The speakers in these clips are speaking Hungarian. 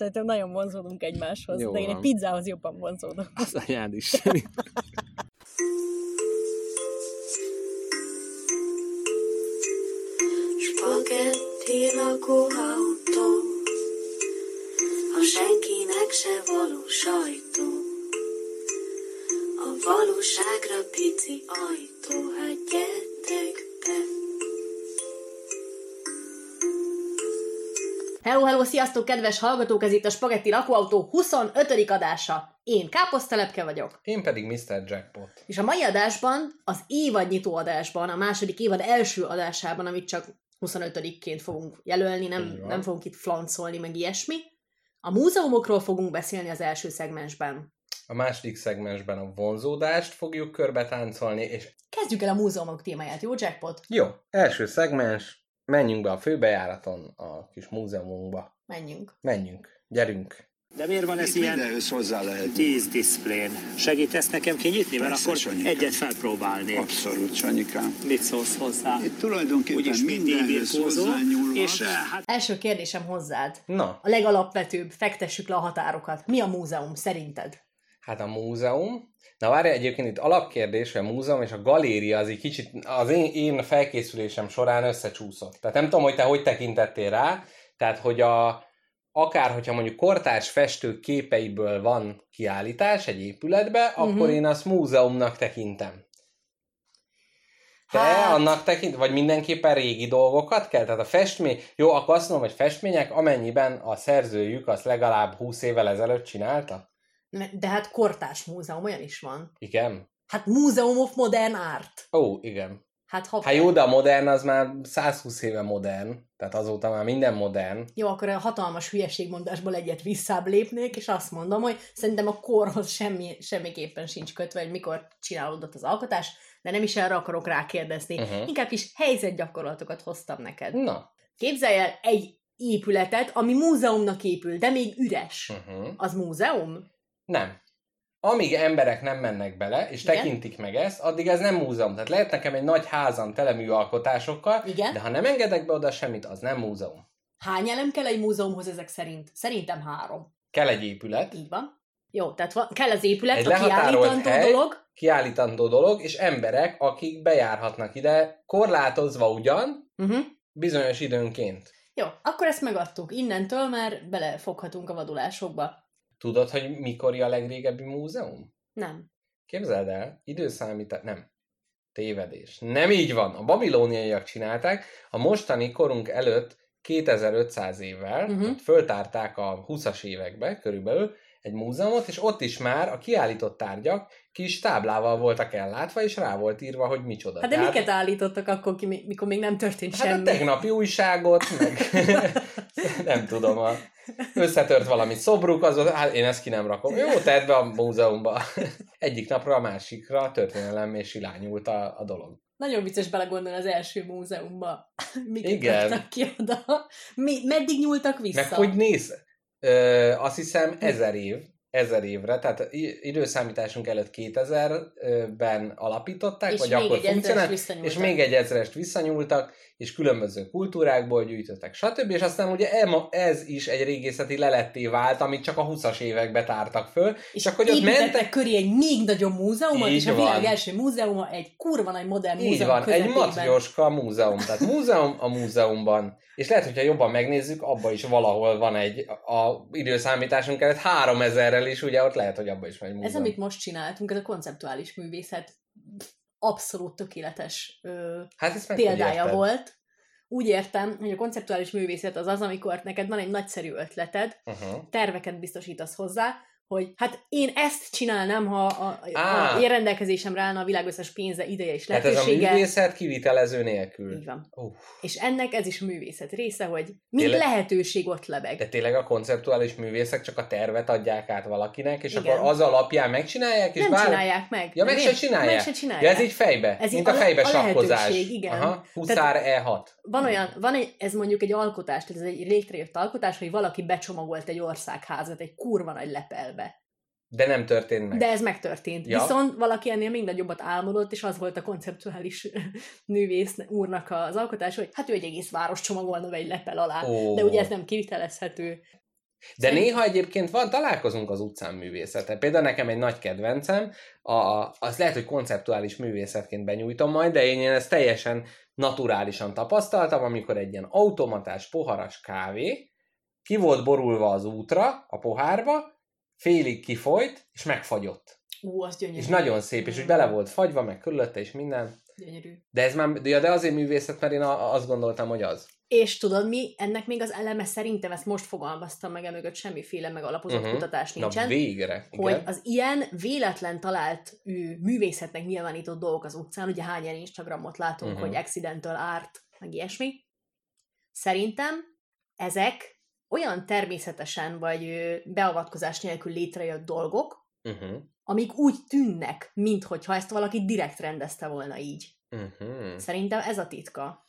Szerintem nagyon vonzódunk egymáshoz, Jó de én egy van. pizzához jobban vonzódok. Az anyád is. Spagetti lakóautó, a senkinek se való sajtó. A valóságra pici ajtó, hát gyertek be. Hello, hello, sziasztok, kedves hallgatók! Ez itt a Spagetti Lakóautó 25. adása. Én Káposztelepke vagyok. Én pedig Mr. Jackpot. És a mai adásban, az évadnyitó adásban, a második évad első adásában, amit csak 25-ként fogunk jelölni, nem, nem fogunk itt flancolni, meg ilyesmi. A múzeumokról fogunk beszélni az első szegmensben. A második szegmensben a vonzódást fogjuk körbe táncolni, és Kezdjük el a múzeumok témáját, jó Jackpot? jó, első szegmens, menjünk be a főbejáraton a kis múzeumunkba. Menjünk. Menjünk, gyerünk. De miért van ez Itt ilyen mindenhöz hozzá lehet. 10 diszplén? Segítesz nekem kinyitni, mert Persze, akkor Sanyikám. egyet felpróbálnék. Abszolút, Sanyikám. Mit szólsz hozzá? Itt tulajdonképpen Úgyis mindenhöz hozzányúlhat. és eh, hát Első kérdésem hozzád. Na, A legalapvetőbb, fektessük le a határokat. Mi a múzeum szerinted? Hát a múzeum. Na várj, egyébként itt alapkérdés, hogy a múzeum és a galéria az egy kicsit az én, én felkészülésem során összecsúszott. Tehát nem tudom, hogy te hogy tekintettél rá, tehát hogy a, akár, hogyha mondjuk kortárs festők képeiből van kiállítás egy épületbe, uh-huh. akkor én azt múzeumnak tekintem. Te hát... annak tekint, vagy mindenképpen régi dolgokat kell? Tehát a festmény, jó, akkor azt mondom, hogy festmények, amennyiben a szerzőjük azt legalább 20 évvel ezelőtt csinálta? De hát kortás múzeum, olyan is van. Igen? Hát Museum of Modern Art. Ó, igen. Hát hoppá. Hát jó, de a modern az már 120 éve modern, tehát azóta már minden modern. Jó, akkor a hatalmas hülyeségmondásból egyet visszább lépnék, és azt mondom, hogy szerintem a korhoz semmi, semmiképpen sincs kötve, hogy mikor csinálódott az alkotás, de nem is erre akarok rákérdezni. Uh-huh. Inkább is helyzetgyakorlatokat hoztam neked. Na. Képzelj el egy épületet, ami múzeumnak épül, de még üres. Uh-huh. Az múzeum? Nem. Amíg emberek nem mennek bele, és Igen. tekintik meg ezt, addig ez nem múzeum. Tehát lehet nekem egy nagy házam tele műalkotásokkal, Igen. de ha nem engedek be oda semmit, az nem múzeum. Hány elem kell egy múzeumhoz ezek szerint? Szerintem három. Kell egy épület, Így van. Jó, tehát van, kell az épület, Egy a kiállítandó hely. dolog. kiállítandó dolog, és emberek, akik bejárhatnak ide, korlátozva ugyan, Uh-huh. bizonyos időnként. Jó, akkor ezt megadtuk. Innentől már belefoghatunk a vadulásokba. Tudod, hogy mikor a legrégebbi múzeum? Nem. Képzeld el, időszámítás, nem, tévedés. Nem így van. A babilóniaiak csinálták, a mostani korunk előtt 2500 évvel, uh-huh. föltárták a 20-as évekbe körülbelül egy múzeumot, és ott is már a kiállított tárgyak kis táblával voltak ellátva, és rá volt írva, hogy micsoda. Hát de Tehát- miket állítottak akkor, ki, mikor még nem történt Hát a semmi? tegnapi újságot, meg nem tudom, a összetört valami szobruk, az, hát én ezt ki nem rakom. Jó, tedd be a múzeumba. Egyik napra a másikra a történelem és irányult a, a dolog. Nagyon vicces belegondolni az első múzeumba. Miket Igen. ki oda? Mi, meddig nyúltak vissza? Meg hogy néz? Ö, azt hiszem ezer év, ezer évre, tehát időszámításunk előtt 2000-ben alapították, és vagy akkor funkcionált, és még egy ezrest visszanyúltak, és különböző kultúrákból gyűjtöttek, stb. És aztán ugye em- ez is egy régészeti leletté vált, amit csak a 20-as évekbe tártak föl, és csak hogy ott mentek, köré egy még nagyobb múzeumot, Így és a világ első múzeuma egy kurva nagy modern így múzeum van, egy matrioska múzeum, tehát múzeum a múzeumban. És lehet, hogyha jobban megnézzük, abban is valahol van egy, a időszámításunk előtt 3000-rel is, ugye ott lehet, hogy abban is van egy múzeum. Ez, amit most csináltunk, ez a konceptuális művészet abszolút tökéletes ö, hát példája volt. Úgy értem, hogy a konceptuális művészet az az, amikor neked van egy nagyszerű ötleted, Uh-huh. terveket biztosítasz hozzá, hogy hát én ezt csinálnám, ha a, Á. a én rendelkezésemre állna a világ összes pénze, ideje és Tehát ez a lehetősége. művészet kivitelező nélkül. Így van. Uff. És ennek ez is művészet része, hogy mint Tényleg? lehetőség ott lebeg. De tényleg a konceptuális művészek csak a tervet adják át valakinek, és Igen. akkor az alapján megcsinálják, és nem bár... csinálják meg. Ja, meg se csinálják. Meg se csinálják. Ja, ez így fejbe, Ez mint a a fejbe a sakkozás. igen. Aha, Huszár E6. Van olyan, van egy, ez mondjuk egy alkotás, ez egy létrejött alkotás, hogy valaki becsomagolt egy országházat egy kurva nagy lepelbe. De nem történt meg. De ez megtörtént. Ja. Viszont valaki ennél még nagyobbat álmodott, és az volt a konceptuális művész úrnak az alkotás, hogy hát ő egy egész város csomagolna egy lepel alá. Ó. De ugye ez nem kivitelezhető. De Szerint- néha egyébként van, találkozunk az utcán művészete. Például nekem egy nagy kedvencem, a, a, az lehet, hogy konceptuális művészetként benyújtom majd, de én ezt teljesen naturálisan tapasztaltam, amikor egy ilyen automatás poharas kávé ki volt borulva az útra, a pohárba, félig kifolyt, és megfagyott. Ú, az gyönyörű. És nagyon szép, és úgy bele volt fagyva, meg körülötte, és minden. Gyönyörű. De ez már, de de azért művészet, mert én a- azt gondoltam, hogy az. És tudod mi? Ennek még az eleme szerintem, ezt most fogalmaztam meg, emögött semmiféle megalapozott uh-huh. kutatás Na nincsen. végre. hogy Igen. az ilyen véletlen talált ő, művészetnek nyilvánított dolgok az utcán, ugye hány ilyen Instagramot látunk, uh-huh. hogy accidental art, meg ilyesmi. Szerintem ezek olyan természetesen vagy beavatkozás nélkül létrejött dolgok, Uh-huh. amik úgy tűnnek, minthogyha ezt valaki direkt rendezte volna így. Uh-huh. Szerintem ez a titka.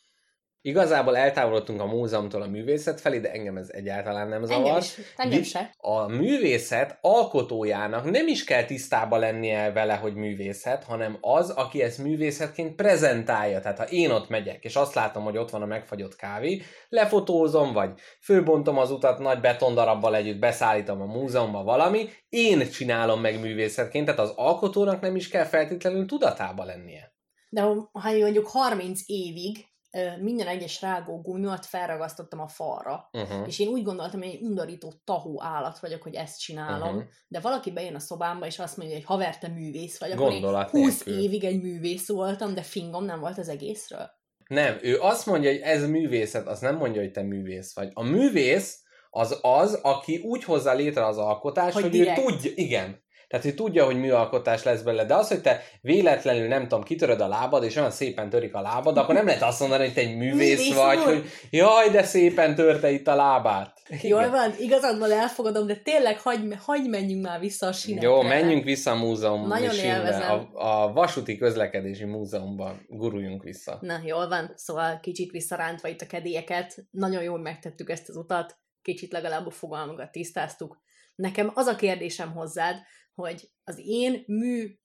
Igazából eltávolodtunk a múzeumtól a művészet felé, de engem ez egyáltalán nem zavar. Engem is, engem se. A művészet alkotójának nem is kell tisztába lennie vele, hogy művészet, hanem az, aki ezt művészetként prezentálja. Tehát ha én ott megyek, és azt látom, hogy ott van a megfagyott kávé, lefotózom, vagy főbontom az utat nagy betondarabbal együtt, beszállítom a múzeumba valami, én csinálom meg művészetként, tehát az alkotónak nem is kell feltétlenül tudatába lennie. De ha mondjuk 30 évig minden egyes rágó gumimat felragasztottam a falra, Uh-huh. és én úgy gondoltam, hogy egy undorító tahó állat vagyok, hogy ezt csinálom, uh-huh. de valaki bejön a szobámba, és azt mondja, hogy haver, te művész vagy, akkor én Gondolat 20 nélkül. évig egy művész voltam, de fingom nem volt az egészről. Nem, ő azt mondja, hogy ez művészet, az nem mondja, hogy te művész vagy. A művész az az, aki úgy hozza létre az alkotást, Hogy hogy, direkt. ő tudja, igen. Tehát, hogy tudja, hogy műalkotás lesz belőle, de az, hogy te véletlenül, nem tudom, kitöröd a lábad, és olyan szépen törik a lábad, akkor nem lehet azt mondani, hogy te egy művész, Művész vagy, úr. hogy jaj, de szépen törte itt a lábát. Jól van, igazad van, elfogadom, de tényleg hagyj, hagyj menjünk már vissza a sinekre. Jó, menjünk vissza a múzeum Nagyon élvezem. A, a vasúti közlekedési múzeumba guruljunk vissza. Na, jól van, szóval kicsit visszarántva itt a kedélyeket, nagyon jól megtettük ezt az utat, kicsit legalább a fogalmakat tisztáztuk. Nekem az a kérdésem hozzád, hogy az én mű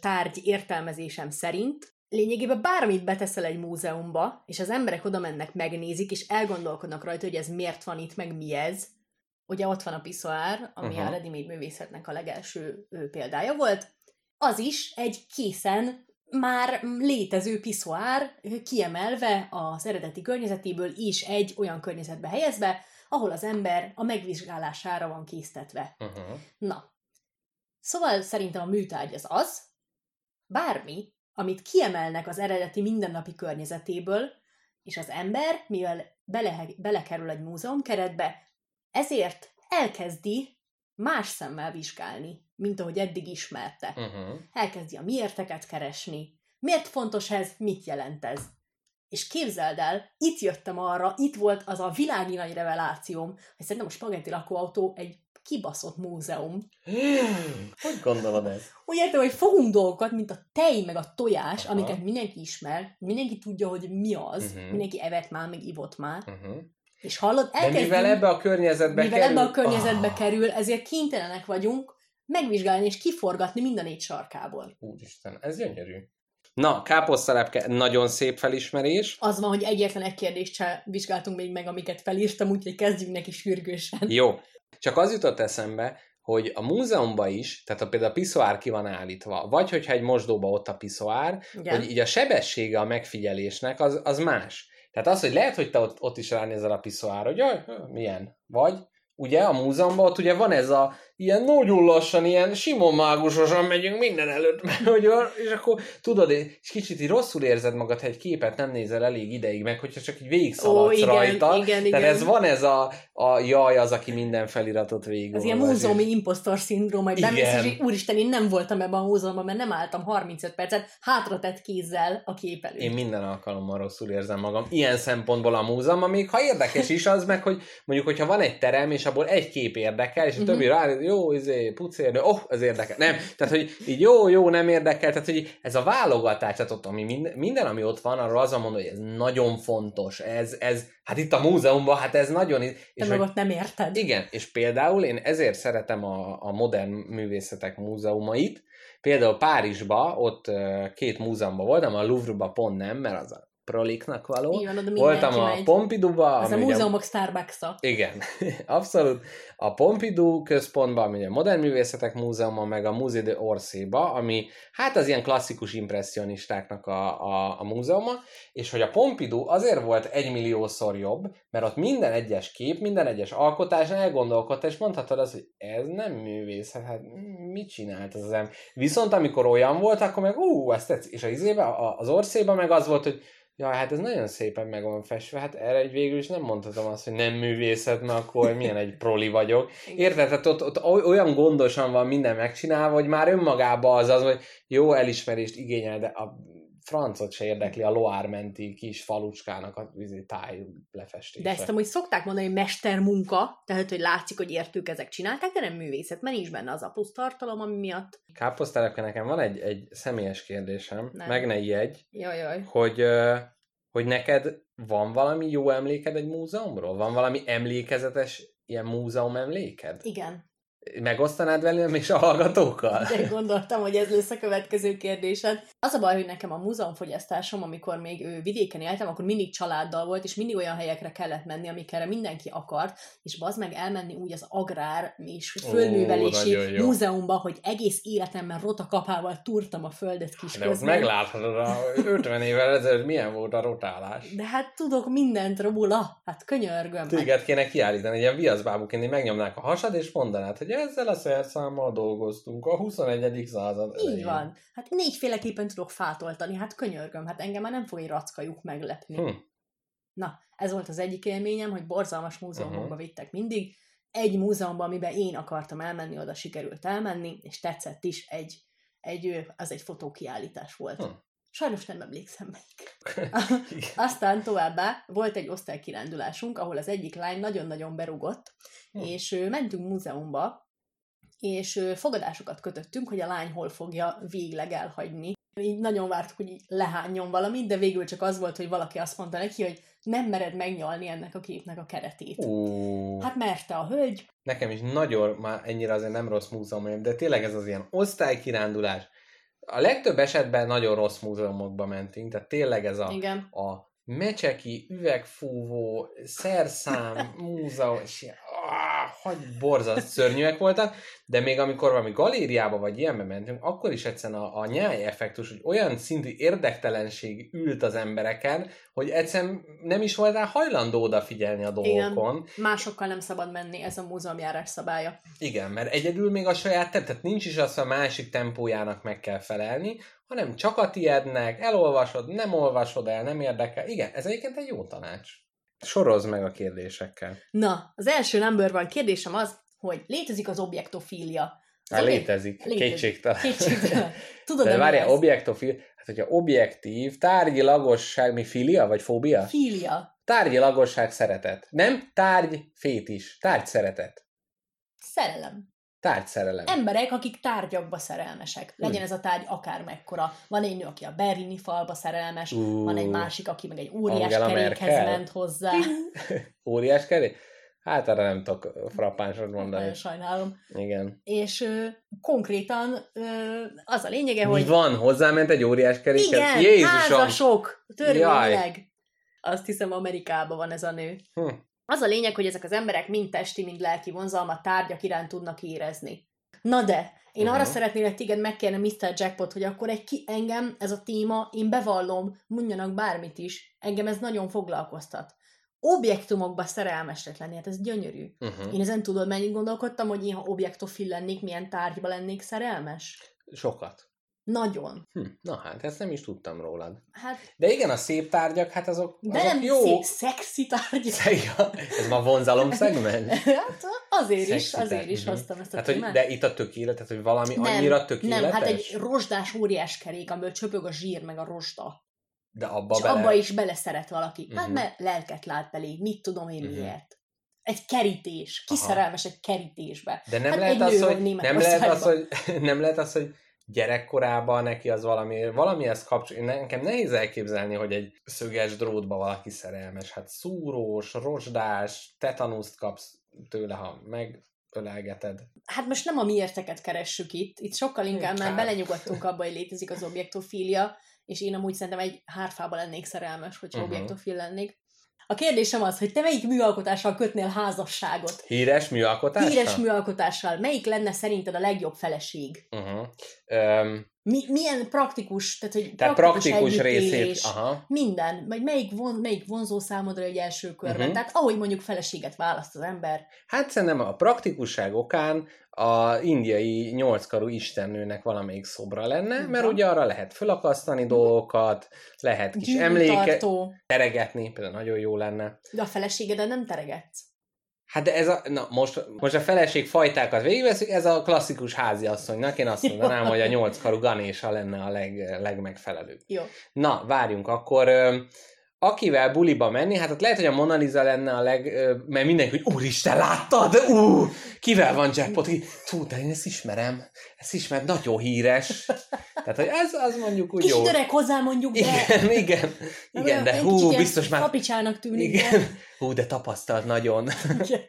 tárgy értelmezésem szerint lényegében bármit beteszel egy múzeumba, és az emberek oda mennek, megnézik, és elgondolkodnak rajta, hogy ez miért van itt, meg mi ez. Ugye ott van a piszoár, ami uh-huh. a ready-made művészetnek a legelső példája volt. Az is egy készen már létező piszoár, kiemelve az eredeti környezetéből is egy olyan környezetbe helyezve, ahol az ember a megvizsgálására van késztetve. Uh-huh. Na, szóval szerintem a műtárgy az az, bármi, amit kiemelnek az eredeti mindennapi környezetéből, és az ember, mivel bele, belekerül egy múzeum keretbe, ezért elkezdi más szemmel vizsgálni, mint ahogy eddig ismerte. Uh-huh. Elkezdi a miérteket keresni. Miért fontos ez? Mit jelent ez? És képzeld el, itt jöttem arra, itt volt az a világi nagy revelációm, hogy szerintem a spagetti lakóautó egy kibaszott múzeum. Hogy gondolod ez? Úgy értem, hogy fogunk dolgokat, mint a tej meg a tojás, Aha. amiket mindenki ismer, mindenki tudja, hogy mi az, Mhm. mindenki evett már, meg ivott már, Uh-huh. és hallod, De elkezdünk, mivel ebbe a környezetbe mivel kerül... ebbe a környezetbe Ah, kerül, ezért kénytelenek vagyunk megvizsgálni és kiforgatni mind a négy sarkából. Úristen, ez gyönyörű. Na, káposztalepke, nagyon szép felismerés. Az van, hogy egyetlen egy kérdést se vizsgáltunk még meg, amiket felírtam, úgyhogy kezdjünk neki sürgősen. Jó. Csak az jutott eszembe, hogy a múzeumban is, tehát a, például a piszoár ki van állítva, vagy hogyha egy mosdóba ott a piszoár, Igen. hogy így a sebessége a megfigyelésnek az, az más. Tehát az, hogy lehet, hogy te ott, ott is ránézel a piszoár, hogy jaj, milyen, vagy ugye a múzeumban ott ugye van ez a ilyen nagyon lassan, ilyen simon mágusosan megyünk minden előtt, mert hogy és akkor tudod, és kicsit így rosszul érzed magad, ha egy képet nem nézel elég ideig, meg hogyha csak így végigszaladsz Ó, igen, rajta. igen, igen. Tehát ez van ez a, a jaj, az, aki minden feliratot végig. Ez ilyen múzeumi impostor szindróma, hogy bemész, és úristen, én nem voltam ebben a múzeumban, mert nem álltam 35 percet hátra tett kézzel a kép előtt. Én minden alkalommal rosszul érzem magam. Ilyen szempontból a múzeum, még ha érdekes is az, meg hogy mondjuk, hogyha van egy terem, és abból egy kép érdekel, és a többi Mhm. rá, jó, izé, pucérnő, oh, ez érdekel. Nem, tehát, hogy így jó, jó, nem érdekel, tehát, hogy ez a válogatás, tehát ott, ami minden, minden, ami ott van, arról az a mondom, hogy ez nagyon fontos, ez, ez, hát itt a múzeumban, hát ez nagyon, Te és meg hogy, ott nem érted. igen, és például én ezért szeretem a, a modern művészetek múzeumait. Például Párizsba, ott két múzeumban voltam, a Louvre-ba pont nem, mert az a proliknak való. Van, oda Voltam a megy. Pompidouba, Ez a múzeumok Starbucks-a. igen, abszolút. A Pompidou központban, ami a Modern Művészetek Múzeuma, meg a Musée de Orsayba, ami hát az ilyen klasszikus impressionistáknak a, a, a múzeuma, és hogy a Pompidou azért volt egymilliószor jobb, mert ott minden egyes kép, minden egyes alkotás elgondolkodta, és mondhatod azt, hogy ez nem művészet, hát mit csinált az az ember. Viszont amikor olyan volt, akkor meg ú, ezt tetszik. És az izébe, a- az Orszéban meg az volt, hogy Ja, hát ez nagyon szépen meg van festve, hát erre egy végül is nem mondhatom azt, hogy nem művészet, mert akkor milyen egy proli vagyok. Érted? Tehát ott, ott oly- olyan gondosan van minden megcsinálva, hogy már önmagában az az, hogy jó elismerést igényel, de a francot se érdekli a Loire menti kis falucskának a táj lefestése. De ezt amúgy szokták mondani, hogy mestermunka, tehát hogy látszik, hogy értük ezek csinálták, de nem művészet, mert nincs benne az a plusz tartalom, ami miatt. Káposztelepke, nekem van egy, egy személyes kérdésem, Nem. meg ne ijedj, Jaj, jaj. hogy, hogy neked van valami jó emléked egy múzeumról? Van valami emlékezetes ilyen múzeum emléked? Igen. Megosztanád velem és a hallgatókkal? De gondoltam, hogy ez lesz a következő kérdésed. Az a baj, hogy nekem a múzeumfogyasztásom, amikor még vidéken éltem, akkor mindig családdal volt, és mindig olyan helyekre kellett menni, amikre mindenki akart, és bazd meg elmenni úgy az agrár és Ó, földművelési jó. múzeumba, hogy egész életemben rotakapával turtam a földet kis De ott megláthatod, a 50 évvel ezelőtt milyen volt a rotálás. De hát tudok mindent róla, hát könyörgöm. Téged kéne kiállítani, egy ilyen viaszbábuként, megnyomnák a hasad, és mondanád, hogy ezzel a szerszámmal dolgoztunk a 21. század Így elején. van. Hát négyféleképpen tudok fátoltani, hát könyörgöm, hát engem már nem fog egy rackajuk meglepni. Hm. Na, ez volt az egyik élményem, hogy borzalmas múzeumokba Mhm. vittek mindig. Egy múzeumban, amiben én akartam elmenni, oda sikerült elmenni, és tetszett is, egy, egy az egy fotókiállítás volt. Hm. Sajnos nem emlékszem melyik. Aztán továbbá volt egy osztálykirándulásunk, ahol az egyik lány nagyon-nagyon berugott, Hm. és mentünk múzeumba, és fogadásokat kötöttünk, hogy a lány hol fogja végleg elhagyni. Így nagyon vártuk, hogy így lehányjon valamit, de végül csak az volt, hogy valaki azt mondta neki, hogy nem mered megnyalni ennek a képnek a keretét. Ú, Hát merte a hölgy, nekem is nagyon, már ennyire azért nem rossz múzeum, de tényleg ez az ilyen osztálykirándulás. A legtöbb esetben nagyon rossz múzeumokba mentünk, tehát tényleg ez a, igen, a mecseki, üvegfúvó, szerszám, múzeum, és ilyen, ah, hogy borzasztó szörnyűek voltak, de még amikor valami galériába vagy ilyenbe mentünk, akkor is egyszerűen a, a nyáj effektus, hogy olyan szintű érdektelenség ült az embereken, hogy egyszerűen nem is voltál hajlandó odafigyelni a Igen. dolgokon. másokkal nem szabad menni, ez a múzeumjárás szabálya. Igen, mert egyedül még a saját tehát nincs is az, hogy a másik tempójának meg kell felelni, hanem csak a tiednek, elolvasod, nem olvasod el, nem érdekel. Igen, ez egyébként egy jó tanács. Sorozd meg a kérdésekkel. Na, az első number van kérdésem az, hogy létezik az objektofília. Hát létezik, létezik. kétségtelen. Kétségtelen. Tudod, De várjál, objektofil, hát hogyha objektív, tárgyi lagosság, mi filia vagy fóbia? Fília. Tárgyi lagosság szeretet. Nem tárgy fétis, tárgy szeretet. Szerelem. Tárgy szerelem. Emberek, akik tárgyakba szerelmesek. Legyen ez a tárgy akármekkora. Van egy nő, aki a berlini falba szerelmes, Ú. van egy másik, aki meg egy óriás Angela kerékhez Merkel? ment hozzá. Óriás keré? Hát arra nem tudok frappánsat mondani. Nagyon sajnálom. Igen. És ö, konkrétan ö, az a lényege, Mi hogy van? Hozzáment egy óriás kerékhez? igen, Jézusom! házasok, törvényileg. Azt hiszem Amerikában van ez a nő. Hm. Az a lényeg, hogy ezek az emberek mind testi, mind lelki vonzalmat tárgyak iránt tudnak érezni. Na de, én Mhm. arra szeretnélek téged megkérni, Mr. Jackpot, hogy akkor egy ki, engem ez a téma, én bevallom, mondjanak bármit is, engem ez nagyon foglalkoztat. Objektumokba szerelmesek lenni, hát ez gyönyörű. Uh-huh. Én ezen tudod, mennyit gondolkodtam, hogy én, ha objektofil lennék, milyen tárgyba lennék szerelmes? Sokat. Nagyon. Hm. Na hát, ezt nem is tudtam rólad. Hát, De igen, a szép tárgyak, hát azok, de azok nem jó. szép, szexi tárgyak. Ja, Ez ma vonzalom szegmens? Hát azért is, azért tárgy. is Mhm. hoztam ezt a Hát, hogy, de itt a tökélet, tehát, hogy valami nem, annyira tökéletes? Nem, hát egy rozsdás óriás kerék, amiből csöpög a zsír meg a rozsda. De abba és bele... abba is beleszeret valaki. Hát Mhm. mert lelket lát belé, mit tudom én Mhm. miért. Egy kerítés. Ki Aha. szerelmes egy kerítésbe? De nem Hát lehet az, hogy, nem lehet az, hogy nem lehet az, hogy gyerekkorában neki az valami, valamihez kapcsol. Nekem nehéz elképzelni, hogy egy szöges drótba valaki szerelmes. Hát szúrós, rozsdás, tetanuszt kapsz tőle, ha megölelgeted. Hát most nem a miérteket keressük itt, itt sokkal inkább Hm, már hát. belenyugodtunk abba, hogy létezik az objektofília, és én amúgy szerintem egy hárfába lennék szerelmes, hogyha uh-huh. objektofil lennék. A kérdésem az, hogy te melyik műalkotással kötnél házasságot? Híres műalkotás? Híres műalkotással. Melyik lenne szerinted a legjobb feleség? Uh-huh. Um, Mi, milyen praktikus, tehát, hogy tehát praktikus, részét. Aha. Minden, vagy melyik, von, melyik vonzó számodra egy első körben. Mhm. Uh-huh. Tehát ahogy mondjuk feleséget választ az ember. Hát szerintem a praktikusság okán a indiai nyolckarú istennőnek valamelyik szobra lenne, mert Van. ugye arra lehet fölakasztani dolgokat, lehet kis emléke, Gyűrűtartó, teregetni, például nagyon jó lenne. de a feleségedet nem teregetsz. Hát de ez a, na most, most a feleség fajtákat végigveszünk, ez a klasszikus háziasszonynak, én azt mondanám, hogy a nyolckarú ganésa lenne a leg, legmegfelelőbb. Jó. Na, várjunk, akkor akivel buliba menni, hát ott lehet, hogy a Mona Lisa lenne a leg, mert mindenki, hogy úristen, láttad? Ú, kivel van jackpot? Tú, de én ezt ismerem, ezt ismerem, nagyon híres. Tehát, hogy ez az mondjuk úgy jó. Kicsit öreg hozzá mondjuk, de... Igen, igen, igen, de hú, biztos már... Papicsának tűnik, Igen, hú, de tapasztalt nagyon. de...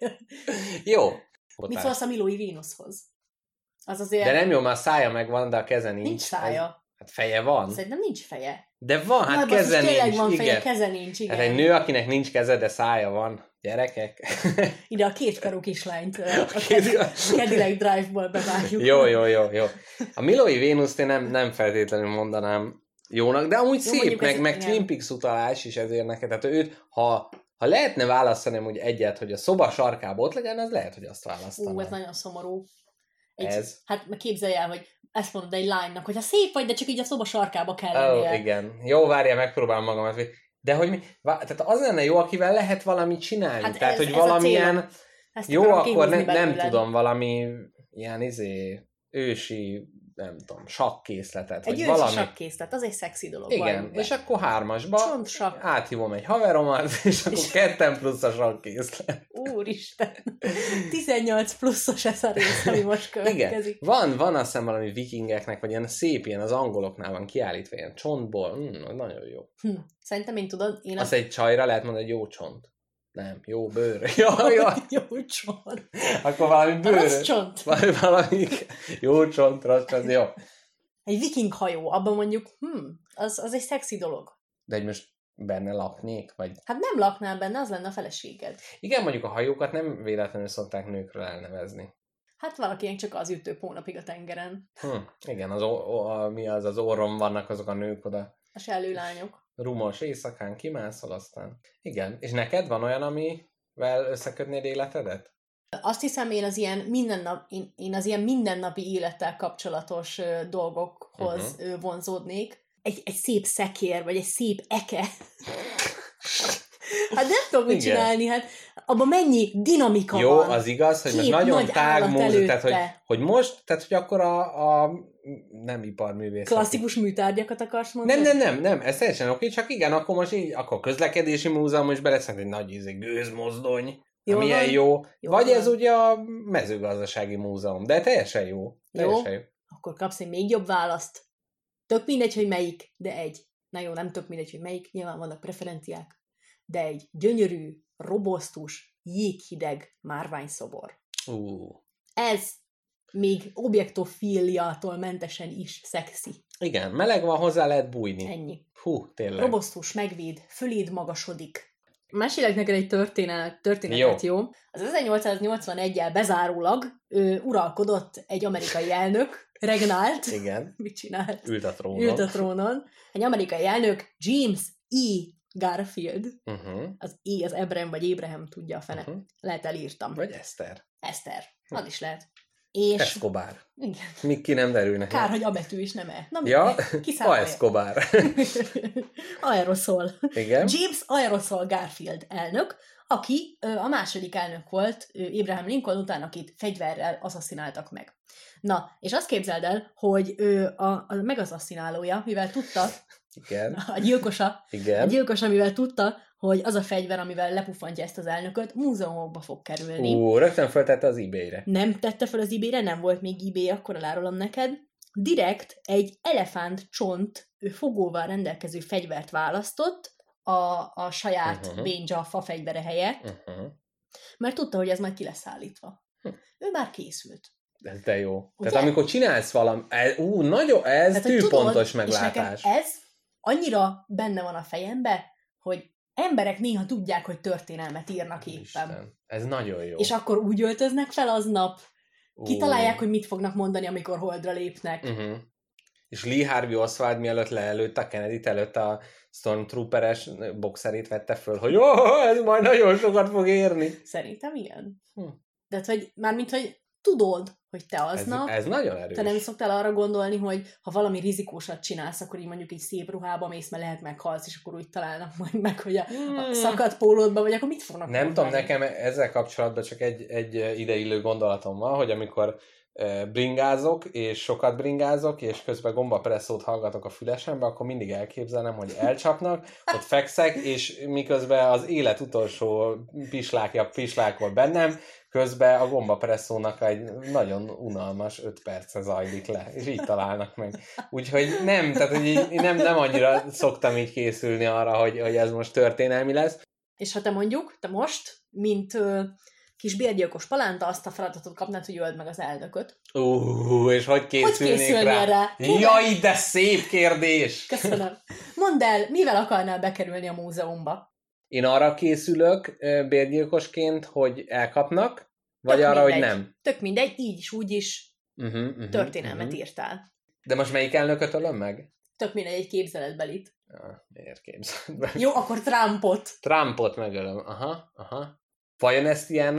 Jó. Mit szólsz a Milói Vénuszhoz? Az azért De nem jó, már szája megvan, de a keze nincs. nincs szája. Hát feje van. Szerintem nincs feje. De van, hát Na, keze tényleg nincs. van feje, igen. keze nincs, igen. Hát egy nő, akinek nincs keze, de szája van. Gyerekek. Ide a kétkarú kislányt a Cadi- Cadillac Drive-ból bevágjuk. jó, jó, jó, jó. A Milói Vénuszt én nem, nem feltétlenül mondanám jónak, de amúgy szép, mondjuk meg, meg. Twin Peaks utalás is ezért neked. Tehát őt, ha, ha lehetne választani hogy egyet, hogy a szoba sarkába ott legyen, az lehet, hogy azt választanám. Ú, ez nagyon szomorú. Egy, Ez. Hát képzelj el, hogy ezt mondod egy lánynak, hogy ha szép vagy, de csak így a szoba sarkába kell lennie. oh, igen. Jó, várja, megpróbálom magamat. De hogy mi, tehát az lenne jó, akivel lehet valamit csinálni. Hát tehát, ez- hogy ez a valamilyen... Ezt Jó, akkor ne, nem tudom, valami ilyen izé, ősi, nem tudom, sakkészletet, Egy vagy valami. sakkészlet, az egy szexi dolog. Igen, és akkor hármasba Csontsak. áthívom egy haveromat, és akkor ketten plusz a sakkészlet. Úristen. 18 pluszos ez a rész, ami most Igen, következik. van, van azt hiszem valami vikingeknek, vagy ilyen szép, ilyen az angoloknál van kiállítva, ilyen csontból, mm, az nagyon jó. Hm. Szerintem én tudod, én Azt egy csajra lehet mondani, hogy jó csont. Nem, jó bőr. Ja, ja. Jó csont. Akkor valami bőr. Rossz csont. Valami, valami jó csont, rossz csont, jó. Egy viking hajó, abban mondjuk, hm, az, az egy szexi dolog. De egy most benne laknék, vagy... Hát nem laknál benne, az lenne a feleséged. Igen, mondjuk a hajókat nem véletlenül szokták nőkről elnevezni. Hát valakinek csak az ütő hónapig a tengeren. Hm, igen, az, o- o- mi az, az orron vannak azok a nők oda. A sellőlányok. Rumos éjszakán kimászol aztán. Igen, és neked van olyan, amivel összekötnéd életedet? Azt hiszem, én az ilyen, mindennap, én, én az ilyen mindennapi élettel kapcsolatos ö, dolgokhoz uh-huh. vonzódnék. Egy, egy szép szekér, vagy egy szép eke. hát nem tudom mit Igen. csinálni, hát abban mennyi dinamika Jó, van. az igaz, hogy most nagyon nagy tág múzeum, tehát hogy, hogy most, tehát hogy akkor a, a nem iparművészet. Klasszikus műtárgyakat akarsz mondani? Nem, nem, nem, nem, ez teljesen oké, csak igen, akkor most így, akkor közlekedési múzeum is beleszent egy nagy izé, gőzmozdony, Jól milyen van. jó. Jól Vagy van. ez ugye a mezőgazdasági múzeum, de teljesen jó. Teljesen jó. Akkor kapsz egy még jobb választ. Tök mindegy, hogy melyik, de egy. Na jó, nem tök mindegy, hogy melyik, nyilván vannak preferenciák, de egy gyönyörű, robosztus, jéghideg márványszobor. Ú, Ez még objektofíliától mentesen is szexi. igen, meleg van, hozzá lehet bújni. Ennyi. Hú, tényleg. Robosztus, megvéd, föléd magasodik. Mesélek neked egy történet, történetet, jó? jó? Az 1881-el bezárólag ő, uralkodott egy amerikai elnök, regnált. Igen, Mit csinált? ült a trónon. ült a trónon. Egy amerikai elnök, James E. Garfield, Uh-huh. az E, az Ebrem vagy Ébraham tudja a fene. Uh-huh. Lehet elírtam. Vagy Eszter. Eszter. Az is lehet. És... Escobar. Igen. Még ki nem derül neki. Kár, hogy a betű is nem E. Na, Ja, a. Escobar. Aerosol. Igen. James Aerosol Garfield elnök, aki ö, a második elnök volt ö, Abraham Lincoln után, akit fegyverrel asszaszináltak meg. Na, és azt képzeld el, hogy ő a, a megasszinálója, mivel tudta, Igen. a gyilkosa, a Igen. gyilkos, amivel tudta, hogy az a fegyver, amivel lepufantja ezt az elnököt, múzeumokba fog kerülni. Ú, rögtön föltette az eBay-re. Nem tette fel az ebay nem volt még eBay, akkor elárulom neked. Direkt egy elefánt csont fogóval rendelkező fegyvert választott a, a saját uh-huh. bénja fa fegyvere helyett, Uh-huh. mert tudta, hogy ez majd ki lesz állítva. Hm. Ő már készült. Ez de jó. Ugye? Tehát amikor csinálsz valami, ez, ú, nagyon, ez hogy tűpontos és nekem meglátás. ez annyira benne van a fejembe, hogy emberek néha tudják, hogy történelmet írnak éppen. Isten, ez nagyon jó. És akkor úgy öltöznek fel aznap, Ó. kitalálják, hogy mit fognak mondani, amikor holdra lépnek. Uh-huh. És Lee Harvey Oswald mielőtt leelőtt a Kennedy előtt a Stormtrooperes boxerét vette föl, hogy jó, ez majd nagyon sokat fog érni. Szerintem igen. Hm. De hát, hogy mármint, hogy tudod, hogy te Ez, aznap, ez nagyon erős. te nem szoktál arra gondolni, hogy ha valami rizikósat csinálsz, akkor így mondjuk így szép ruhába mész, mert lehet meghalsz, és akkor úgy találnak majd meg, hogy a, a Hmm. szakadt pólódba vagy, akkor mit fognak Nem tudom, nekem ezzel kapcsolatban csak egy, egy ideillő gondolatom van, hogy amikor bringázok, és sokat bringázok, és közben gombapresszót hallgatok a fülesembe, akkor mindig elképzelem, hogy elcsapnak, ott fekszek, és miközben az élet utolsó pislákja pislákol bennem, közben a gombapresszónak egy nagyon unalmas 5 perce zajlik le, és így találnak meg. Úgyhogy nem, tehát hogy így, nem, nem annyira szoktam így készülni arra, hogy, hogy ez most történelmi lesz. És ha te mondjuk, te most, mint ö, kis bérgyilkos palánta, azt a feladatot kapnád, hogy öld meg az elnököt. Ú, és hogy készülnék készülnél rá? rá? Jaj, de szép kérdés! Köszönöm. Mondd el, mivel akarnál bekerülni a múzeumba? Én arra készülök bérgyilkosként, hogy elkapnak, vagy Tök arra, hogy mindegy. nem. Tök mindegy, így is, úgy is Uh-huh, uh-huh, történelmet uh-huh. írtál. De most melyik elnököt ölöm meg? Tök mindegy, egy képzeletbelit. Ah, miért képzeled be? Jó, akkor Trumpot. Trumpot megölöm. Aha, aha. Vajon ezt ilyen,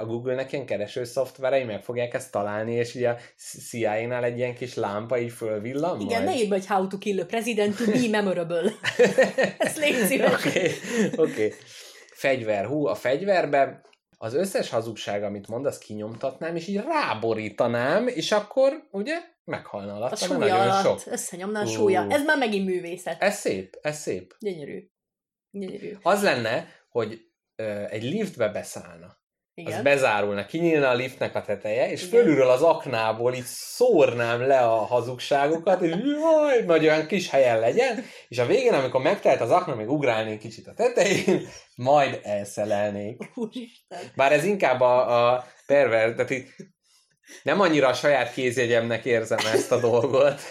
a Google-nek ilyen kereső szoftverei meg fogják ezt találni, és ugye a CIA-nál egy ilyen kis lámpa így fölvillan Igen, majd? ne írd be, hogy how to kill a president to be memorable. Ez légy szíves. Oké, oké. Okay. Fegyver. Hú, a fegyverbe az összes hazugság, amit mondasz, kinyomtatnám, és így ráborítanám, és akkor, ugye, meghalna A alatt, mert súlya alatt sok. összenyomna a súlya. Ez már megint művészet. Ez szép, ez szép. Gyönyörű. Gyönyörű. Az lenne, hogy egy liftbe beszállna. Igen. Az bezárulna, kinyílna a liftnek a teteje, és Igen. fölülről az aknából így szórnám le a hazugságokat, és jaj, nagy olyan kis helyen legyen, és a végén, amikor megtelt az akna, még ugrálnék kicsit a tetején, majd elszelelnék. Úristen. Bár ez inkább a, a perver, tehát így nem annyira a saját kézjegyemnek érzem ezt a dolgot.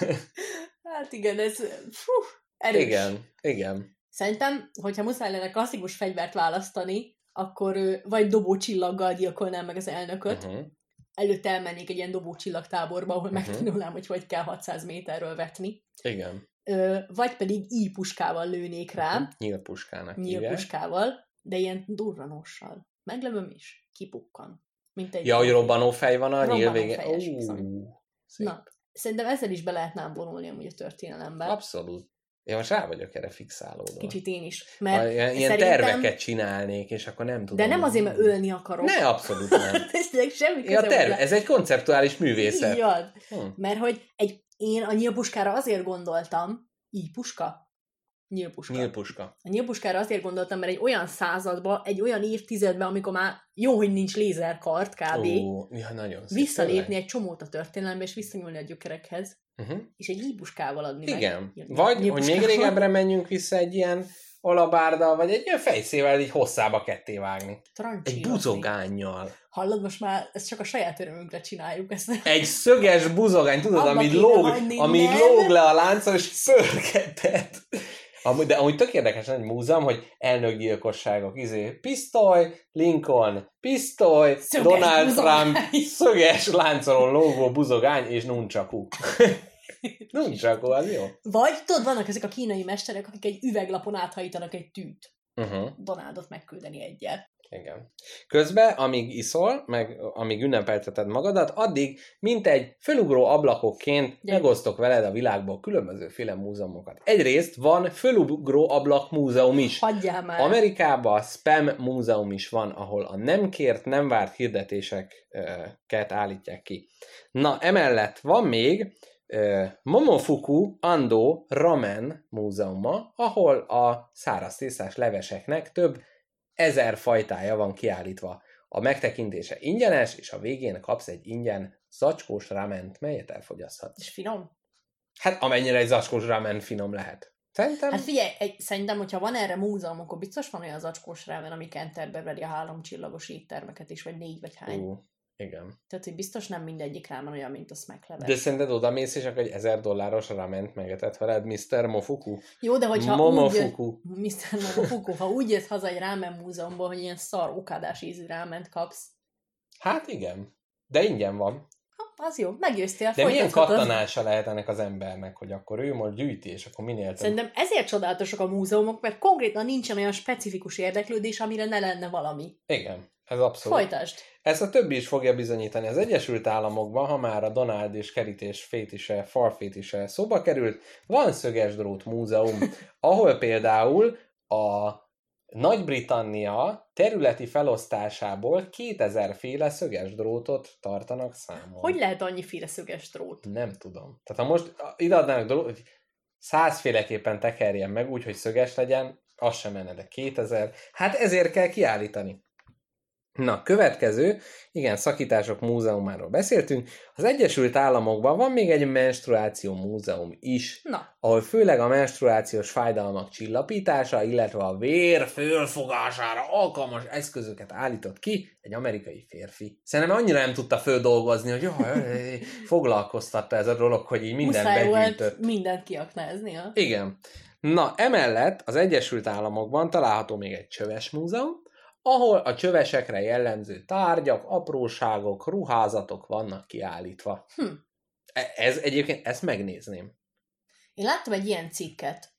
Hát igen, ez fú, erős. igen, igen. Szerintem, hogyha muszáj lenne klasszikus fegyvert választani, akkor vagy dobócsillaggal gyilkolnám meg az elnököt, uh-huh. Uh-huh. előtte elmennék egy ilyen dobócsillagtáborba, ahol Mhm. megtanulnám, hogy hogy kell 600 méterről vetni, Igen. ö, vagy pedig ípuskával lőnék rá, Nyílpuskának hívják. nyílpuskával, de ilyen durranóssal. Meglövöm is, kipukkan. Mint egy Ja, hogy robbanó fej van a nyíl bizony. szép. Na, szerintem ezzel is be lehetnám vonulni amúgy a történelembe. Abszolút. Én most rá vagyok erre fixálódva. Kicsit én is. Mert ilyen, ilyen szerintem... terveket csinálnék, és akkor nem tudom. De nem azért, mert ölni akarok. Ne, abszolút nem. Ez semmi Ja, terv, ez egy konceptuális művészet. Így van. Hm. Mert hogy egy, én a nyílpuskára azért gondoltam, így puska? Nyílpuska. Nyílpuska. A nyílpuskára azért gondoltam, mert egy olyan században, egy olyan évtizedben, amikor már jó, hogy nincs lézerkart kb. Ó, ja, nagyon szép. visszalépni egy csomót a történelembe, és visszanyúlni a gyökerekhez, Uh-huh. és egy ípuskával adni meg. Igen. Nyíl- Vagy, hogy nyílpuskával. még régebbre menjünk vissza egy ilyen alabárda, vagy egy ilyen fejszével így hosszába ketté vágni. Egy Trancsírozni. buzogánnyal. Hallod, most már ezt csak a saját örömünkre csináljuk ezt. Egy szöges buzogány, tudod, Abba ami lóg, ami nem? lóg le a láncon, és pörgeted. Amúgy, de amúgy tök érdekes egy múzeum, hogy elnökgyilkosságok, izé, pisztoly, Lincoln, pisztoly, Szöges Donald buzogány. Trump, szöges láncolon lógó buzogány és nunchaku. nunchaku, az jó. Vagy tudod, vannak ezek a kínai mesterek, akik egy üveglapon áthajítanak egy tűt. Uh-huh. Donaldot megküldeni egyel. Igen. Közben, amíg iszol, meg amíg ünnepelteted magadat, addig, mint egy fölugró ablakokként Gyere. megosztok veled a világból különbözőféle múzeumokat. Egyrészt van fölugró ablak múzeum is. Hagyjál már. Amerikában Spam Múzeum is van, ahol a nem kért, nem várt hirdetéseket állítják ki. Na, emellett van még Momofuku Ando Ramen múzeuma, ahol a száraz leveseknek több ezer fajtája van kiállítva. A megtekintése ingyenes, és a végén kapsz egy ingyen zacskós ráment, melyet elfogyaszthatsz. És finom? Hát amennyire egy zacskós rámen finom lehet. Szerintem... Hát figyelj, egy, szerintem, hogyha van erre múzeum, akkor biztos van olyan zacskós rámen, ami kenterbe veri a három csillagos éttermeket is, vagy négy, vagy hány. Ú, Igen. Tehát, hogy biztos nem mindegyik rámen olyan, mint a smack. De szerinted oda mész, és akkor egy ezer dolláros rament megetett veled, Mr. Mofuku? Jó, de hogyha Momofuku. úgy... Mr. Momofuku, ha úgy jössz haza egy rámen múzeumból, hogy ilyen szar okádás ízű ráment kapsz, Hát igen. De ingyen van. ha, az jó, meggyőztél, De milyen kattanása lehet ennek az embernek, hogy akkor ő most gyűjti, és akkor minél több. Szerintem ezért csodálatosak a múzeumok, mert konkrétan nincsen olyan specifikus érdeklődés, amire ne lenne valami. Igen, ez abszolút. Folytasd. Ezt a többi is fogja bizonyítani. Az Egyesült Államokban, ha már a Donald és kerítés fétise, farfétise szóba került, van szöges drót múzeum, ahol például a Nagy-Britannia területi felosztásából 2000 féle szöges drótot tartanak számon. Hogy lehet annyiféle szöges drót? Nem tudom. Tehát ha most ide adnának dolog, hogy százféleképpen tekerjen meg úgy, hogy szöges legyen, az sem menne, de 2000. Hát ezért kell kiállítani. Na, következő, igen, szakítások múzeumáról beszéltünk. Az Egyesült Államokban van még egy menstruáció múzeum is, Na, ahol főleg a menstruációs fájdalmak csillapítása, illetve a vér fölfogására alkalmas eszközöket állított ki egy amerikai férfi. Szerintem annyira nem tudta földolgozni, hogy jaj, foglalkoztatta ez a dolog, hogy így mindent muszáj begyűjtött. volt mindent kiaknáznia. Igen. Na, emellett az Egyesült Államokban található még egy csöves múzeum, ahol a csövesekre jellemző tárgyak, apróságok, ruházatok vannak kiállítva. Hm. E- Ez egyébként, ezt megnézném. Én láttam egy ilyen cikket,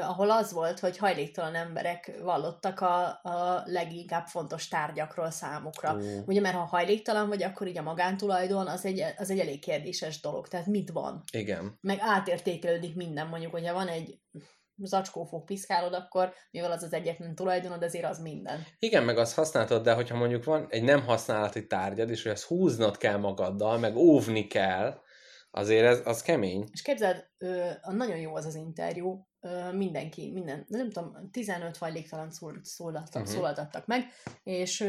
ahol az volt, hogy hajléktalan emberek vallottak a, a leginkább fontos tárgyakról számukra. Ó. Ugye, mert ha hajléktalan vagy, akkor így a magántulajdon az egy, az egy elég kérdéses dolog. Tehát mit van? Igen. Meg átértékelődik minden. Mondjuk, hogyha van egy zacskófog piszkálod, akkor mivel az az egyetlen tulajdonod, ezért az minden. Igen, meg azt használtad, de hogyha mondjuk van egy nem használati tárgyad, és hogy ezt húznod kell magaddal, meg óvni kell, azért ez, az kemény. És képzeld, nagyon jó az az interjú, mindenki, minden, nem tudom, 15 hajléktalan szól, szólaltak, Mhm. uh-huh. szólaltattak meg, és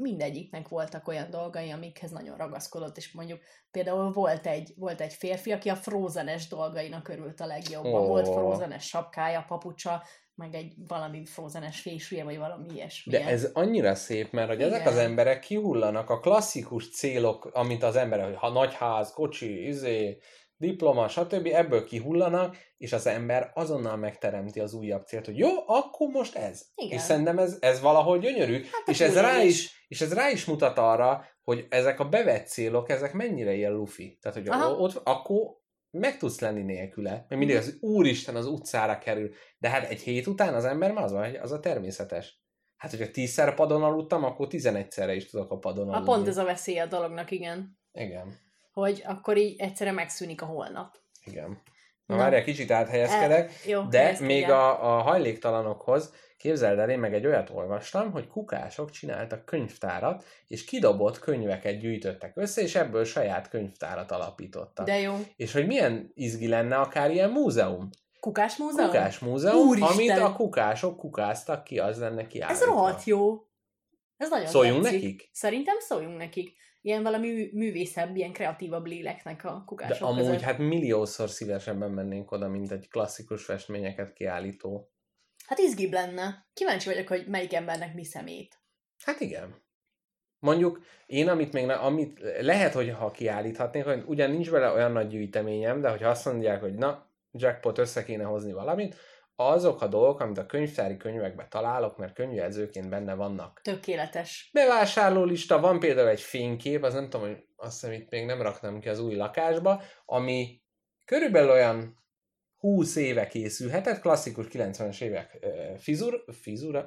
mindegyiknek voltak olyan dolgai, amikhez nagyon ragaszkodott, és mondjuk például volt egy, volt egy férfi, aki a frozenes dolgainak örült a legjobban. Ó. Volt frozenes sapkája, papucsa, meg egy valami frozenes fésűje, vagy valami ilyesmi. De ez annyira szép, mert hogy ezek Igen. az emberek kihullanak a klasszikus célok, amit az emberek, hogy ha nagy ház, kocsi, izé, diploma, stb. ebből kihullanak, és az ember azonnal megteremti az újabb célt, hogy jó, akkor most ez. Igen. És szerintem ez, ez valahol gyönyörű, Hát és a ez, rá túlélés. is, és ez rá is mutat arra, hogy ezek a bevett célok, ezek mennyire ilyen lufi. Tehát, hogy Aha. ott akkor meg tudsz lenni nélküle. Meg mindig az úristen az utcára kerül. De hát egy hét után az ember már az van, hogy az a természetes. Hát, hogyha tízszer padon aludtam, akkor tizenegyszerre is tudok a padon A aludni. pont ez a veszély a dolognak, igen. Igen, Hogy akkor így egyszerre megszűnik a holnap. igen. Na, Na. várjál, kicsit áthelyezkedek. E, jó, De még a, a hajléktalanokhoz, képzeld el, én meg egy olyat olvastam, hogy kukások csináltak könyvtárat, és kidobott könyveket gyűjtöttek össze, és ebből saját könyvtárat alapítottak. De jó. És hogy milyen izgi lenne akár ilyen múzeum? Kukás múzeum? Kukás múzeum, Úristen! amit a kukások kukáztak ki, az lenne Ez kiállítva. rohadt jó. Ez nagyon Szóljunk tetszik. nekik? Szerintem szóljunk nekik. Ilyen valami mű- művészebb, ilyen kreatívabb léleknek a De kukások amúgy között. hát milliószor szívesebben mennénk oda, mint egy klasszikus festményeket kiállító. Hát izgibb lenne. Kíváncsi vagyok, hogy melyik embernek mi szemét. Hát igen. Mondjuk én, amit még ne, amit lehet, hogy ha kiállíthatnék, hogy ugyan nincs vele olyan nagy gyűjteményem, de hogyha azt mondják, hogy na, jackpot össze kéne hozni valamit, azok a dolgok, amit a könyvtári könyvekben találok, mert könyvjelzőként benne vannak. Tökéletes. Bevásárlólista, van például egy fénykép, az nem tudom, hogy azt hiszem itt még nem raktam ki az új lakásba, ami körülbelül olyan 20 éve készülhetett, klasszikus 90-es évek fizur, fizura,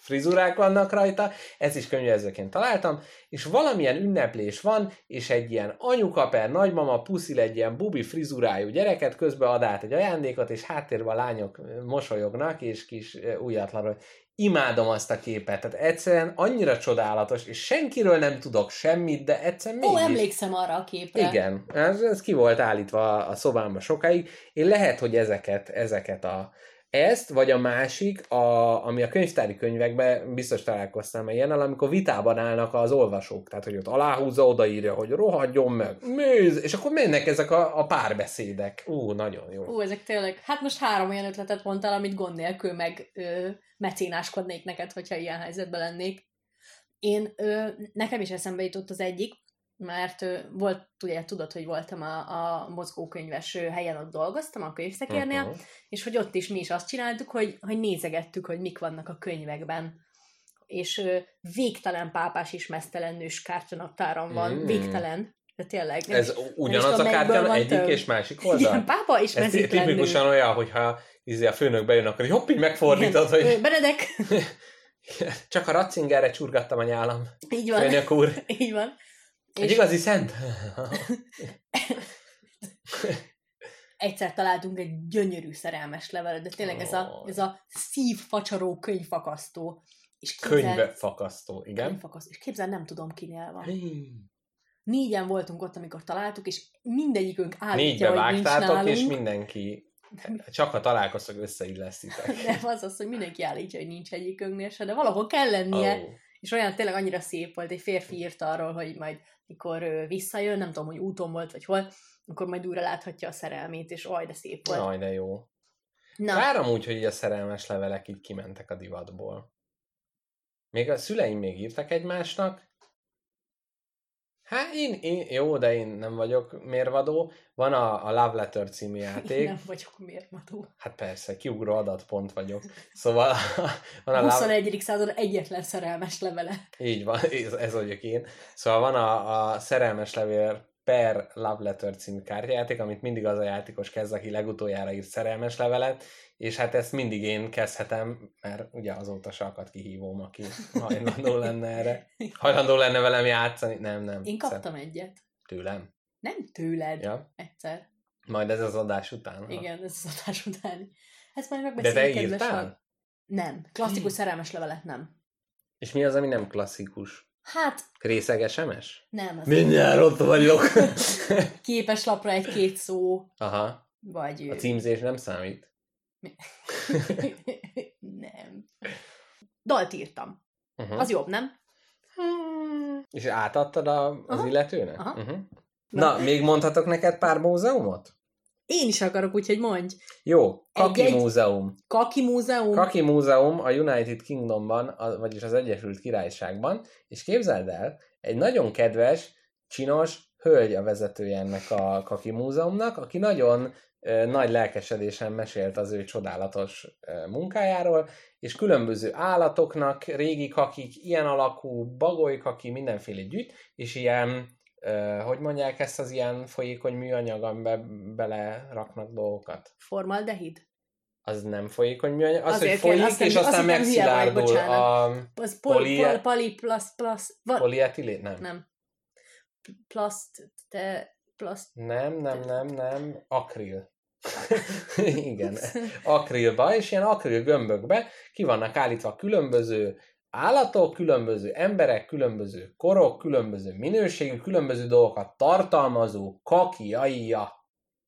frizurák vannak rajta, ezt is könyvelzőként találtam, és valamilyen ünneplés van, és egy ilyen anyuka per nagymama puszil egy ilyen bubi frizurájú gyereket, közben ad át egy ajándékot, és háttérben a lányok mosolyognak, és kis újatlanul. Imádom azt a képet, tehát egyszerűen annyira csodálatos, és senkiről nem tudok semmit, de egyszerűen Ó, mégis... emlékszem arra a képre. Igen, ez, ez ki volt állítva a szobámba sokáig. Én lehet, hogy ezeket, ezeket a ezt, vagy a másik, a, ami a könyvtári könyvekben biztos találkoztam ilyennel, amikor vitában állnak az olvasók, tehát hogy ott aláhúzza, odaírja, hogy rohadjon meg, nézd, és akkor mennek ezek a, a párbeszédek. Ú, nagyon jó. Ú, ezek tényleg, hát most három olyan ötletet mondtál, amit gond nélkül meg ö, mecénáskodnék neked, hogyha ilyen helyzetben lennék. Én, ö, nekem is eszembe jutott az egyik, mert volt, ugye tudod, hogy voltam a, a mozgókönyves helyen, ott dolgoztam, a könyvszekérnél, Mhm. és hogy ott is mi is azt csináltuk, hogy, hogy nézegettük, hogy mik vannak a könyvekben. És ö, végtelen pápás és mesztelen nős kártyanaptáram van, Mm. végtelen, de tényleg. nem Ez is- nem is ugyanaz a van egyik több. és másik Igen, oldal? pápa és Ez tipikusan olyan, hogyha izé a főnök bejön, akkor hopp, így megfordítod, Igen. hogy Benedek, csak a Ratzingerre csurgattam a nyálam. így van, Főnök úr, így van. Egy igazi szent. egyszer találtunk egy gyönyörű szerelmes levelet, de tényleg ez a, ez a szívfacsaró könyvfakasztó. És képzeld- Könyvfakasztó, igen. Könyvfakasztó. És képzeld, nem tudom kinél van. Négyen voltunk ott, amikor találtuk, és mindegyikünk állítja, Négybe hogy nincs vágtátok, nálunk. és mindenki csak ha találkoztok, összeillesztitek. Nem, az az, hogy mindenki állítja, hogy nincs egyikünknél se, de valahol kell lennie. Ó. És olyan tényleg annyira szép volt, egy férfi írta arról, hogy majd mikor visszajön, nem tudom, hogy úton volt, vagy hol, akkor majd újra láthatja a szerelmét, és oj, de szép volt. Jaj, de jó. Na, Kár amúgy, hogy így a szerelmes levelek így kimentek a divatból. Még a szüleim még írtak egymásnak. Hát én, én, jó, de én nem vagyok mérvadó. Van a, a Love Letter című én játék. nem vagyok mérvadó. Hát persze, kiugró adatpont vagyok. Szóval van a A Love, 21. század egyetlen szerelmes levele. így van, ez, ez vagyok én. Szóval van a, a szerelmes levél per Love Letter című kártyajáték, amit mindig az a játékos kezd, aki legutoljára írt szerelmes levelet, és hát ezt mindig én kezdhetem, mert ugye azóta se akad kihívóm, aki hajlandó lenne erre. Hajlandó lenne velem játszani. Nem, nem. Én kaptam egyet. Tőlem. Nem tőled. Ja. Egyszer. Majd ez az adás után. ha. Igen, ez az adás utáni. Ezt majd De te megbeszéljük, kedves írtál? Nem. Klasszikus szerelmes levelet nem. És mi az, ami nem klasszikus? Hát, Részeg SMS? nem. Az Mindjárt ott vagyok. Képes lapra egy-két szó, Aha. vagy... A címzés nem számít. nem. Dalt írtam. Uh-huh. Az jobb, nem? És átadtad a, az Aha. illetőnek? Aha. Uh-huh. Na, még mondhatok neked pár múzeumot? Én is akarok, úgyhogy mondj. Jó, Kaki Egy-egy? Múzeum. Kaki Múzeum. Kaki Múzeum a United Kingdomban, a, vagyis az Egyesült Királyságban, és képzeld el, egy nagyon kedves, csinos hölgy a vezetője ennek a Kaki Múzeumnak, aki nagyon ö, nagy lelkesedésen mesélt az ő csodálatos ö, munkájáról, és különböző állatoknak, régi kakik, ilyen alakú, bagoly kaki, mindenféle gyűjt, és ilyen, hogy mondják ezt az ilyen folyékony műanyag, amiben beleraknak dolgokat? Formaldehid. Az nem folyékony műanyag, az, Azért hogy kell, folyik, azt nem- és azt aztán megszilárdul a Az pol, Poli- pol, pali, plusz, plusz. Va? Nem. nem. Plaszt, te, plaszt. Nem, nem, nem, nem. Akril. Igen. Akrilba, és ilyen akril gömbökbe ki vannak állítva különböző állatok, különböző emberek, különböző korok, különböző minőségű, különböző dolgokat tartalmazó kaki, aija.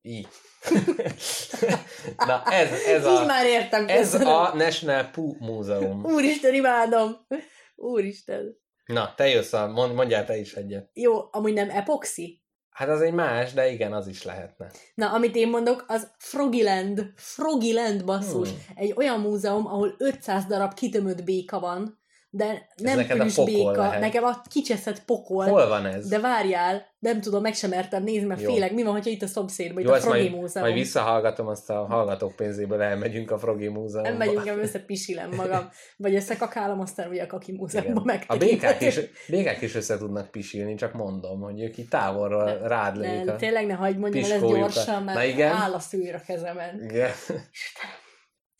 Így. Na ez, ez Így a, már értem. ez köszönöm. a National Poo Múzeum. Úristen, imádom. Úristen. Na, te jössz, a, mond, mondjál te is egyet. Jó, amúgy nem epoxi? Hát az egy más, de igen, az is lehetne. Na, amit én mondok, az Frogiland. Frogiland basszus. Hmm. Egy olyan múzeum, ahol 500 darab kitömött béka van, de nem neked a béka, lehet. nekem a kicseszett pokol. Hol van ez? De várjál, nem tudom, meg sem mertem nézni, mert Jó. félek, mi van, hogyha itt a szomszédban, itt Jó, a Frogi majd, Múzeum. majd visszahallgatom, azt a hallgatók pénzéből elmegyünk a Frogi Múzeumba. Nem megyünk, nem összepisilem magam. Vagy összekakálom, aztán ugye a Kaki Múzeumban Igen. meg. A békák is, békák is össze tudnak pisilni, csak mondom, hogy ők itt távolról Ne, rád lőjük. Ne, a... tényleg ne hagyd mondjam piskójukat. gyorsan, mert Na igen. áll a szűr a kezemen. Igen.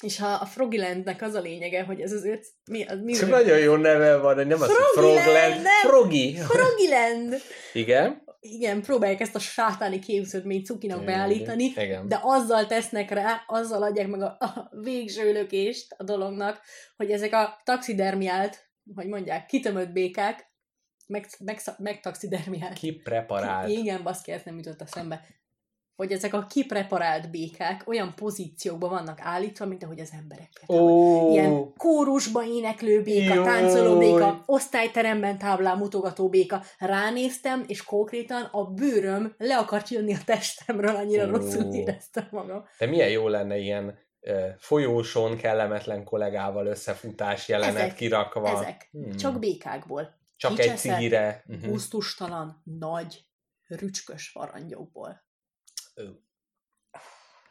És ha a Frogilandnek az a lényege, hogy ez az öt... Mi, az, mi nagyon jó neve van, nem az, hogy Frogland? Frogi. Frogiland! Igen. Igen, próbálják ezt a sátáni képződményt cukinak beállítani, Igen. de azzal tesznek rá, azzal adják meg a, a végső lökést a dolognak, hogy ezek a taxidermiált, hogy mondják, kitömött békák, meg, meg, megtaxidermiált. Kipreparált. Igen, baszki, ez nem jutott a szembe. Hogy ezek a kipreparált békák olyan pozíciókban vannak állítva, mint ahogy az emberek. Ó, Ilyen kórusba éneklő béka, Jaj. táncoló béka, osztályteremben táblán mutogató béka. Ránéztem, és konkrétan a bőröm le akart jönni a testemről, annyira Ó. rosszul éreztem magam. de milyen jó lenne ilyen folyóson kellemetlen kollégával összefutás jelenet Ezek. kirakva. Ezek. Hmm. Csak békákból. Csak egy Kicseszett, cigire. Mhm. gusztustalan, nagy, rücskös varangyokból. Ö.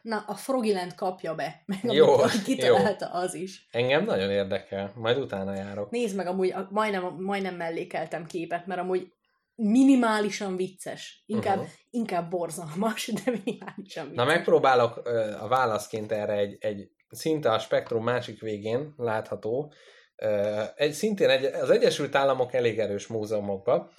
Na, a Frogilent kapja be, meg Jó, jó, amit kitalálta az is. Engem nagyon érdekel, majd utána járok. Nézd meg, amúgy majdnem, majdnem mellékeltem képet, mert amúgy minimálisan vicces. Inkább, uh-huh. inkább borzalmas, de minimálisan vicces. Na megpróbálok ö, a válaszként erre egy, egy szinte a spektrum másik végén látható, ö, egy, szintén egy, az Egyesült Államok elég erős múzeumokban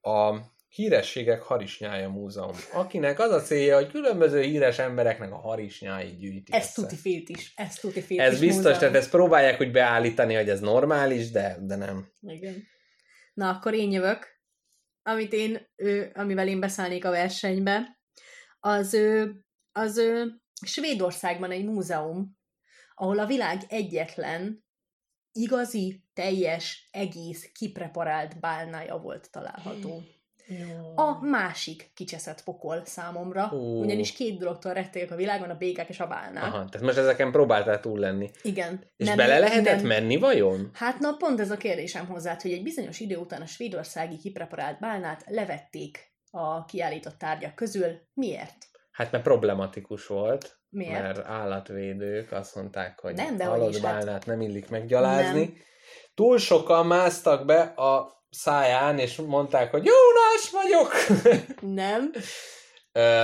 a Hírességek Harisnyája Múzeum, akinek az a célja, hogy különböző híres embereknek a harisnyáit gyűjti Ez össze. tuti félt is. Ez tuti félt Ez biztos, múzeum. tehát ezt próbálják úgy beállítani, hogy ez normális, de, de nem. Igen. Na, akkor én jövök. Amit én, ő, amivel én beszállnék a versenybe, az, ő, az ő, Svédországban egy múzeum, ahol a világ egyetlen igazi, teljes, egész, kipreparált bálnája volt található. A másik kicseszett pokol számomra, Ó. ugyanis két dologtól rettegek a világon, a békák és a bálnák. Aha, tehát most ezeken próbáltál túl lenni. Igen. És bele lehetett nem, menni vajon? Hát na, pont ez a kérdésem hozzá, hogy egy bizonyos idő után a svédországi kipreparált bálnát levették a kiállított tárgyak közül. Miért? Hát mert problematikus volt, Miért? mert állatvédők azt mondták, hogy Nem, de halott hát- bálnát nem illik meggyalázni. Nem. Túl sokan másztak be a száján, és mondták, hogy Jónás vagyok! Nem?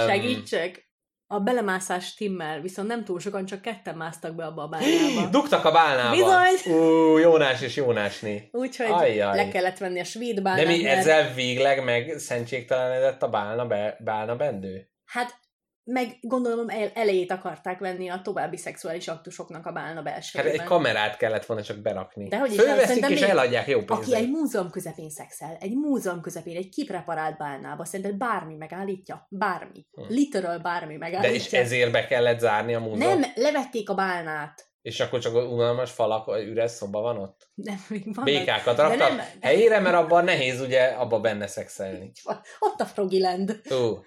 Segítsek? A belemászás stimmel, viszont nem túl sokan, csak ketten másztak be abba a bálnába. Dugtak a bálnába. Bizony. Ú, Jónás és Jónásné. Úgyhogy Ajjaj. le kellett venni a svéd De bálnát. mi mert- ezzel végleg meg szentségtelenedett a bálna, be, bálna bendő? Hát meg gondolom el, elejét akarták venni a további szexuális aktusoknak a bálna Hát belsejében. egy kamerát kellett volna csak berakni. Dehogy is, hát Fölveszik és eladják jó Aki pénzre. egy múzeum közepén szexel, egy múzeum közepén, egy kipreparált bálnába, szerinted bármi megállítja? Bármi. Hm. Literal bármi De megállítja. és ezért be kellett zárni a múzeum? Nem, levették a bálnát. És akkor csak unalmas falak, üres szoba van ott? Nem, még vannak. Békákat De raktak nem- helyére, mert abban nehéz ugye abba benne szexelni. Ott a Frogiland. Ú.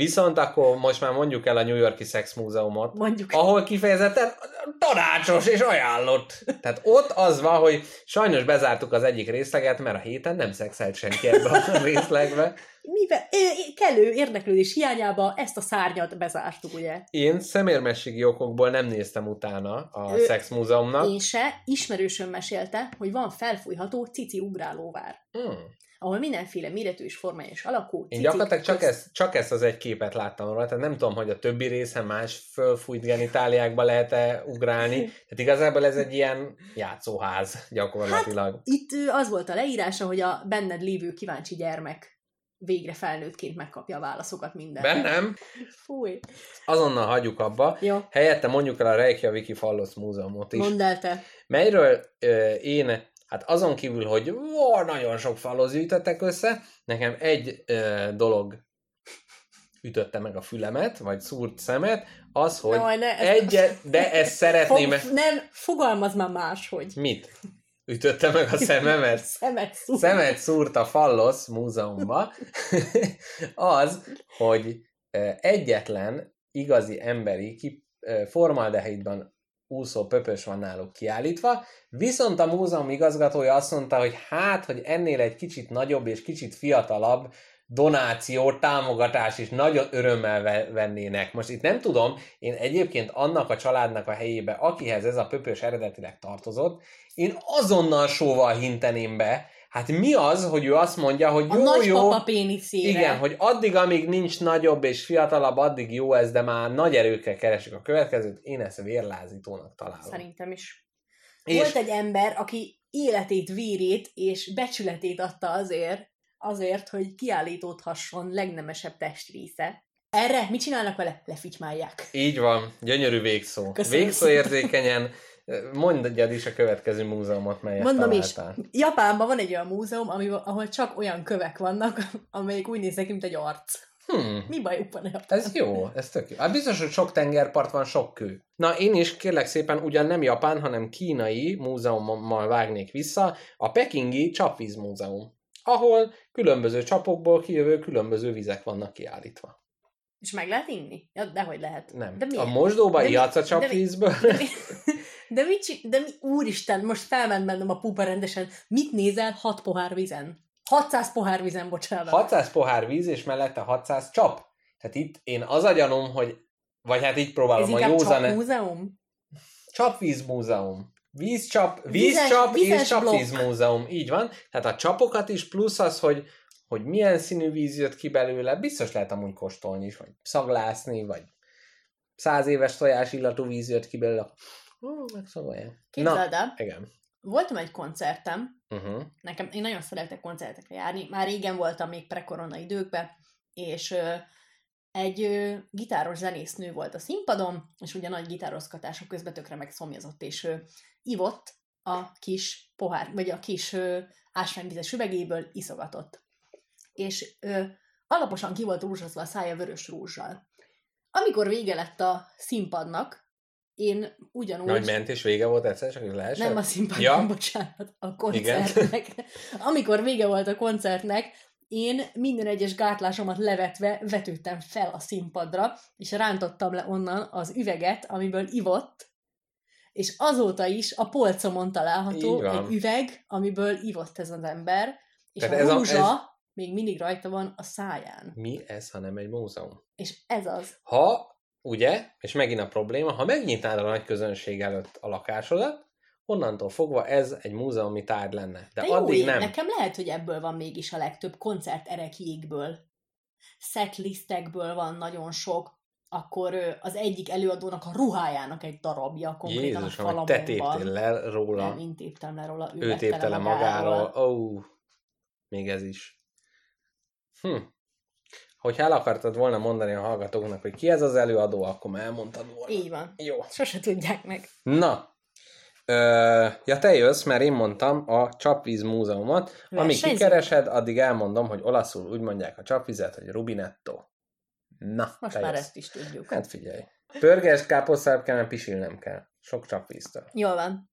Viszont akkor most már mondjuk el a New Yorki Sex Múzeumot, Mondjuk. ahol kifejezetten tanácsos és ajánlott. Tehát ott az van, hogy sajnos bezártuk az egyik részleget, mert a héten nem szexelt senki ebbe a részlegbe. Mivel, ö, ö, kellő érdeklődés hiányába ezt a szárnyat bezártuk, ugye? Én szemérmességi okokból nem néztem utána a Ő- Sex Múzeumnak. Én se, ismerősöm mesélte, hogy van felfújható cici ugrálóvár, Hmm. Ahol mindenféle méretű és formája és alakú Én gyakorlatilag csak, közt- ezt, csak ezt az egy képet láttam róla, tehát nem tudom, hogy a többi részen más fölfújt genitáliákba lehet-e ugrálni. Tehát igazából ez egy ilyen játszóház gyakorlatilag. Itt ö, az volt a leírása, hogy a benned lévő kíváncsi gyermek végre felnőttként megkapja a válaszokat mindenre. Bennem Fúj. azonnal hagyjuk abba. Jó, Helyette mondjuk el a Reykjaviki Fallos Múzeumot is. mondd el te. melyről ö, én, hát azon kívül, hogy ó, nagyon sok falhoz gyűjtöttek össze, nekem egy ö, dolog ütötte meg a fülemet, vagy szúrt szemet, az, hogy Jaj, ne, egyet, de ezt szeretném... Fog, nem, fogalmaz már máshogy. Mit? Ütötte meg a szememet? Szemet szúr. Szemet szúrt a Fallos múzeumba, az, hogy egyetlen igazi emberi ki, formaldehidban úszó pöpös van náluk kiállítva, viszont a múzeum igazgatója azt mondta, hogy hát, hogy ennél egy kicsit nagyobb és kicsit fiatalabb donáció, támogatás is nagyon örömmel ve- vennének. Most itt nem tudom, én egyébként annak a családnak a helyébe, akihez ez a pöpös eredetileg tartozott, én azonnal sóval hinteném be, hát mi az, hogy ő azt mondja, hogy A jó, jó, nagypapa péniszére. igen, hogy addig, amíg nincs nagyobb és fiatalabb, addig jó ez, de már nagy erőkkel keresik a következőt, én ezt vérlázítónak találom. Szerintem is. És- Volt egy ember, aki életét, vérét és becsületét adta azért, azért, hogy kiállítódhasson legnemesebb testrésze. Erre mit csinálnak vele? Lefitymálják. Így van, gyönyörű végszó. Köszönöm végszó érzékenyen, mondjad is a következő múzeumot, melyet Mondom is, találtál. Japánban van egy olyan múzeum, ami, ahol csak olyan kövek vannak, amelyek úgy néznek, mint egy arc. Hmm. Mi bajuk van Japán? Ez jó, ez tök jó. Hát biztos, hogy sok tengerpart van, sok kő. Na, én is kérlek szépen ugyan nem japán, hanem kínai múzeummal vágnék vissza, a Pekingi Csapvíz Múzeum, ahol különböző csapokból kijövő különböző vizek vannak kiállítva. És meg lehet inni? Ja, dehogy lehet. Nem. De miért? a mosdóba ihatsz a de mi- csapvízből? De, mi, De mit de mi, úristen, most felment bennem a pupa rendesen. Mit nézel 6 pohár vízen? 600 pohár vízen, bocsánat. 600 pohár víz, és mellette 600 csap. Tehát itt én az a gyanúm, hogy vagy hát így Ez próbálom a inkább józan... csak múzeum? Csapvíz múzeum. Vízcsap, vízcsap vizes és csapvíz múzeum. Így van. Tehát a csapokat is, plusz az, hogy, hogy milyen színű víz jött ki belőle, biztos lehet amúgy kóstolni is, vagy szaglászni, vagy száz éves tojás illatú víz jött ki belőle. Megszagolják. Képzeld el, igen. voltam egy koncertem, Uh-huh. nekem, én nagyon szeretek koncertekre járni, már régen voltam még prekorona időkben, és ö, egy ö, gitáros zenésznő volt a színpadon, és ugye nagy gitározgatások közben tökre megszomjazott, és ö, ivott a kis pohár, vagy a kis ö, ásványvizes üvegéből iszogatott. És ö, alaposan ki volt rúzsozva a szája vörös rúzsal. Amikor vége lett a színpadnak, én ugyanúgy... Nagy ment és vége volt egyszer, csak leesett? Nem a színpadon, Ja. bocsánat, a koncertnek. Amikor vége volt a koncertnek, én minden egyes gátlásomat levetve vetődtem fel a színpadra, és rántottam le onnan az üveget, amiből ivott, és azóta is a polcomon található egy üveg, amiből ivott ez az ember, és Tehát a ez a- rúzsa ez- még mindig rajta van a száján. Mi ez, ha nem egy múzeum? És ez az. Ha, ugye, és megint a probléma, ha megnyitnád a nagy közönség előtt a lakásodat, onnantól fogva ez egy múzeumi tárgy lenne. De, De jó, addig nem. nekem lehet, hogy ebből van mégis a legtöbb koncert erekjékből. Setlistekből van nagyon sok, akkor az egyik előadónak a ruhájának egy darabja konkrétan Jézus, a falamon te téptél le róla, Nem, én téptem le róla, ő, ő tépte le magáról. Ó, oh, még ez is. Hm. Hogyha el akartad volna mondani a hallgatóknak, hogy ki ez az előadó, akkor már elmondtad volna. Így van. Jó. Sose tudják meg. Na, Ö, ja, te jössz, mert én mondtam a Csapvíz Múzeumot. Amíg Versenyzünk? kikeresed, addig elmondom, hogy olaszul úgy mondják a csapvizet, hogy rubinetto. Na, Most már jössz. ezt is tudjuk. Hát figyelj. Pörgest káposztább kell, mert pisilnem kell. Sok csapvíztől. Jól van.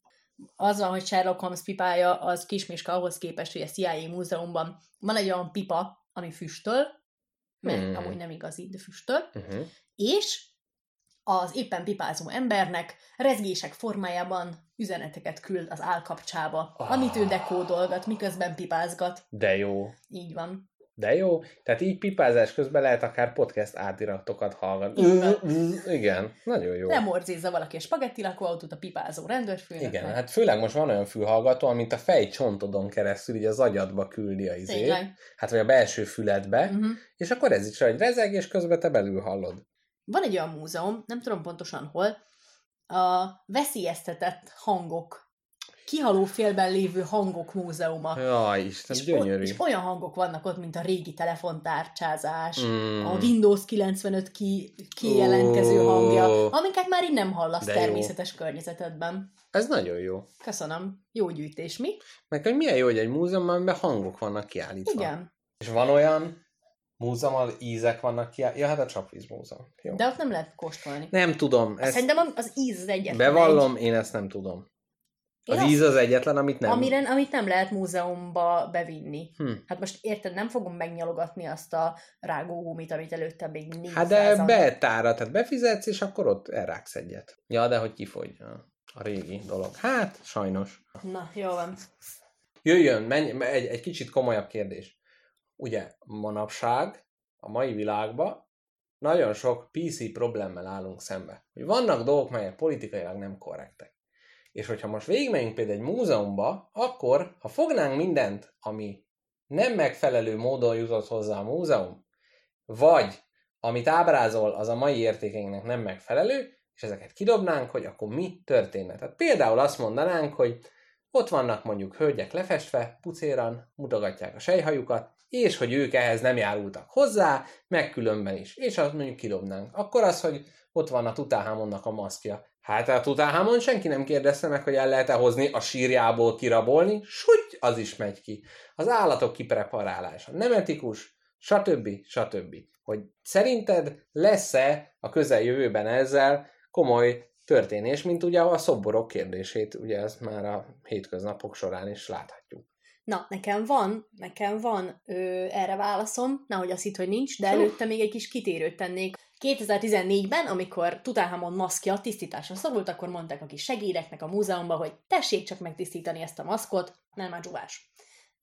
Az van, hogy Sherlock Holmes pipája az kismiska ahhoz képest, hogy a CIA múzeumban van egy olyan pipa, ami füstöl, mert Hmm. amúgy nem igazi, de füstöl, Uh-huh. és az éppen pipázó embernek rezgések formájában üzeneteket küld az állkapcsába, Ah. amit ő dekódolgat, miközben pipázgat. De jó. Így van. De jó. Tehát így pipázás közben lehet akár podcast átiratokat hallgatni. Van. Igen, nagyon jó. Nem orzézza valaki a spagetti lakóautót a pipázó rendőrfőnöknek. Igen, hát főleg most van olyan fülhallgató, amit a fejcsontodon keresztül így az agyadba küldi a izét. Tényleg. Hát vagy a belső füledbe, Uh-huh. és akkor ez is egy rezeg, és közben te belül hallod. Van egy olyan múzeum, nem tudom pontosan hol, a veszélyeztetett hangok, kihaló félben lévő hangok múzeuma. Jaj, Isten, és, gyönyörű. és olyan hangok vannak ott, mint a régi telefontárcsázás, Mm. a Windows 95 ki, kijelentkező Ó. hangja, amiket már így nem hallasz De jó. természetes környezetedben. Ez nagyon jó. Köszönöm. Jó gyűjtés, mi? Meg hogy milyen jó, hogy egy múzeumban, amiben hangok vannak kiállítva. Igen. És van olyan múzeum, ahol ízek vannak kiállítva. Ja, hát a Csapvíz múzeum. Jó. De ott nem lehet kóstolni. Nem tudom. Ezt Szerintem az íz az egyetlen bevallom, én ezt nem tudom. Én Az íz az egyetlen, amit nem. Amire, amit nem lehet múzeumba bevinni. Hm. Hát most érted, nem fogom megnyalogatni azt a rágógumit, amit előtte még 400 Hát de betára, tehát befizetsz, és akkor ott elráksz egyet. Ja, de hogy kifogy a, a régi dolog. Hát, sajnos. Na, jó van. Jöjjön, menj, egy, egy kicsit komolyabb kérdés. Ugye, manapság, a mai világban nagyon sok PC problémmel állunk szembe. Hogy vannak dolgok, melyek politikailag nem korrektek. És hogyha most végigmegyünk például egy múzeumba, akkor, ha fognánk mindent, ami nem megfelelő módon jutott hozzá a múzeum, vagy amit ábrázol, az a mai értékeinknek nem megfelelő, és ezeket kidobnánk, hogy akkor mi történne. Tehát például azt mondanánk, hogy ott vannak mondjuk hölgyek lefestve, pucéran, mutogatják a sejhajukat, és hogy ők ehhez nem járultak hozzá, meg különben is. És azt mondjuk kidobnánk. Akkor az, hogy ott van a Tutáhámonnak a maszkja. Hát a Tutáhámon senki nem kérdezte meg, hogy el lehet-e hozni a sírjából kirabolni, súgy, az is megy ki. Az állatok kipreparálása nem etikus, stb. stb. Hogy szerinted lesz-e a közeljövőben ezzel komoly történés, mint ugye a szoborok kérdését, ugye ezt már a hétköznapok során is láthatjuk. Na, nekem van, nekem van ö, erre válaszom, nehogy azt hitt, hogy nincs, de előtte még egy kis kitérőt tennék. 2014-ben, amikor Tutankhamon maszkja tisztításra szorult, akkor mondták a kis segédeknek a múzeumban, hogy tessék csak megtisztítani ezt a maszkot, nem már dzsúvás.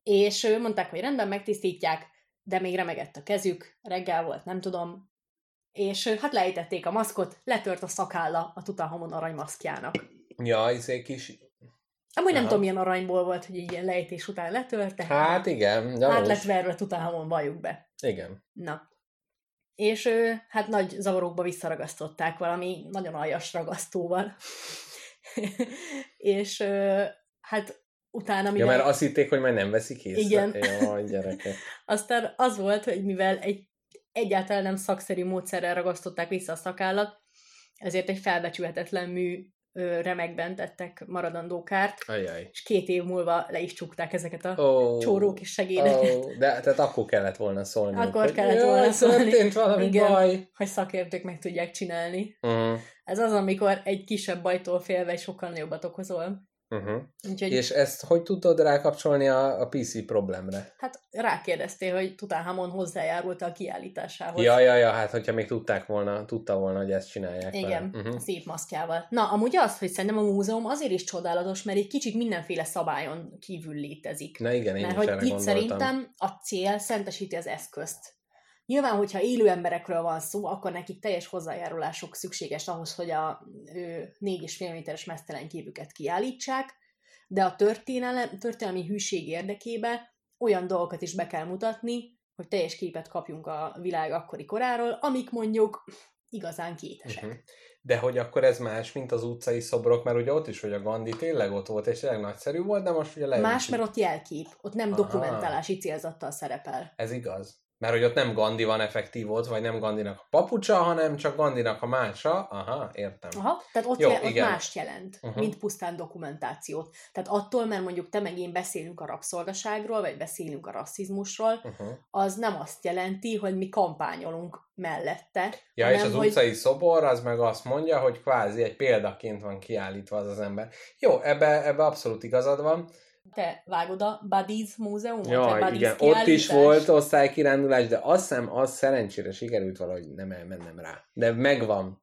És mondták, hogy rendben megtisztítják, de még remegett a kezük, reggel volt, nem tudom, és hát lejtették a maszkot, letört a szakálla a Tutankhamon aranymaszkjának. Ja, izé kis... Amúgy nem Aha. tudom, milyen arany volt, hogy így ilyen lejtés után letörte. Hát igen, hát gyanús. lett verve Tutankhamon, valljuk be. Igen. Na. És ő, hát nagy zavarokba visszaragasztották valami nagyon aljas ragasztóval. és hát utána, Ja, mivel... mert azt hitték, hogy majd nem veszik észre. Igen. Jaj, gyerekek. Aztán az volt, hogy mivel egy egyáltalán nem szakszerű módszerrel ragasztották vissza a szakállat, ezért egy felbecsülhetetlen mű remekben tettek maradandó kárt, Ajaj. és két év múlva le is csukták ezeket a Ó, csórók és segédeket, Ó, de tehát akkor kellett volna szólni. Akkor hogy kellett jaj, volna szólni. történt valami Igen. baj. hogy szakértők meg tudják csinálni. Uh-huh. Ez az, amikor egy kisebb bajtól félve sokkal nagyobbat okozol. Uh-huh. Úgyhogy És ezt hogy tudod rákapcsolni a, a PC problémre? hát rákérdeztél, hogy Tutankhamon hozzájárult a kiállításához. Ja, ja, ja, hát hogyha még tudták volna, tudta volna, hogy ezt csinálják. Igen, vele. uh-huh. szép maszkjával. Na, amúgy az, hogy szerintem a múzeum azért is csodálatos, mert egy kicsit mindenféle szabályon kívül létezik. Na igen, én mert hogy itt gondoltam. szerintem a cél szentesíti az eszközt. Nyilván, hogyha élő emberekről van szó, akkor nekik teljes hozzájárulásuk szükséges ahhoz, hogy a ő, 4,5 méteres mesztelen képüket kiállítsák, de a történelem, történelmi hűség érdekében olyan dolgokat is be kell mutatni, hogy teljes képet kapjunk a világ akkori koráról, amik mondjuk igazán kétesek. Uh-huh. De hogy akkor ez más, mint az utcai szobrok, mert ugye ott is, hogy a Gandhi tényleg ott volt, és tényleg nagyszerű volt, de most ugye leütik. Más, mert ott jelkép, ott nem Aha. dokumentálási célzattal szerepel. Ez igaz. Mert hogy ott nem Gandhi van effektív ott, vagy nem Gandinak a papucsa, hanem csak Gandinak a mása. Aha, értem. Aha, tehát ott, Jó, jel, ott mást jelent, uh-huh. mint pusztán dokumentációt. Tehát attól, mert mondjuk te meg én beszélünk a rabszolgaságról, vagy beszélünk a rasszizmusról, Uh-huh. az nem azt jelenti, hogy mi kampányolunk mellette, Ja, hanem és az hogy utcai szobor az meg azt mondja, hogy kvázi egy példaként van kiállítva az az ember. Jó, ebbe, ebbe abszolút igazad van. Te vágod a Buddies múzeumot, Jaj, igen, ott is volt osztálykirándulás, de azt hiszem, az szerencsére sikerült valahogy nem elmennem rá. De megvan.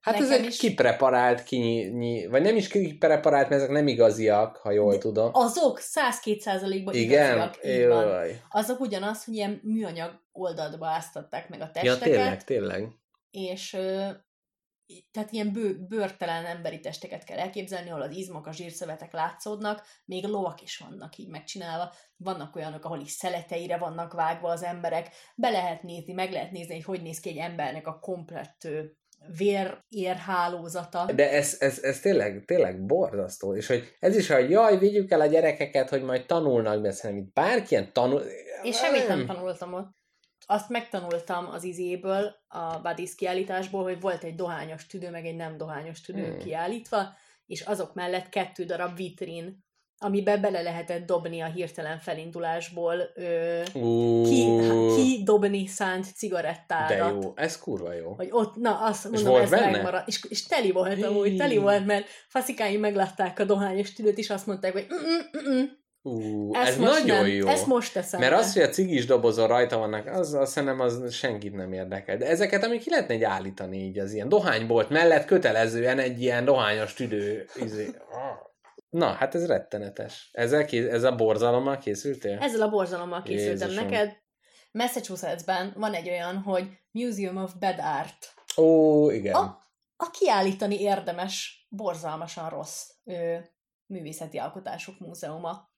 Hát ez Nekem egy is. kipreparált, kinyi, vagy nem is kipreparált, mert ezek nem igaziak, ha jól De tudom. Azok 102 százalékban Igen? igaziak, így van. Azok ugyanaz, hogy ilyen műanyag oldalba áztatták meg a Ja, testeket, tényleg, tényleg. és tehát ilyen bő, bőrtelen emberi testeket kell elképzelni, ahol az izmok, a zsírszövetek látszódnak, még lovak is vannak így megcsinálva, vannak olyanok, ahol is szeleteire vannak vágva az emberek, be lehet nézni, meg lehet nézni, hogy hogy néz ki egy embernek a komplett vérérhálózata. De ez, ez, ez tényleg, tényleg borzasztó. És hogy ez is, hogy jaj, vigyük el a gyerekeket, hogy majd tanulnak, de szerintem itt bárkilyen tanul... Én semmit nem tanultam ott. Azt megtanultam az izéből, a Buddies kiállításból, hogy volt egy dohányos tüdő, meg egy nem dohányos tüdő Hmm. kiállítva, és azok mellett kettő darab vitrin, amiben bele lehetett dobni a hirtelen felindulásból ö, Ú, ki, ki dobni szánt de cigarettádat. jó, ez kurva jó. Hogy ott, na azt mondom, volt ez benne? megmaradt. És, és teli volt amúgy, teli volt, mert faszikáim meglátták a dohányos tüdőt, és azt mondták, hogy Ú, ezt ez nagyon nem, jó. ezt most teszem. Mert be. az, hogy a cigis dobozon rajta vannak, az, azt szerintem az senkit nem érdekel. De ezeket, amik ki lehetne egy állítani így az ilyen dohánybolt mellett kötelezően egy ilyen dohányos tüdő. Izé. Na, hát ez rettenetes. Ezzel kész, ez a borzalommal készültél? Ezzel a borzalommal készültem Jézusom. neked. Massachusettsben van egy olyan, hogy Museum of Bad Art. Ó, igen. A, a kiállítani érdemes, borzalmasan rossz ö, művészeti alkotások múzeuma.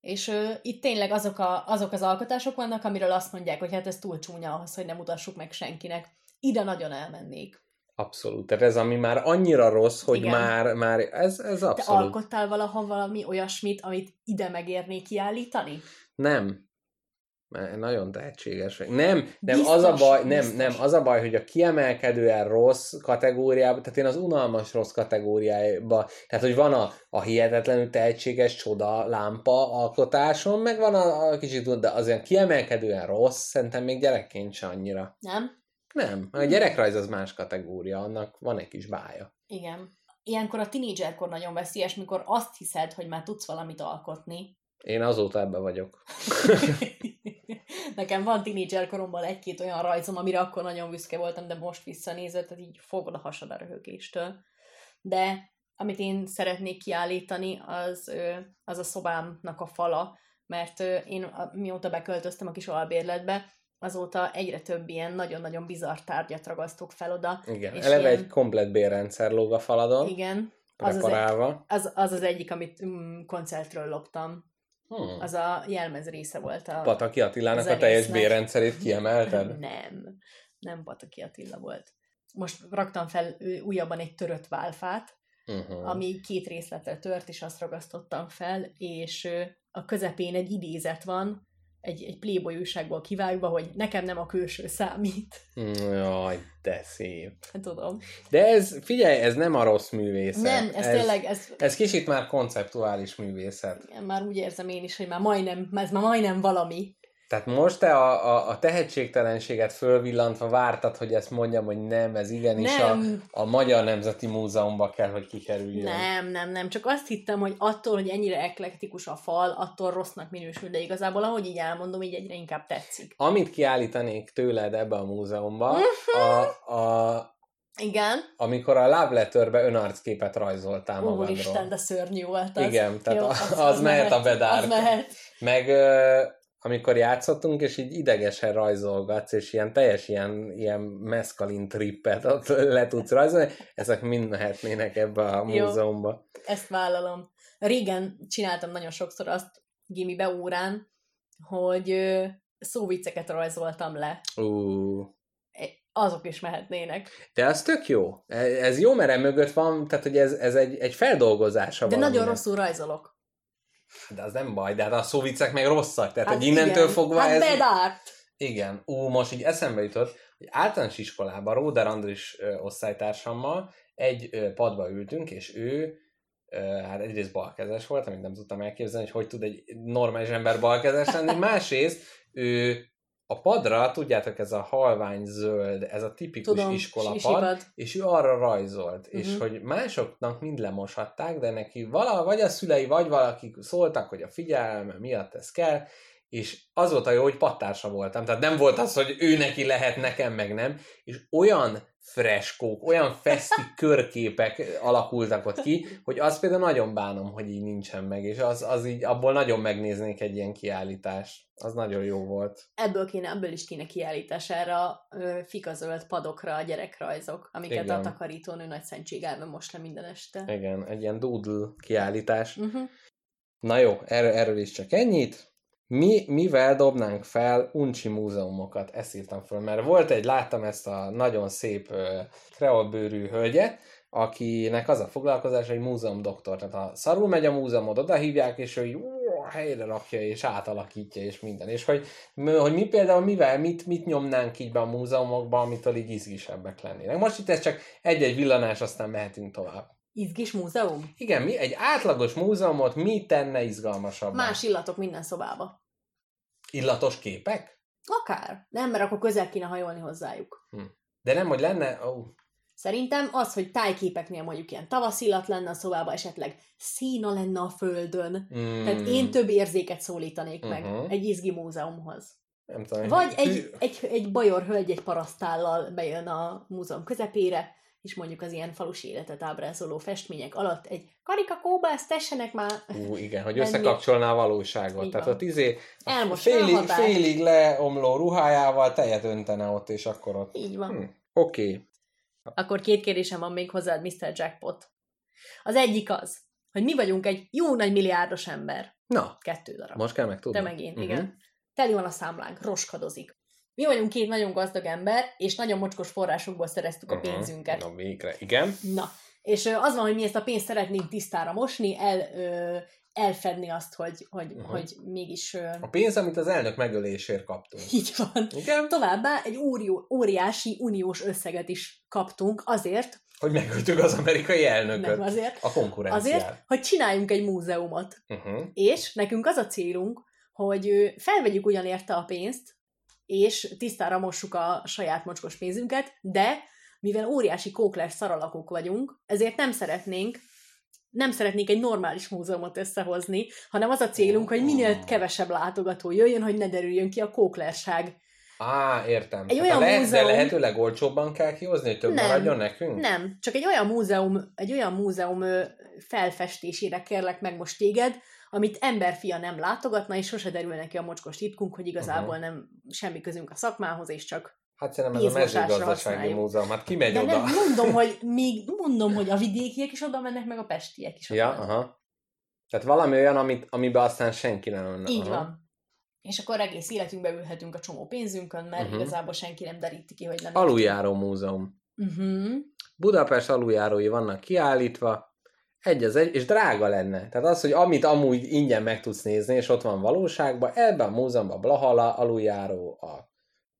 És ö, itt tényleg azok, a, azok az alkotások vannak, amiről azt mondják, hogy hát ez túl csúnya ahhoz, hogy nem mutassuk meg senkinek. Ide nagyon elmennék. Abszolút. Tehát ez ami már annyira rossz, hogy Igen. már, már ez, ez Te abszolút. alkottál valaha valami olyasmit, amit ide megérné kiállítani? Nem. Mert nagyon tehetséges vagy. Nem, nem, Biztos, az a baj, nem, biztos. nem, az a baj, hogy a kiemelkedően rossz kategóriába, tehát én az unalmas rossz kategóriába, tehát hogy van a, a hihetetlenül tehetséges csoda lámpa alkotásom, meg van a, a kicsit, de az olyan kiemelkedően rossz, szerintem még gyerekként se annyira. Nem? Nem, a gyerekrajz az más kategória, annak van egy kis bája. Igen. Ilyenkor a tinédzserkor nagyon veszélyes, mikor azt hiszed, hogy már tudsz valamit alkotni, Én azóta ebbe vagyok. Nekem van tínédzser koromban egy-két olyan rajzom, amire akkor nagyon büszke voltam, de most visszanézett, tehát így fogod a hasad a röhögéstől. De amit én szeretnék kiállítani, az, az a szobámnak a fala, mert én mióta beköltöztem a kis albérletbe, azóta egyre több ilyen nagyon-nagyon bizarr tárgyat ragasztok fel oda. Igen, És eleve ilyen- egy komplet bérrendszer lóg a faladon, Igen, az az, egy, az, az az egyik, amit mm, koncertről loptam. Hmm. Az a jelmez része volt a... Pataki Attilának a teljes bérrendszerét kiemelted? Nem, nem Pataki Attila volt. Most raktam fel újabban egy törött válfát, Uh-huh. ami két részletre tört, és azt ragasztottam fel, és a közepén egy idézet van, egy, egy Playboy újságból kivágva, hogy nekem nem a külső számít. Jaj, de szép. Hát tudom. De ez, figyelj, ez nem a rossz művészet. Nem, ez, tényleg, ez, Ez kicsit már konceptuális művészet. igen, már úgy érzem én is, hogy már majdnem, ez már majdnem valami. Tehát most te a, a, a tehetségtelenséget fölvillantva vártad, hogy ezt mondjam, hogy nem, ez igenis Nem. A, a Magyar Nemzeti Múzeumba kell, hogy kikerüljön. Nem, nem, nem. Csak azt hittem, hogy attól, hogy ennyire eklektikus a fal, attól rossznak minősül, de igazából, ahogy így elmondom, így egyre inkább tetszik. Amit kiállítanék tőled ebbe a múzeumba, a, a, Igen. amikor a Love Letterbe önarcképet rajzoltál magadról. Úristen, de szörnyű volt az. Igen, tehát Jó, az, az, mehet a bedár. Az mehet. Meg ö, amikor játszottunk, és így idegesen rajzolgatsz, és ilyen teljes ilyen, ilyen meszkalin trippet ott le tudsz rajzolni, ezek mind mehetnének ebbe a Jó. múzeumba. Ezt vállalom. Régen csináltam nagyon sokszor azt gimibe órán, hogy ö, szóvicceket rajzoltam le. Ú, Azok is mehetnének. de az tök jó. Ez ez jó, mert mögött van, tehát hogy ez, ez egy, egy feldolgozása De valaminek. nagyon rosszul rajzolok. De az nem baj, de hát a szóviccek meg rosszak. Tehát, Hát hogy innentől igen. fogva hát ez... bedárt. Igen. Ú, most így eszembe jutott, hogy általános iskolában Róder Andris ö, osztálytársammal egy ö, padba ültünk, és ő ö, hát egyrészt balkezes volt, amit nem tudtam elképzelni, hogy hogy tud egy normális ember balkezes lenni, másrészt ő a padra, tudjátok, ez a halvány zöld, ez a tipikus Tudom, iskolapad, és ő arra rajzolt, uh-huh. és Mhm. hogy másoknak mind lemoshatták, de neki vala, vagy a szülei, vagy valakik szóltak, hogy a figyelme miatt ez kell, és az volt a jó, hogy pattársa voltam, tehát nem volt az, hogy ő neki lehet, nekem meg nem, és olyan freskók, olyan feszti körképek alakultak ott ki, hogy azt például nagyon bánom, hogy így nincsen meg, és az, az így, abból nagyon megnéznék egy ilyen kiállítást. Az nagyon jó volt. Ebből, kéne, ebből is kéne kiállítására fikazöld padokra a gyerekrajzok, amiket Igen. a takarítónő nagy szentségelben most le minden este. Igen, egy ilyen doodle kiállítás. Uh-huh. Na jó, erről, erről is csak ennyit. Mi, mivel dobnánk fel uncsi múzeumokat? Ezt írtam föl, mert volt egy, láttam ezt a nagyon szép kreolbőrű hölgyet, akinek az a foglalkozás, hogy múzeum doktor. Tehát ha szarul megy a múzeumot, oda hívják, és ő helyre rakja, és átalakítja, és minden. És hogy, hogy mi például mivel, mit, mit nyomnánk így be a múzeumokba, amitől így izgisebbek lennének. Most itt ez csak egy-egy villanás, aztán mehetünk tovább. Izgis múzeum? Igen, mi, egy átlagos múzeumot mi tenne izgalmasabbá? Más illatok minden szobába. Illatos képek? Akár. Nem, mert akkor közel kéne hajolni hozzájuk. De nem, hogy lenne... Ó, Szerintem az, hogy tájképeknél mondjuk ilyen tavaszillat lenne a szobában, esetleg szína lenne a földön. mm, Tehát én több érzéket szólítanék meg Mhm. egy izgi múzeumhoz. Nem tudom. Vagy egy, egy, egy bajor hölgy egy parasztállal bejön a múzeum közepére, és mondjuk az ilyen falusi életet ábrázoló festmények alatt egy karikakóba, ezt tessenek már. Ú, igen, hogy összekapcsolná a valóságot. Így Tehát van. ott izé félig, félig leomló ruhájával tejet öntene ott, és akkor ott... Így van. Hm, Oké. Okay. Akkor két kérdésem van még hozzád, Mr. Jackpot. Az egyik az, hogy mi vagyunk egy jó nagy milliárdos ember. Na, Kettő darab. most kell megtudni. Te meg én, Mhm. igen. Teli van a számlánk, roskadozik. Mi vagyunk két nagyon gazdag ember, és nagyon mocskos forrásokból szereztük a Mhm. pénzünket. Na végre, igen. Na, és az van, hogy mi ezt a pénzt szeretnénk tisztára mosni, el, ö, elfedni azt, hogy, hogy, Mhm. hogy mégis ö, A pénz, amit az elnök megölésért kaptunk. így van. Igen? Továbbá egy órió, óriási uniós összeget is kaptunk azért, Hogy megöltük az amerikai elnököt. nem azért, A konkurenciát. azért, hogy csináljunk egy múzeumot. Uh-huh. És nekünk az a célunk, hogy felvegyük ugyan érte a pénzt, és tisztára mossuk a saját mocskos pénzünket, de mivel óriási kókler szaralakok vagyunk, ezért nem szeretnénk nem szeretnék egy normális múzeumot összehozni, hanem az a célunk, hogy minél kevesebb látogató jöjjön, hogy ne derüljön ki a kóklerság. Á, értem. Egy Hát olyan lehet, múzeum- De lehetőleg olcsóbban kell kihozni, hogy több Nem. maradjon nekünk? Nem, csak egy olyan múzeum, egy olyan múzeum felfestésére kérlek meg most téged, amit emberfia nem látogatna, és sose derül neki a mocskos titkunk, hogy igazából nem semmi közünk a szakmához, és csak Hát szerintem ez a mezőgazdasági múzeum. Hát ki megy De oda? nem mondom, hogy még mondom, hogy a vidékiek is oda mennek, meg a pestiek is oda Ja, mennek. aha. Tehát valami olyan, amit, amiben aztán senki nem menne. Így aha. van. És akkor egész életünkbe ülhetünk a csomó pénzünkön, mert uh-huh. igazából senki nem deríti ki, hogy nem. Aluljáró múzeum. Uh-huh. Budapest aluljárói vannak kiállítva, egy az egy, és drága lenne. Tehát az, hogy amit amúgy ingyen meg tudsz nézni, és ott van valóságban, ebben a múzeumban Blahala aluljáró, a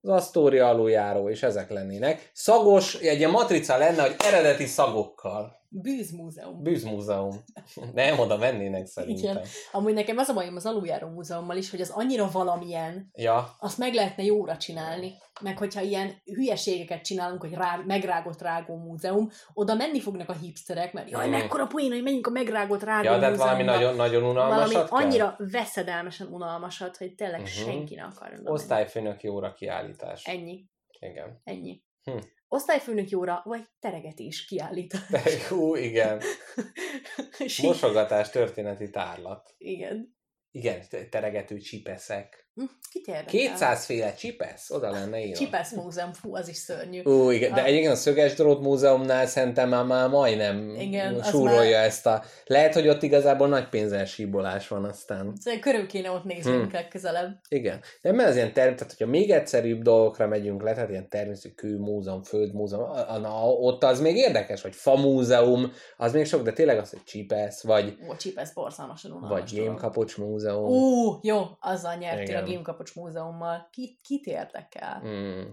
az Asztória aluljáró, és ezek lennének. Szagos, egy ilyen matrica lenne, hogy eredeti szagokkal. Bűzmúzeum. Bűzmúzeum. Nem oda mennének szerintem. Igen. Amúgy nekem az a bajom az aluljáró múzeummal is, hogy az annyira valamilyen, Ja, azt meg lehetne jóra csinálni. Meg hogyha ilyen hülyeségeket csinálunk, hogy rá, megrágott rágó múzeum, oda menni fognak a hipsterek, mert jaj, Mm. mekkora poén, hogy menjünk a megrágott rágó ja valami múzeumba. nagyon, nagyon unalmasat valami kell? annyira veszedelmesen unalmasat, hogy tényleg uh-huh. senki ne akar. Osztályfőnök jóra kiállítás. Ennyi. Igen. Ennyi. Hm. Osztályfőnök jóra, vagy teregetés kiállítás. Hú, igen. Mosogatás történeti tárlat. Igen. Igen, te- teregető csipeszek. Hm, Kit érdekel? 200 féle csipesz? Oda lenne írva. Csipesz múzeum, fú, az is szörnyű. Ú, igen, de egyébként a Szöges Drót Múzeumnál szerintem már, már majdnem Igen, súrolja már- ezt a... Lehet, hogy ott igazából nagy pénzes síbolás van aztán. Szóval körül kéne ott néznünk Hm. legközelebb. Igen. De mert az ilyen term, tehát hogyha még egyszerűbb dolgokra megyünk le, tehát ilyen természeti kőmúzeum, földmúzeum, na, ott az még érdekes, vagy famúzeum, az még sok, de tényleg az, hogy csipesz, vagy, Ó, csipesz borzalmasan vagy gémkapocs múzeum. Ú, jó, azzal nyertél Gémkapocs múzeummal. Ki, kit érdekel? Mm.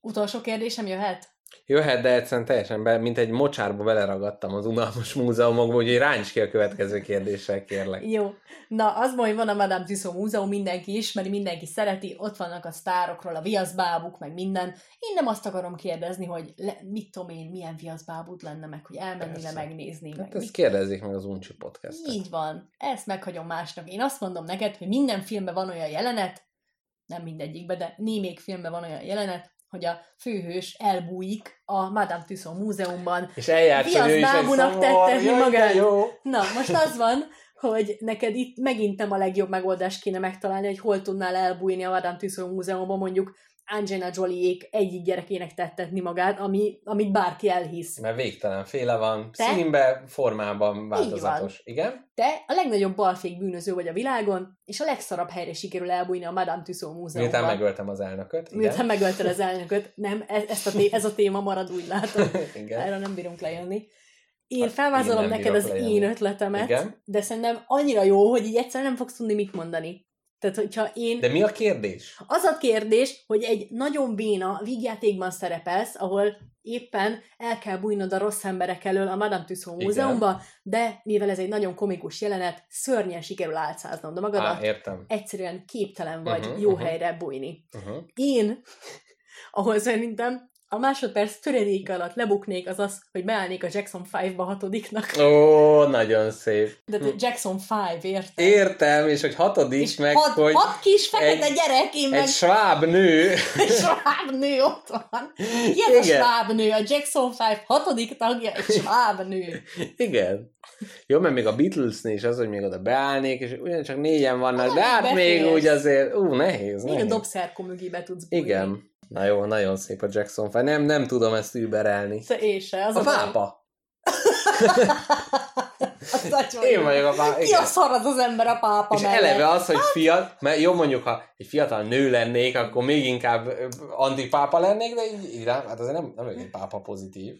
Utolsó kérdésem jöhet? Jöhet, de egyszerűen teljesen be, mint egy mocsárba beleragadtam az unalmas múzeumokba, úgyhogy ráncs ki a következő kérdéssel, kérlek. Jó. Na, az hogy van a Madame Tussauds Múzeum, mindenki ismeri, mindenki szereti, ott vannak a sztárokról, a viaszbábuk, meg minden. Én nem azt akarom kérdezni, hogy le, mit tudom én, milyen viaszbábud lenne, meg hogy elmenni le megnézni. Hát meg ezt mit kérdezzék meg az Uncsi podcast Így van. Ezt meghagyom másnak. Én azt mondom neked, hogy minden filmben van olyan jelenet, nem mindegyikben, de némelyik filmben van olyan jelenet, hogy a főhős elbújik a Madame Tussauds múzeumban. És eljárt, hogy ő is egy tettetni magát. jó. Na, most az van, hogy neked itt megint nem a legjobb megoldást kéne megtalálni, hogy hol tudnál elbújni a Madame Tussauds múzeumban, mondjuk Angelina Jolie-ék egyik gyerekének tettetni magát, ami, amit bárki elhisz. Mert végtelen féle van, Te? színbe, formában változatos. Igen? Te a legnagyobb balfék bűnöző vagy a világon, és a legszarabb helyre sikerül elbújni a Madame Tussauds múzeumban. Miután megöltem az elnököt. Igen? Miután megölted az elnököt. Nem, ez, ezt a té- ez a téma marad, úgy látom. Igen. Erről nem bírunk lejönni. Én Hát felvázolom én neked az lejönni. én ötletemet, Igen. de szerintem annyira jó, hogy így egyszerűen nem fogsz tudni mit mondani. Tehát, hogyha én... De mi a kérdés? Az a kérdés, hogy egy nagyon béna vígjátékban szerepelsz, ahol éppen el kell bújnod a rossz emberek elől a Madame Tussauds Igen. múzeumba, de mivel ez egy nagyon komikus jelenet, szörnyen sikerül álcáznod magadat, Á, értem. egyszerűen képtelen vagy uh-huh, jó uh-huh. helyre bújni. Uh-huh. Én, ahol szerintem a másodperc töredék alatt lebuknék, az az, hogy beállnék a Jackson 5-ba hatodiknak. Ó, nagyon szép. De te Jackson 5, érted? Értem, és hogy hatodik És meg, hat, hogy hat kis fekete egy- gyerek, én meg egy sváb nő. sváb nő ott van. Ilyen a Igen. sváb nő, a Jackson 5 hatodik tagja, egy sváb nő. Igen. Jó, mert még a Beatlesnél is az, hogy még oda beállnék, és ugyancsak négyen vannak, Ah, de hát még úgy azért, ú, nehéz, Még a nehéz. dobszerkó mögé be tudsz bújni. Igen. Na jó, nagyon szép a Jackson 5. Nem, nem tudom ezt überelni. Szóval Én se, az A baj. pápa. Én vagyok a pápa. Ki a szar az ember a pápa És mellett? eleve az, hogy fiat, mert jó mondjuk, ha egy fiatal nő lennék, akkor még inkább antipápa lennék, de így, így rá- hát azért nem, nem vagyok egy pápa pozitív.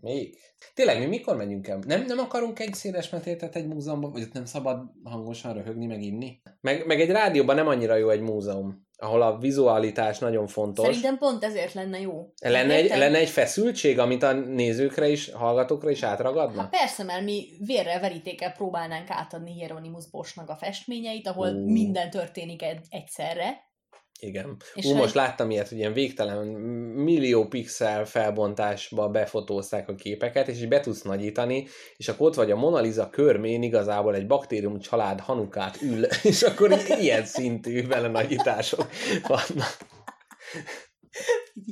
Még. Tényleg, mi mikor megyünk el? Nem, nem akarunk egy széles metétet egy múzeumban, vagy ott nem szabad hangosan röhögni, meg inni? Meg, meg egy rádióban nem annyira jó egy múzeum, ahol a vizualitás nagyon fontos. Szerintem pont ezért lenne jó. Lenne egy, lenne egy feszültség, amit a nézőkre is, hallgatókra is átragadna? Hát persze, mert mi vérrel verítékkel próbálnánk átadni Hieronymus Boschnak a festményeit, ahol Ó. minden történik egy, egyszerre, Igen. És Ú, hogy- most láttam ilyet, hogy ilyen végtelen millió pixel felbontásba befotózták a képeket, és így be tudsz nagyítani, és akkor ott vagy a Mona Lisa körmén igazából egy baktérium család hanukát ül, és akkor ilyen szintű vele nagyítások vannak.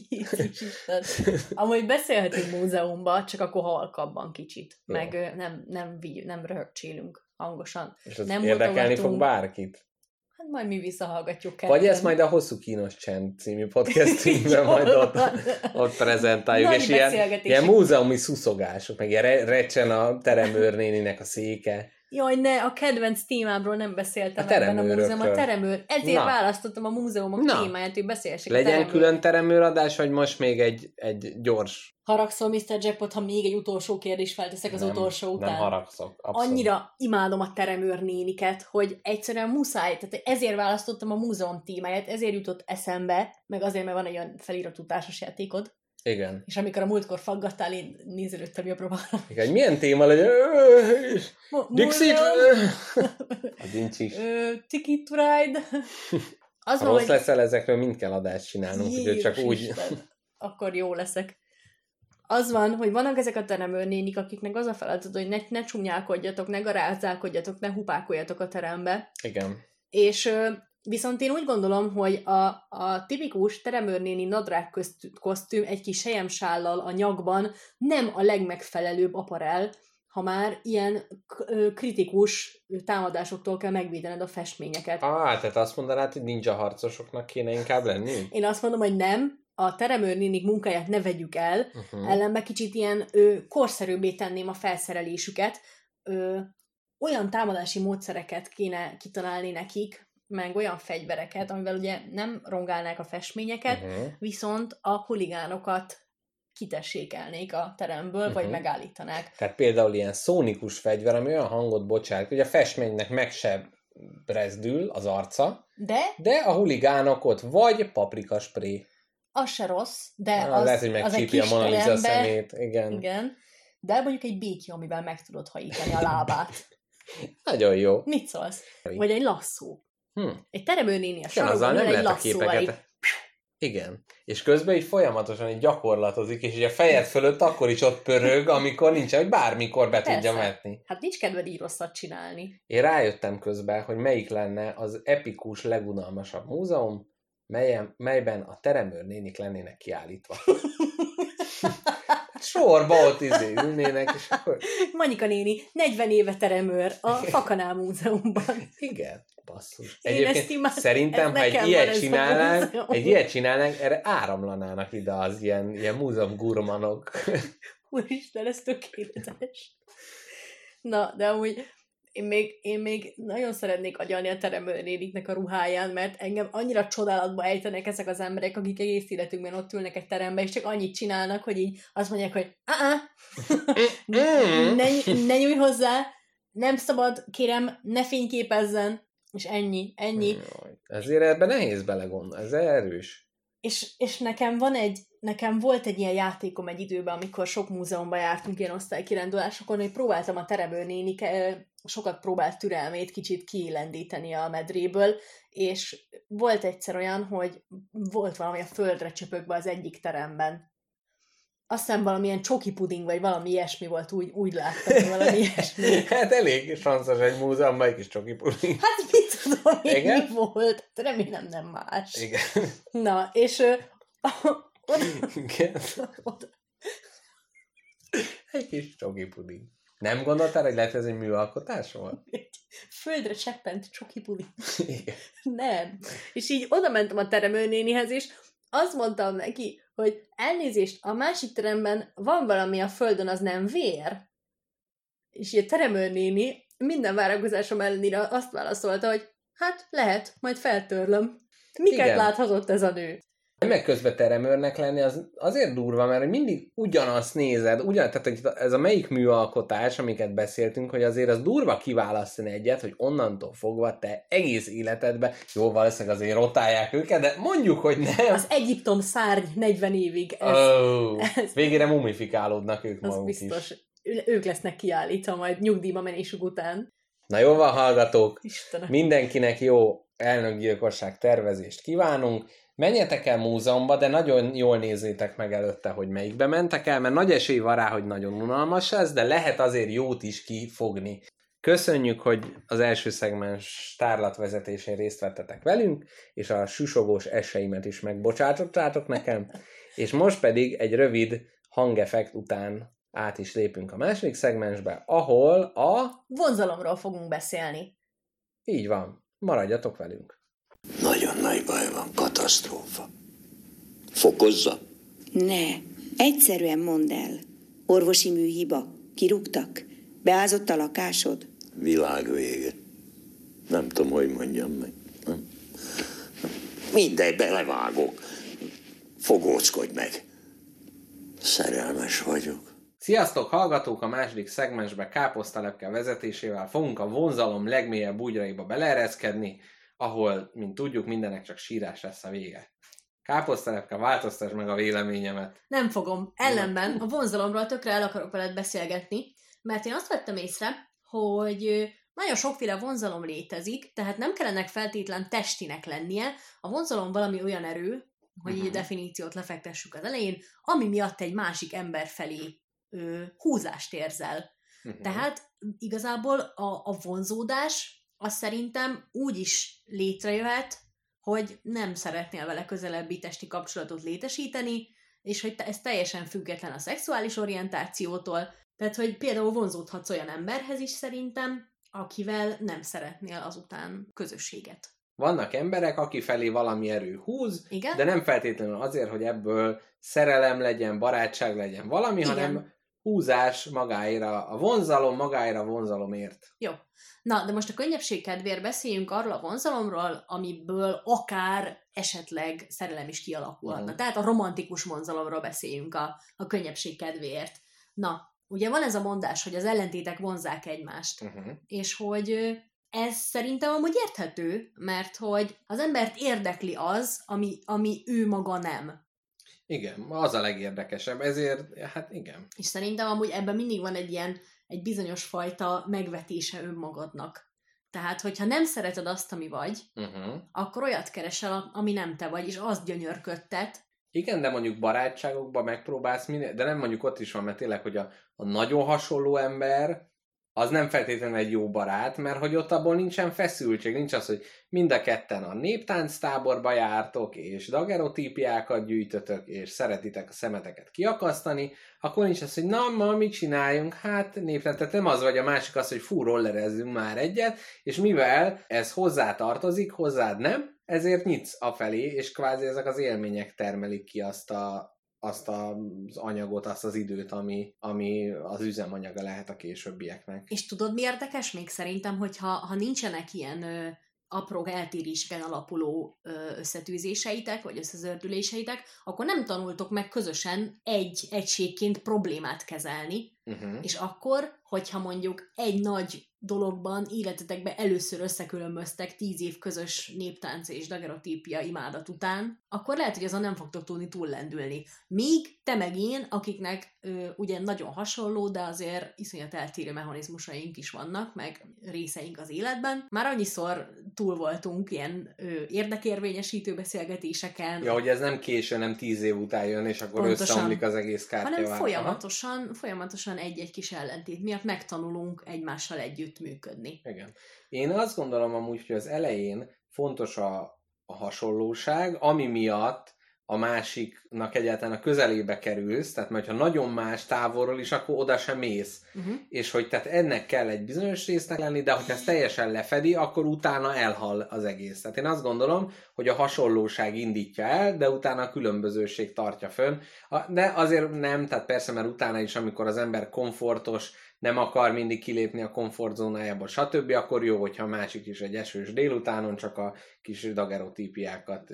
Jézus Isten. Amúgy beszélhetünk múzeumban, csak akkor halkabban kicsit. Meg nem, nem, vigy, nem röhögcsélünk hangosan. És az Nem érdekelni fog bárkit. Hát majd mi visszahallgatjuk Vagy ezt majd a Hosszú Kínos Csend című podcastünkben majd ott, ott prezentáljuk, Nagy és ilyen, ilyen múzeumi szuszogások, meg ilyen re- recsen a teremőrnéninek a széke. Jaj, ne, a kedvenc témámról nem beszéltem A ebben a múzeumban. A teremőr. Ezért Na. választottam a múzeumok Na. témáját, hogy beszélhessek a Legyen teremőr. külön teremőradás, vagy most még egy, egy gyors... Haragszol, Mr. Jackpot, ha még egy utolsó kérdést felteszek az nem, utolsó után? Nem haragszok. Abszolút. Annyira imádom a teremőr néniket, hogy egyszerűen muszáj, tehát ezért választottam a múzeum témáját, ezért jutott eszembe, meg azért, mert van egy olyan feliratú társasjátékod, Igen. és amikor a múltkor faggattál, én nézelődtem jobbra-balra. Igen. hogy Milyen téma legyen? Dixit! Az nincs is. Ticket to ride. Az Ha van, rossz hogy leszel, ezekről mind kell adást csinálnunk, úgyhogy csak úgy... Akkor jó leszek. Az van, hogy vannak ezek a teremőrnénik, akiknek az a feladat, hogy ne, ne csúnyálkodjatok, ne garázzálkodjatok, ne hupákoljatok a terembe. Igen. És viszont én úgy gondolom, hogy a, a tipikus teremőrnéni nadrág közt, kosztüm egy kis sejemsállal a nyakban nem a legmegfelelőbb aparel, ha már ilyen kritikus támadásoktól kell megvédened a festményeket. Ah, tehát azt mondanád, hogy ninja harcosoknak kéne inkább lenni? Én azt mondom, hogy nem, a teremőrnénik munkáját ne vegyük el, Uh-huh. ellenben kicsit ilyen ö, korszerűbbé tenném a felszerelésüket, ö, olyan támadási módszereket kéne kitalálni nekik, meg olyan fegyvereket, amivel ugye nem rongálnák a festményeket, Uh-huh. viszont a huligánokat kitessékelnék a teremből, uh-huh. vagy megállítanák. Tehát például ilyen szónikus fegyver, ami olyan hangot bocsát, hogy a festménynek meg se brezdül az arca, De de a huligánok ott vagy paprikaspré. az se rossz, de Ah, az, Lehet, hogy az egy megcsípi kis a Mona Lisa szemét. Igen. Igen. De mondjuk egy békja, amivel meg tudod hajítani a lábát. Nagyon jó. Mit szólsz? Vagy egy lasszó. Hm. Egy teremőnéni a sarokban nem egy lasszóval, így képeket. Igen. És közben így folyamatosan így gyakorlatozik, és így a fejed fölött akkor is ott pörög, amikor nincsen, hogy bármikor be Persze. tudja metni. Hát nincs kedved így rosszat csinálni. Én rájöttem közben, hogy melyik lenne az epikus, legunalmasabb múzeum, melyen, melyben a teremőr nénik lennének kiállítva. Sorba ott izé ülnének, és akkor... Manyika néni, 40 éve teremőr a Fakanál Múzeumban. Igen, basszus. Én Egyébként ezt imádom, szerintem, ez ha egy ilyet csinálnánk, egy ilyet csinálnánk, erre áramlanának ide az ilyen, ilyen múzeum gurmanok. Úristen, ez tökéletes. Na, de amúgy én még, én még nagyon szeretnék agyalni a teremőnéniknek a ruháján, mert engem annyira csodálatba ejtenek ezek az emberek, akik egész életünkben ott ülnek egy terembe, és csak annyit csinálnak, hogy így azt mondják, hogy ne, ne nyújj hozzá, nem szabad, kérem, ne fényképezzen, és ennyi, ennyi. Jaj, Ezért ebben nehéz belegondolni, ez erős. És, és nekem van egy, nekem volt egy ilyen játékom egy időben, amikor sok múzeumban jártunk ilyen osztálykirándulásokon, hogy próbáltam a teremő nénik, eh, sokat próbált türelmét kicsit kiélendíteni a medréből, és volt egyszer olyan, hogy volt valami a földre csöpögve az egyik teremben. Azt hiszem valamilyen csoki puding, vagy valami ilyesmi volt, úgy, úgy láttam, valami ilyesmi. Hát elég sanszos egy múzeumban egy kis csoki puding. Hát mit tudom én, Igen? mi volt? Remélem nem más. Igen. Na, és ö, oda, Igen. oda, Egy kis csoki puding. Nem gondoltál, hogy lehet, hogy ez egy műalkotás volt? földre cseppent csoki puding. Igen. Nem. És így oda mentem a teremőnénihez, és azt mondtam neki, hogy elnézést, a másik teremben van valami a földön, az nem vér. És a teremőnéni minden várakozásom ellenére azt válaszolta, hogy hát lehet, majd feltörlöm. Miket. Igen. láthatott ez a nő? Meg közben teremőrnek lenni az azért durva, mert mindig ugyanazt nézed, ugyan, tehát hogy ez a melyik műalkotás, amiket beszéltünk, hogy azért az durva kiválasztani egyet, hogy onnantól fogva te egész életedben, jó, valószínűleg azért rotálják őket, de mondjuk, hogy nem. Az Egyiptom szárny 40 évig, ez, oh, ez- végére mumifikálódnak ők maguk biztos. is. Ők lesznek kiállítva majd nyugdíjba menésük után. Na jó van, hallgatók, Istenem. mindenkinek jó elnökgyilkosság tervezést kívánunk. Menjetek el múzeumba, de nagyon jól nézzétek meg előtte, hogy melyikbe mentek el, mert nagy esély van rá, hogy nagyon unalmas lesz, de lehet azért jót is kifogni. Köszönjük, hogy az első szegmens tárlatvezetésén részt vettetek velünk, és a susogós eseimet is megbocsátottátok nekem, és most pedig egy rövid hangeffekt után át is lépünk a második szegmensbe, ahol a... Vonzalomról fogunk beszélni. Így van, maradjatok velünk. Nagyon nagy baj van, katasztrófa. Fokozza? Ne, egyszerűen mondd el. Orvosi műhiba. Kirúgtak? Beázott a lakásod? Világ vége. Nem tudom, hogy mondjam meg. Nem. Mindegy, belevágok. Fogóckodj meg. Szerelmes vagyok. Sziasztok, hallgatók! A második szegmensbe káposztalepke vezetésével fogunk a vonzalom legmélyebb bugyraiba beleereszkedni, ahol, mint tudjuk, mindenek csak sírás lesz a vége. Káposztalepke, változtass meg a véleményemet. Nem fogom. Ellenben a vonzalomról tökre el akarok veled beszélgetni, mert én azt vettem észre, hogy nagyon sokféle vonzalom létezik, tehát nem kellene feltétlen testinek lennie. A vonzalom valami olyan erő, hogy így a Mhm. definíciót lefektessük az elején, ami miatt egy másik ember felé ö, húzást érzel. Mhm. Tehát igazából a, a vonzódás az szerintem úgy is létrejöhet, hogy nem szeretnél vele közelebbi testi kapcsolatot létesíteni, és hogy ez teljesen független a szexuális orientációtól, tehát hogy például vonzódhatsz olyan emberhez is szerintem, akivel nem szeretnél azután közösséget. Vannak emberek, aki felé valami erő húz, Igen? de nem feltétlenül azért, hogy ebből szerelem legyen, barátság legyen valami, Igen. hanem húzás magáira, a vonzalom magáira a vonzalomért. Jó. Na, de most a könnyebbség kedvéért beszéljünk arról a vonzalomról, amiből akár esetleg szerelem is kialakulhatna. Mhm. Tehát a romantikus vonzalomról beszéljünk a, a könnyebbség kedvéért. Na, ugye van ez a mondás, hogy az ellentétek vonzák egymást, Uh-huh. és hogy ez szerintem amúgy érthető, mert hogy az embert érdekli az, ami, ami ő maga nem. Igen, az a legérdekesebb, ezért, hát igen. És szerintem amúgy ebben mindig van egy ilyen, egy bizonyos fajta megvetése önmagadnak. Tehát, hogyha nem szereted azt, ami vagy, Uh-huh. akkor olyat keresel, ami nem te vagy, és azt gyönyörködtet. Igen, de mondjuk barátságokban megpróbálsz minél, de nem mondjuk ott is van, mert tényleg, hogy a, a nagyon hasonló ember, az nem feltétlenül egy jó barát, mert hogy ott abból nincsen feszültség, nincs az, hogy mind a ketten a néptánctáborba jártok, és dagerotípiákat gyűjtötök, és szeretitek a szemeteket kiakasztani, akkor nincs az, hogy na, ma mit csináljunk? Hát néptánc, tehát nem az vagy a másik az, hogy fú, rollerezzünk már egyet, és mivel ez hozzá tartozik, hozzád nem, ezért nyitsz afelé, és kvázi ezek az élmények termelik ki azt a, azt az anyagot, azt az időt, ami, ami az üzemanyaga lehet a későbbieknek. És tudod, mi érdekes még szerintem, hogy ha, ha nincsenek ilyen ö, apró eltéréseken alapuló ö, összetűzéseitek, vagy összezördüléseitek, akkor nem tanultok meg közösen egy egységként problémát kezelni, Uh-huh. És akkor, hogyha mondjuk egy nagy dologban életetekben először összekülönböztek tíz év közös néptánc és dagerotípia imádat után, akkor lehet, hogy azon nem fogtok tudni túllendülni. Míg te meg én, akiknek ö, ugye nagyon hasonló, de azért iszonyat eltérő mechanizmusaink is vannak, meg részeink az életben, már annyiszor túl voltunk ilyen ö, érdekérvényesítő beszélgetéseken, Ja, hogy ez nem késő, nem tíz év után jön, és akkor Pontosan. összeomlik az egész hanem kártyavár. folyamatosan, folyamatosan egy-egy kis ellentét miatt megtanulunk egymással együtt működni. Igen. Én azt gondolom amúgy, hogy az elején fontos a, a hasonlóság, ami miatt a másiknak egyáltalán a közelébe kerülsz, tehát mert ha nagyon más távolról is, akkor oda sem mész. Uh-huh. És hogy tehát ennek kell egy bizonyos résznek lenni, de hogyha ez teljesen lefedi, akkor utána elhal az egész. Tehát én azt gondolom, hogy a hasonlóság indítja el, de utána a különbözőség tartja fönn. De azért nem, tehát persze, mert utána is, amikor az ember komfortos, nem akar mindig kilépni a komfortzónájából, stb., akkor jó, hogyha a másik is egy esős délutánon csak a kis dagerotípiákat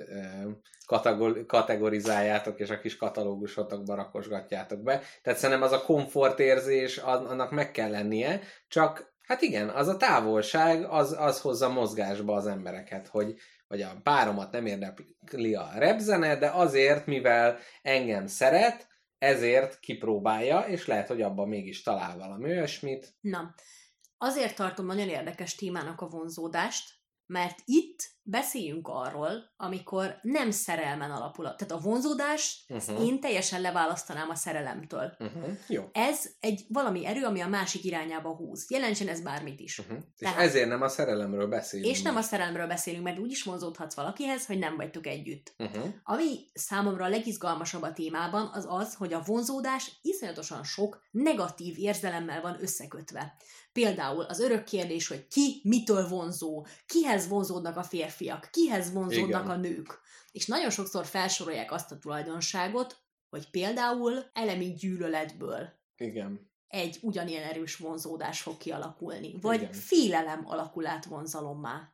kategor- kategorizáljátok, és a kis katalógusotokba rakosgatjátok be. Tehát szerintem az a komfortérzés, an- annak meg kell lennie, csak hát igen, az a távolság, az, az hozza mozgásba az embereket, hogy vagy a páromat nem érdekli a repzene, de azért, mivel engem szeret, ezért kipróbálja, és lehet, hogy abban mégis talál valami olyasmit. Na, azért tartom nagyon érdekes témának a vonzódást, mert itt beszéljünk arról, amikor nem szerelmen alapul. a- Tehát a vonzódás, Mhm. uh-huh. én teljesen leválasztanám a szerelemtől. Uh-huh. Jó. Ez egy valami erő, ami a másik irányába húz. Jelentsen ez bármit is. Uh-huh. És Tehát- ezért nem a szerelemről beszélünk. És nem a szerelemről beszélünk, mert úgy is vonzódhatsz valakihez, hogy nem vagytok együtt. Uh-huh. Ami számomra a legizgalmasabb a témában, az az, hogy a vonzódás iszonyatosan sok negatív érzelemmel van összekötve. Például az örök kérdés, hogy ki mitől vonzó, kihez vonzódnak a férfiak, kihez vonzódnak Igen. a nők. És nagyon sokszor felsorolják azt a tulajdonságot, hogy például elemi gyűlöletből Igen. egy ugyanilyen erős vonzódás fog kialakulni, vagy Igen. félelem alakul át vonzalommá.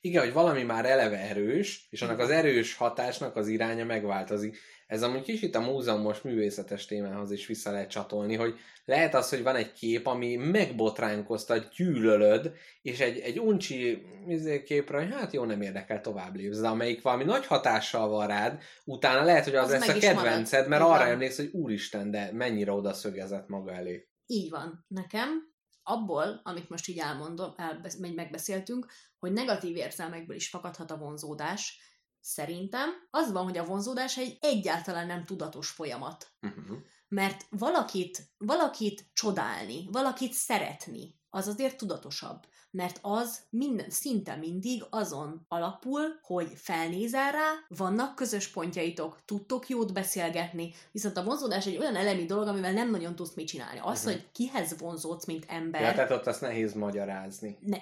Igen, hogy valami már eleve erős, és annak az erős hatásnak az iránya megváltozik. Ez amúgy kicsit a múzeumos művészetes témához is vissza lehet csatolni, hogy lehet az, hogy van egy kép, ami megbotránkoztat, gyűlölöd, és egy, egy uncsi izé, képre, hogy hát jó, nem érdekel, tovább lépsz, de amelyik valami nagy hatással van rád, utána lehet, hogy az, Az lesz a is marad. kedvenced, mert arra emléksz, hogy úristen, de mennyire oda szögezett maga elé. Így van. Nekem abból, amit most így elmondom, meg megbeszéltünk, hogy negatív érzelmekből is fakadhat a vonzódás, szerintem az van, hogy a vonzódás egy egyáltalán nem tudatos folyamat. Uh-huh. Mert valakit, valakit csodálni, valakit szeretni, az azért tudatosabb. Mert az minden, szinte mindig azon alapul, hogy felnézel rá, vannak közös pontjaitok, tudtok jót beszélgetni, viszont a vonzódás egy olyan elemi dolog, amivel nem nagyon tudsz mit csinálni. Az, Mhm. hogy kihez vonzódsz, mint ember, Ja, tehát ott azt nehéz magyarázni. ne,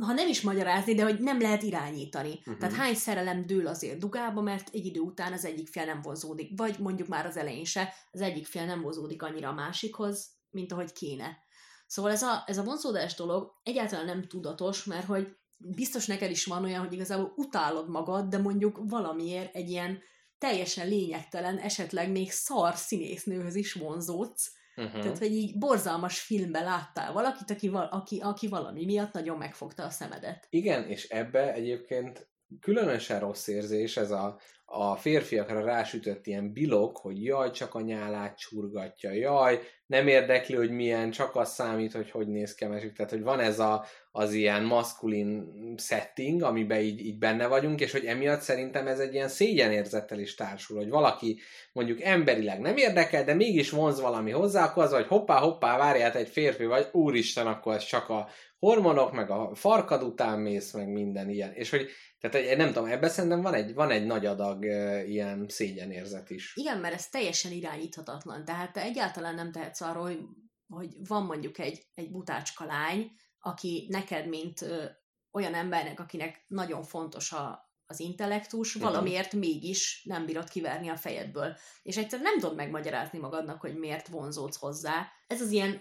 ha nem is magyarázni, de hogy nem lehet irányítani. Mhm. Uh-huh. Tehát hány szerelem dől azért dugába, mert egy idő után az egyik fél nem vonzódik, vagy mondjuk már az elején se, az egyik fél nem vonzódik annyira a másikhoz, mint ahogy kéne. Szóval ez a, ez a vonzódás dolog egyáltalán nem tudatos, mert hogy biztos neked is van olyan, hogy igazából utálod magad, de mondjuk valamiért egy ilyen teljesen lényegtelen, esetleg még szar színésznőhöz is vonzódsz, Uh-huh. tehát, hogy így borzalmas filmben láttál valakit, aki, val- aki, aki valami miatt nagyon megfogta a szemedet. Igen, és ebbe egyébként különösen rossz érzés ez a, a férfiakra rásütött ilyen bilok, hogy jaj, csak a nyálát csurgatja, jaj, nem érdekli, hogy milyen, csak az számít, hogy hogy néz ki a. Tehát, hogy van ez a, az ilyen maszkulin setting, amiben így, így benne vagyunk, és hogy emiatt szerintem ez egy ilyen szégyenérzettel is társul, hogy valaki mondjuk emberileg nem érdekel, de mégis vonz valami hozzá, akkor az, hogy hoppá, hoppá, várját egy férfi vagy, úristen, akkor ez csak a hormonok, meg a farkad után mész, meg minden ilyen. És hogy, tehát egy- nem tudom, ebben szerintem van egy, van egy nagy adag e, ilyen szégyenérzet is. Igen, mert ez teljesen irányíthatatlan. Tehát te egyáltalán nem tehetsz arról, hogy, hogy van mondjuk egy, egy butácska lány, aki neked, mint ö, olyan embernek, akinek nagyon fontos a, az intellektus, valamiért mégis nem bírod kiverni a fejedből. És egyszerűen nem tudod megmagyarázni magadnak, hogy miért vonzódsz hozzá. Ez az ilyen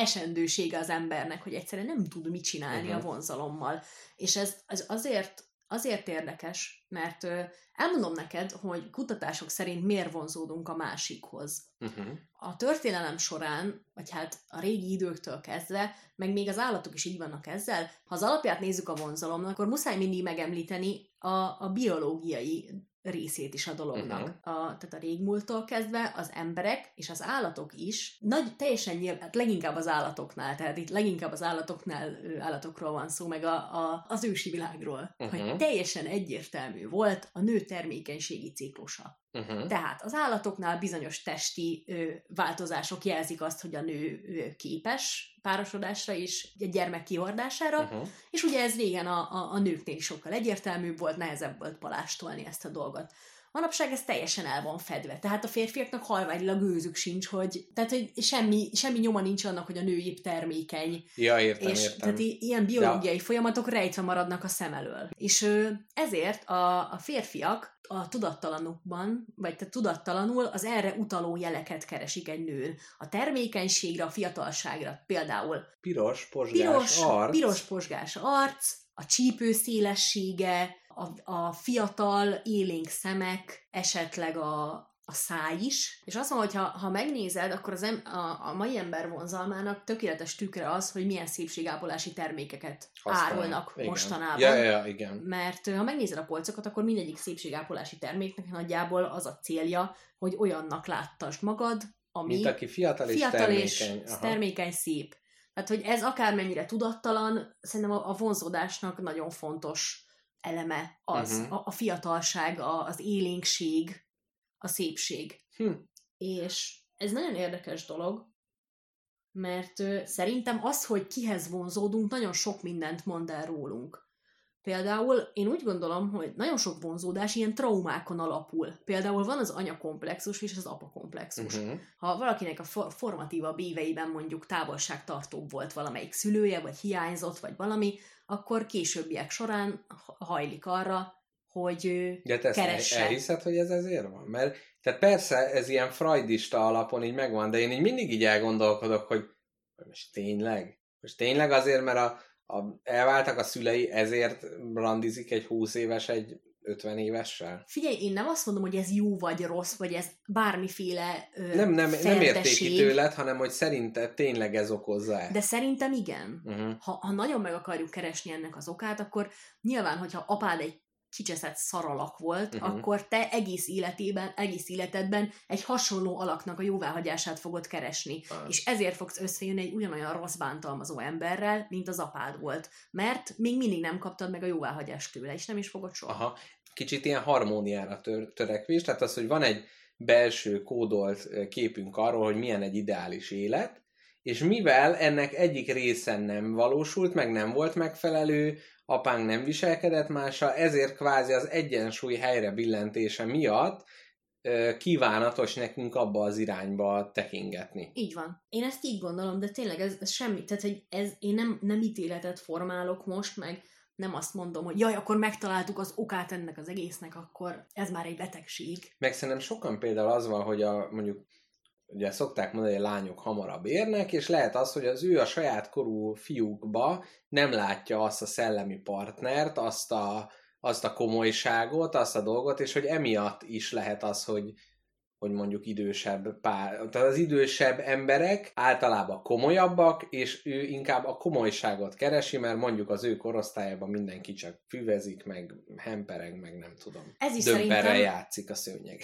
esendősége az embernek, hogy egyszerűen nem tud mit csinálni Mhm. a vonzalommal. És ez, ez azért, azért érdekes, mert elmondom neked, hogy kutatások szerint miért vonzódunk a másikhoz. Uh-huh. A történelem során, vagy hát a régi időktől kezdve, meg még az állatok is így vannak ezzel, ha az alapját nézzük a vonzalomnak, akkor muszáj mindig megemlíteni a, a biológiai részét is a dolognak. Uh-huh. A, tehát a régmúlttól kezdve az emberek és az állatok is, nagy, teljesen nyilván, hát leginkább az állatoknál, tehát itt leginkább az állatoknál állatokról van szó, meg a, a, az ősi világról, uh-huh. hogy teljesen egyértelmű volt a nő termékenységi ciklusa. Uh-huh. Tehát az állatoknál bizonyos testi ö, változások jelzik azt, hogy a nő ö, képes párosodásra és egy gyermek kihordására, Uh-huh. és ugye ez régen a, a, a nőknél is sokkal egyértelműbb volt, nehezebb volt palástolni ezt a dolgot. Manapság ez teljesen el van fedve. Tehát a férfiaknak halványilag őzük sincs, hogy, tehát, hogy semmi, semmi nyoma nincs annak, hogy a nő épp termékeny, Ja, értem, és értem. tehát ilyen biológiai folyamatok rejtve maradnak a szem elől. És ezért a, a férfiak a tudattalanukban, vagy tehát tudattalanul az erre utaló jeleket keresik egy nőn. A termékenységre, a fiatalságra például Piros, posgás, piros, arc. piros posgás arc, a csípő szélessége, a, a fiatal élénk szemek, esetleg a, a száj is. És azt mondom, hogy ha, ha megnézed, akkor az em, a, a mai ember vonzalmának tökéletes tükre az, hogy milyen szépségápolási termékeket Használ. árulnak Igen. mostanában. Ja, ja, igen. Mert ha megnézed a polcokat, akkor mindegyik szépségápolási terméknek nagyjából az a célja, hogy olyannak láttasd magad, ami Mint aki fiatal és fiatal termékeny. és Aha. termékeny, szép. Tehát, hogy ez akármennyire tudattalan, szerintem a, a vonzódásnak nagyon fontos eleme az, Mhm. a, a fiatalság, a, az élénkség, a szépség. Hm. És ez nagyon érdekes dolog, mert szerintem az, hogy kihez vonzódunk, nagyon sok mindent mond el rólunk. Például én úgy gondolom, hogy nagyon sok vonzódás ilyen traumákon alapul. Például van az anyakomplexus és az apakomplexus. Uh-huh. Ha valakinek a for- formatívabb éveiben mondjuk távolságtartóbb volt valamelyik szülője, vagy hiányzott, vagy valami, akkor későbbiek során ha- hajlik arra, hogy ő De te keresse. elhiszed, hogy ez ezért van? Mert tehát persze ez ilyen freudista alapon így megvan, de én így mindig így elgondolkodok, hogy most tényleg? Most tényleg azért, mert a, a, elváltak a szülei, ezért randizik egy 20 éves egy 50 évessel? Figyelj, én nem azt mondom, hogy ez jó vagy rossz, vagy ez bármiféle ö, Nem, nem, nem értéki tőled, hanem hogy szerinted tényleg ez okozza De szerintem igen. Uh-huh. Ha, ha nagyon meg akarjuk keresni ennek az okát, akkor nyilván, hogyha apád egy kicseszett szaralak volt, uh-huh. akkor te egész életében, egész életedben egy hasonló alaknak a jóváhagyását fogod keresni. Ah. És ezért fogsz összejönni egy ugyanolyan rossz bántalmazó emberrel, mint az apád volt. Mert még mindig nem kaptad meg a jóváhagyást tőle, és nem is fogod soha. Aha. Kicsit ilyen harmóniára tör, törekvés, tehát az, hogy van egy belső kódolt képünk arról, hogy milyen egy ideális élet, és mivel ennek egyik része nem valósult, meg nem volt megfelelő, apánk nem viselkedett mással, ezért kvázi az egyensúly helyre billentése miatt kívánatos nekünk abba az irányba tekingetni. Így van. Én ezt így gondolom, de tényleg ez, ez semmi. Tehát, hogy ez, én nem, nem ítéletet formálok most, meg nem azt mondom, hogy jaj, akkor megtaláltuk az okát ennek az egésznek, akkor ez már egy betegség. Meg szerintem sokan például az van, hogy a, mondjuk ugye szokták mondani, hogy a lányok hamarabb érnek, és lehet az, hogy az ő a saját korú fiúkba nem látja azt a szellemi partnert, azt a, azt a komolyságot, azt a dolgot, és hogy emiatt is lehet az, hogy hogy mondjuk idősebb pár, tehát az idősebb emberek általában komolyabbak, és ő inkább a komolyságot keresi, mert mondjuk az ő korosztályában mindenki csak füvezik, meg hempereg, meg nem tudom. Ez is Dömperrel szerintem- játszik a szőnyeg.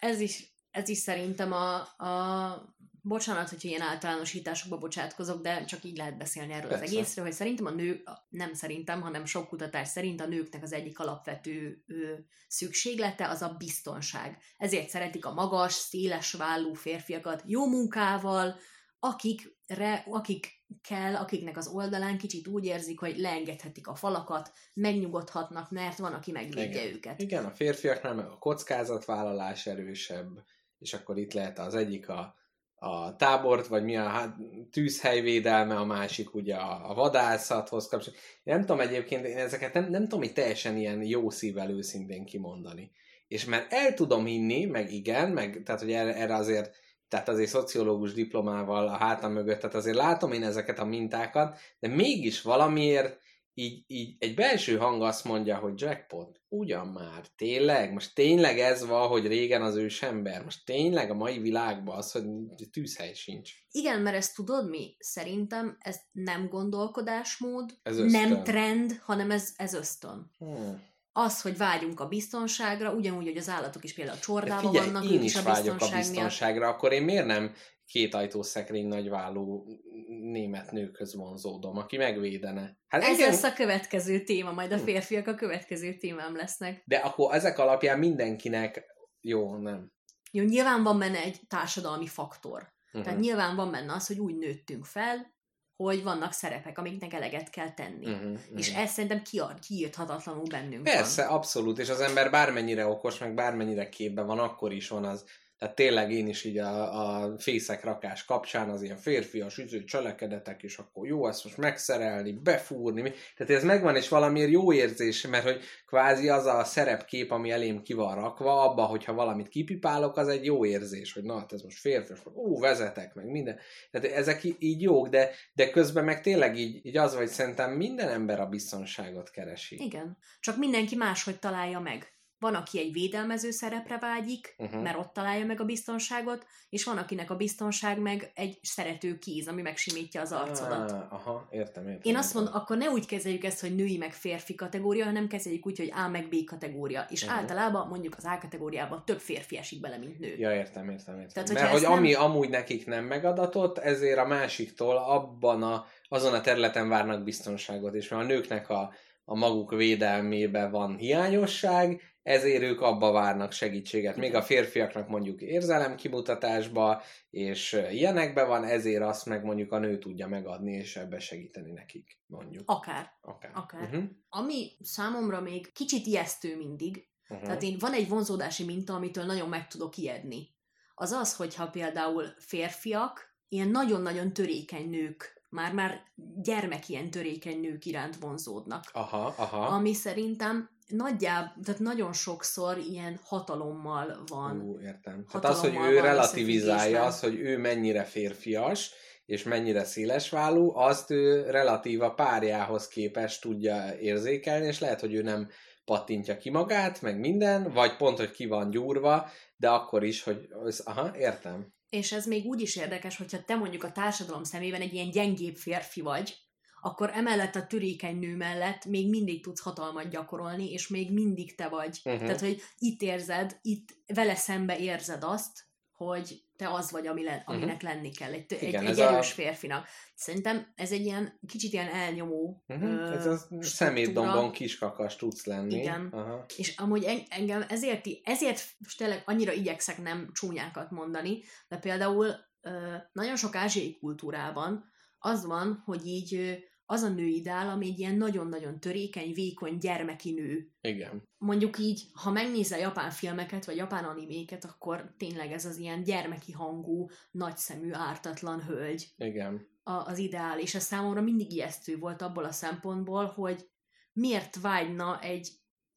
Ez is, ez is szerintem a, a bocsánat, hogyha ilyen általánosításokba bocsátkozok, de csak így lehet beszélni erről Persze. az egészről, hogy szerintem a nő, nem szerintem, hanem sok kutatás szerint a nőknek az egyik alapvető ö, szükséglete az a biztonság. Ezért szeretik a magas, széles vállú férfiakat jó munkával, akikre, akik kell, akiknek az oldalán kicsit úgy érzik, hogy leengedhetik a falakat, megnyugodhatnak, mert van, aki megvédje Igen. őket. Igen, a férfiaknál meg a kockázatvállalás erősebb, és akkor itt lehet az egyik a, a tábort, vagy mi a hát, tűzhelyvédelme, a másik ugye a, a vadászathoz kapcsolatban. Nem tudom egyébként, én ezeket nem, nem tudom így teljesen ilyen jó szívvel őszintén kimondani. És mert el tudom hinni, meg igen, meg tehát hogy erre, erre azért tehát azért szociológus diplomával a hátam mögött, tehát azért látom én ezeket a mintákat, de mégis valamiért így, így egy belső hang azt mondja, hogy jackpot, ugyan már, tényleg, most tényleg ez van, hogy régen az ősember, most tényleg a mai világban az, hogy tűzhely sincs. Igen, mert ezt tudod mi? Szerintem ez nem gondolkodásmód, Ez ösztön. nem trend, hanem ez, ez ösztön. Hmm. Az, hogy vágyunk a biztonságra, ugyanúgy, hogy az állatok is például De csordában figyelj, vannak, én is is a vágyok biztonság, a biztonságra, akkor én miért nem két ajtószekrény nagyvállú német nőkhöz vonzódom, aki megvédene? Hát. Ez engem- lesz a következő téma, majd a Hm. férfiak a következő témám lesznek. De akkor ezek alapján mindenkinek jó, nem. Jó, nyilván van benne egy társadalmi faktor. Uh-huh. Tehát nyilván van benne az, hogy úgy nőttünk fel, hogy vannak szerepek, amiknek eleget kell tenni. Uh-huh. És ez szerintem kiad, kiírthatatlanul bennünk Persze, van. abszolút, és az ember bármennyire okos, meg bármennyire képben van, akkor is van az, tehát tényleg én is így a, a fészek rakás kapcsán az ilyen férfias üző cselekedetek, és akkor jó ezt most megszerelni, befúrni, mi- tehát ez megvan, és valamiért jó érzés, mert hogy kvázi az a szerepkép, ami elém ki van rakva, abba, hogyha valamit kipipálok, az egy jó érzés, hogy na, hát ez most férfias, meg ú, vezetek, meg minden. Tehát ezek így jók, de, de közben meg tényleg így, így az, hogy szerintem minden ember a biztonságot keresi. Igen. Csak mindenki máshogy találja meg. Van, aki egy védelmező szerepre vágyik, uh-huh. mert ott találja meg a biztonságot, és van, akinek a biztonság meg egy szerető kéz, ami megsimítja az arcodat. Ah, aha, értem, értem. Én azt mondom, akkor ne úgy kezeljük ezt, hogy női meg férfi kategória, hanem kezeljük úgy, hogy A meg B kategória. És uh-huh. általában mondjuk az A kategóriában több férfi esik bele, mint nő. Ja, értem, értem, értem. Tehát, Mert hogy nem- ami amúgy nekik nem megadatott, ezért a másiktól abban a, azon a területen várnak biztonságot, és mert a nőknek a, a maguk védelmébe van hiányosság, ezért ők abba várnak segítséget. Még a férfiaknak mondjuk érzelem kimutatásba, és ilyenekbe van, ezért azt meg mondjuk a nő tudja megadni, és ebbe segíteni nekik, mondjuk. Akár. Akár. Akár. Uh-huh. Ami számomra még kicsit ijesztő mindig, Uh-huh. Tehát én van egy vonzódási minta, amitől nagyon meg tudok ijedni. Az az, hogyha például férfiak, ilyen nagyon-nagyon törékeny nők, már-már gyermek ilyen törékeny nők iránt vonzódnak. Aha, aha. Ami szerintem nagyjából, tehát nagyon sokszor ilyen hatalommal van. Ú, értem. Tehát az, hogy ő relativizálja, az, hogy ő mennyire férfias, és mennyire szélesvállú, azt ő relatív a párjához képest tudja érzékelni, és lehet, hogy ő nem pattintja ki magát, meg minden, vagy pont, hogy ki van gyúrva, de akkor is, hogy az, aha, értem. És ez még úgy is érdekes, hogyha te mondjuk a társadalom szemében egy ilyen gyengébb férfi vagy, akkor emellett a törékeny nő mellett még mindig tudsz hatalmat gyakorolni, és még mindig te vagy. Mhm. Uh-huh. Tehát, hogy itt érzed, itt vele szembe érzed azt, hogy te az vagy, ami le, aminek lenni kell, egy, egy, Igen, egy erős a- férfinak. Szerintem ez egy ilyen kicsit ilyen elnyomó Uh-huh. ö, Ez a struktúra. szemétdombon kiskakas tudsz lenni. Igen. Aha. És amúgy en- engem ezért, ezért tényleg annyira igyekszek nem csúnyákat mondani, de például ö, nagyon sok ázsiai kultúrában az van, hogy így az a nő ideál, ami egy ilyen nagyon-nagyon törékeny, vékony, gyermeki nő. Igen. Mondjuk így, ha megnézel japán filmeket, vagy japán animéket, akkor tényleg ez az ilyen gyermeki hangú, nagyszemű, ártatlan hölgy Igen. a, az ideál, és ez számomra mindig ijesztő volt abból a szempontból, hogy miért vágyna egy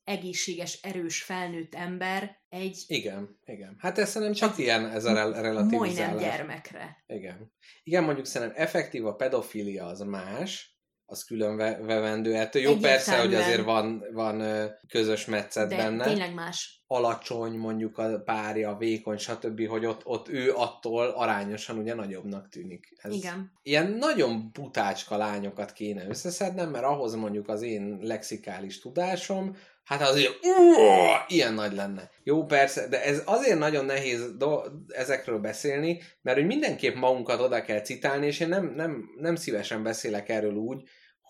egészséges, erős, felnőtt ember egy Igen. Igen. Hát ez szerintem csak ilyen ez a rel- relativizálás. majdnem gyermekre. Igen. Igen, mondjuk szerintem effektív a pedofilia az más, az külön ve- vevendő. Ettől jó persze, hogy azért van, van közös metszet De benne. tényleg más. Alacsony mondjuk a párja, vékony, stb., hogy ott, ott ő attól arányosan ugye nagyobbnak tűnik. Ez Igen. Ilyen nagyon butácska lányokat kéne összeszednem, mert ahhoz mondjuk az én lexikális tudásom, hát az ilyen, "Uah!" ilyen nagy lenne. Jó, persze, de ez azért nagyon nehéz do- ezekről beszélni, mert hogy mindenképp magunkat oda kell citálni, és én nem, nem, nem szívesen beszélek erről úgy,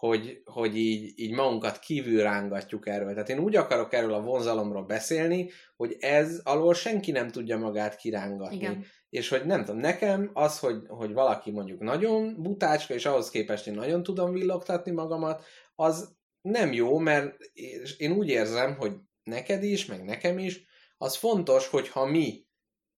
hogy, hogy így, így magunkat kívül rángatjuk erről. Tehát én úgy akarok erről a vonzalomról beszélni, hogy ez alól senki nem tudja magát kirángatni. Igen. És hogy nem tudom, nekem az, hogy, hogy valaki mondjuk nagyon butácska, és ahhoz képest én nagyon tudom villogtatni magamat, az nem jó, mert én úgy érzem, hogy neked is, meg nekem is, az fontos, hogyha mi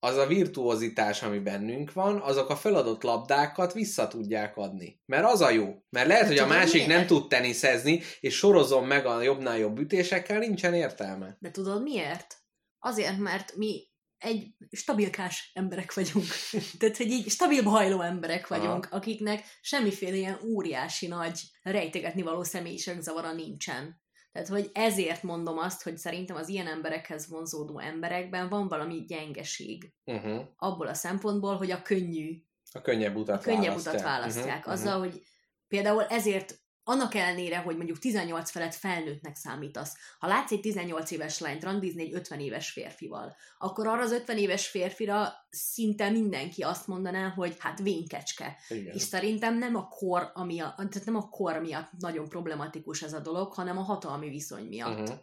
az a virtuozitás, ami bennünk van, azok a feladott labdákat vissza tudják adni. Mert az a jó. Mert lehet, De hogy a másik miért? nem tud teniszezni, és sorozom meg a jobbnál jobb ütésekkel, nincsen értelme. De tudod miért? Azért, mert mi egy stabilkás emberek vagyunk. Tehát, hogy így stabilba hajló emberek vagyunk, Aha. akiknek semmiféle ilyen óriási nagy rejtegetni való személyiségzavara nincsen. Tehát, hogy ezért mondom azt, hogy szerintem az ilyen emberekhez vonzódó emberekben van valami gyengeség. Uh-huh. Abból a szempontból, hogy a könnyű A könnyebb utat a könnyebb választják. utat választják. Mhm, Azzal, hogy például ezért annak ellenére, hogy mondjuk 18 felett felnőttnek számítasz, ha látsz egy 18 éves lányt randizni egy 50 éves férfival, akkor arra az 50 éves férfira szinte mindenki azt mondaná, hogy hát vénkecske. Igen. És szerintem nem a kor, ami a, tehát nem a kor miatt nagyon problematikus ez a dolog, hanem a hatalmi viszony miatt. Uh-huh.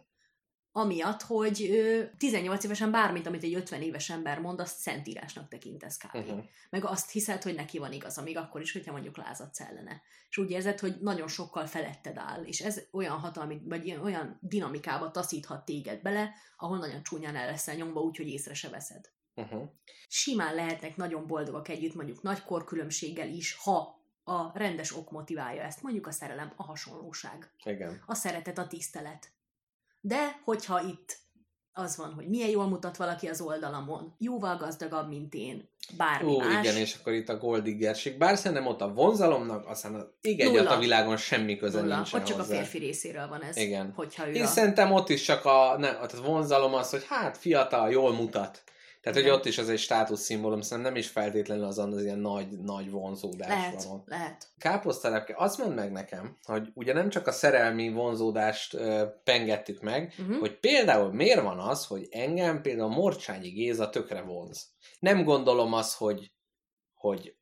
Amiatt, hogy ö, 18 évesen bármit, amit egy 50 éves ember mond, azt szentírásnak tekintesz kb. Uh-huh. Meg azt hiszed, hogy neki van igaza, még akkor is, hogyha mondjuk lázadsz ellene. És úgy érzed, hogy nagyon sokkal feletted áll, és ez olyan hatalmi, vagy ilyen, olyan dinamikába taszíthat téged bele, ahol nagyon csúnyán el leszel nyomva, úgyhogy észre se veszed. Uh-huh. Simán lehetnek nagyon boldogak együtt, mondjuk nagy korkülönbséggel is, ha a rendes ok motiválja ezt, mondjuk a szerelem, a hasonlóság Igen. a szeretet, a tisztelet. De, hogyha itt az van, hogy milyen jól mutat valaki az oldalamon, jóval gazdagabb, mint én, bármi Ó, más. igen, és akkor itt a goldiggerség. Bár szerintem ott a vonzalomnak, aztán az egyet a világon semmi köze Nulla. nincsen Ott csak hozzá. a férfi részéről van ez, Igen. hogyha ő Én a... szerintem ott is csak a, ne, a vonzalom az, hogy hát fiatal, jól mutat. Tehát, Igen. hogy ott is az egy státuszszimbólum, szerintem nem is feltétlenül azon az ilyen nagy, nagy vonzódás Lehet, van. lehet. Káposztelepke, azt mondd meg nekem, hogy ugye nem csak a szerelmi vonzódást ö, pengettük meg, Uh-huh. hogy például miért van az, hogy engem például Morcsányi Géza tökre vonz. Nem gondolom azt, hogy, hogy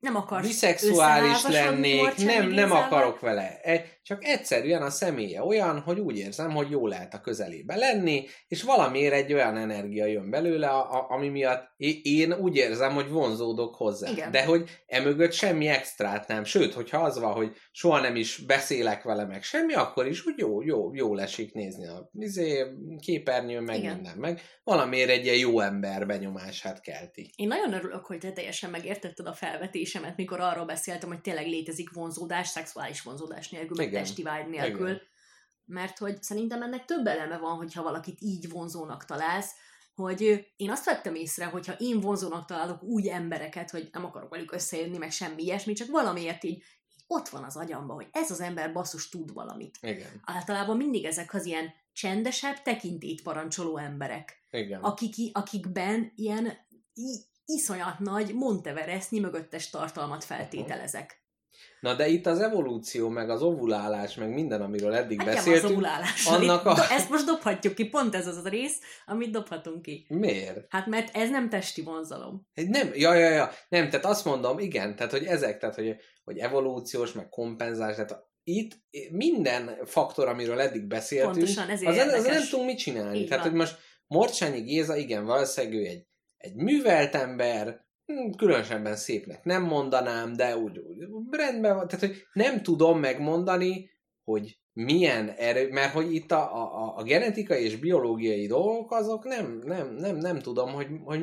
Nem akarsz biszexuális lennék, nem, nem akarok vele. Csak egyszerűen a személye olyan, hogy úgy érzem, hogy jó lehet a közelébe lenni, és valamiért egy olyan energia jön belőle, a, a, ami miatt én úgy érzem, hogy vonzódok hozzá. Igen. De hogy emögött semmi extrát nem. Sőt, hogyha az van, hogy soha nem is beszélek vele meg semmi, akkor is úgy jó, jó, jó esik nézni a izé, képernyőn, meg Igen. minden. Meg valamiért egy ilyen jó ember benyomását kelti. Én nagyon örülök, hogy te teljesen megértetted a felvetésemet, mikor arról beszéltem, hogy tényleg létezik vonzódás, szexuális vonzódás nélkül, meg. Testi vibe nélkül. Igen. Mert hogy szerintem ennek több eleme van, hogyha valakit így vonzónak találsz, hogy én azt vettem észre, hogyha én vonzónak találok úgy embereket, hogy nem akarok velük összejönni, meg semmi ilyesmi, csak valamiért így, ott van az agyamban, hogy ez az ember basszus tud valamit. Igen. Általában mindig ezek az ilyen csendesebb, tekintélyt parancsoló emberek Igen. akik, akikben ilyen iszonyat nagy Monteverestnyi mögöttes tartalmat feltételezek. Na de itt az evolúció, meg az ovulálás, meg minden, amiről eddig az beszéltünk, ovulálás. annak a... Ezt most dobhatjuk ki, pont ez az a rész, amit dobhatunk ki. Miért? Hát mert ez nem testi vonzalom. Nem, ja, ja, ja, nem, tehát azt mondom, igen, tehát hogy ezek, tehát hogy, hogy evolúciós, meg kompenzás, tehát itt minden faktor, amiről eddig beszéltünk, Pontosan, ezért az, az nem tudunk mit csinálni. Így tehát, van. hogy most Morcsányi Géza, igen, valószínűleg ő egy, egy művelt ember, különösebben szépnek nem mondanám, de úgy, úgy rendben van, tehát hogy nem tudom megmondani, hogy milyen erő, mert hogy itt a, a, a genetikai és biológiai dolgok azok nem, nem, nem, nem tudom, hogy, hogy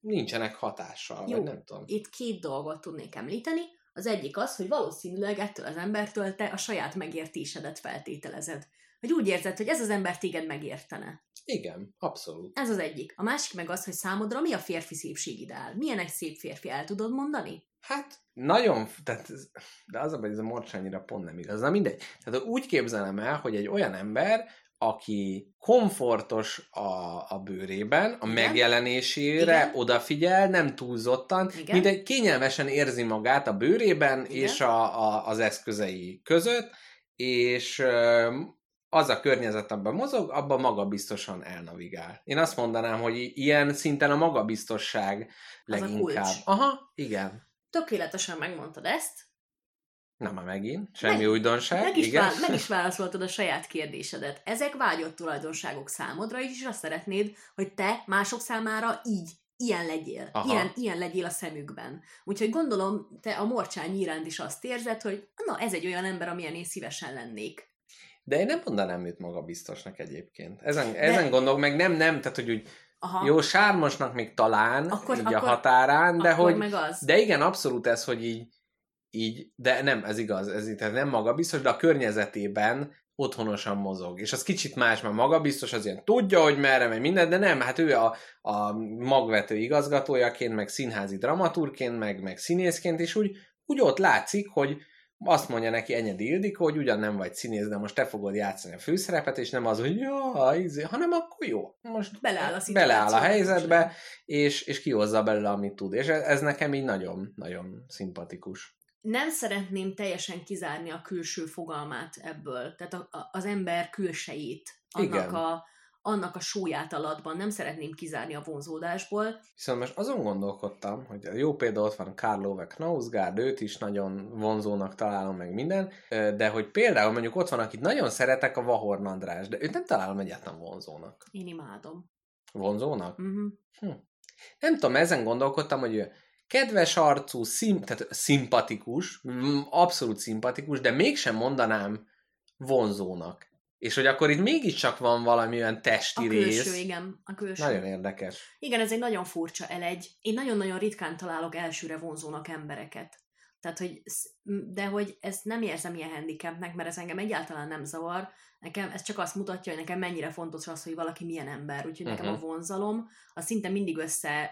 nincsenek hatással, Jó. vagy nem tudom. Itt két dolgot tudnék említeni. Az egyik az, hogy valószínűleg ettől az embertől te a saját megértésedet feltételezed. Hogy úgy érzed, hogy ez az ember téged megértene. Igen, abszolút. Ez az egyik. A másik meg az, hogy számodra mi a férfi szépségideál? Milyen egy szép férfi, el tudod mondani? Hát nagyon, tehát de az a baj, ez a morcsányira pont nem igaz. Na mindegy. Tehát úgy képzelem el, hogy egy olyan ember, aki komfortos a, a bőrében, a Igen. megjelenésére Igen. odafigyel, nem túlzottan, Igen. mint egy kényelmesen érzi magát a bőrében Igen. és a, a, az eszközei között, és az a környezet, abban mozog, abban magabiztosan elnavigál. Én azt mondanám, hogy ilyen szinten a magabiztosság Az a leginkább. kulcs. Aha, igen. Tökéletesen megmondtad ezt, Na már megint, semmi Meg- újdonság, meg is, igen. vál, meg is válaszoltad a saját kérdésedet. Ezek vágyott tulajdonságok számodra, és azt szeretnéd, hogy te mások számára így, ilyen legyél. Aha. Ilyen, ilyen legyél a szemükben. Úgyhogy gondolom, te a morcsány iránt is azt érzed, hogy na, ez egy olyan ember, amilyen én szívesen lennék. De én nem mondanám őt magabiztosnak egyébként. Ezen, De... ezen gondolok, meg nem, nem, tehát hogy úgy Aha. jó, sármosnak még talán, Akkor- így akkor- a határán, de hogy, meg az. de igen, abszolút ez, hogy így, így, de nem, ez igaz, ez így, tehát nem magabiztos, de a környezetében otthonosan mozog. És az kicsit más, mert magabiztos, az ilyen tudja, hogy merre megy minden, de nem, hát ő a, a magvető igazgatójaként, meg színházi dramaturként, meg, meg színészként, és úgy, úgy ott látszik, hogy azt mondja neki Enyedi Ildikó, hogy ugyan nem vagy színész, de most te fogod játszani a főszerepet, és nem az, hogy ja, izé, hanem akkor jó, most Beleáll a beleáll a helyzetbe, és, és kihozza belőle, amit tud. És ez, ez nekem így nagyon, nagyon szimpatikus. nem szeretném teljesen kizárni a külső fogalmát ebből, tehát a, a, az ember külsejét, annak Igen. a, annak a súlyát alatban nem szeretném kizárni a vonzódásból. Viszont most azon gondolkodtam, hogy a jó példa ott van Karl Ove Knausgaard, őt is nagyon vonzónak találom meg minden, de hogy például mondjuk ott van, akit nagyon szeretek, a Vahorn András, de őt nem találom egyáltalán vonzónak. Én imádom. Vonzónak? Uh-huh. Nem tudom, ezen gondolkodtam, hogy ő kedves arcú, szim, tehát szimpatikus, abszolút szimpatikus, de mégsem mondanám vonzónak. És hogy akkor itt mégiscsak van valami olyan testi A külső, rész. igen. A külső. Nagyon érdekes. Igen, ez egy nagyon furcsa elegy. Én nagyon-nagyon ritkán találok elsőre vonzónak embereket. Tehát, hogy, de hogy ezt nem érzem ilyen handicapnek, mert ez engem egyáltalán nem zavar. Nekem ez csak azt mutatja, hogy nekem mennyire fontos az, hogy valaki milyen ember. Úgyhogy nekem a Mhm. vonzalom, az szinte mindig össze,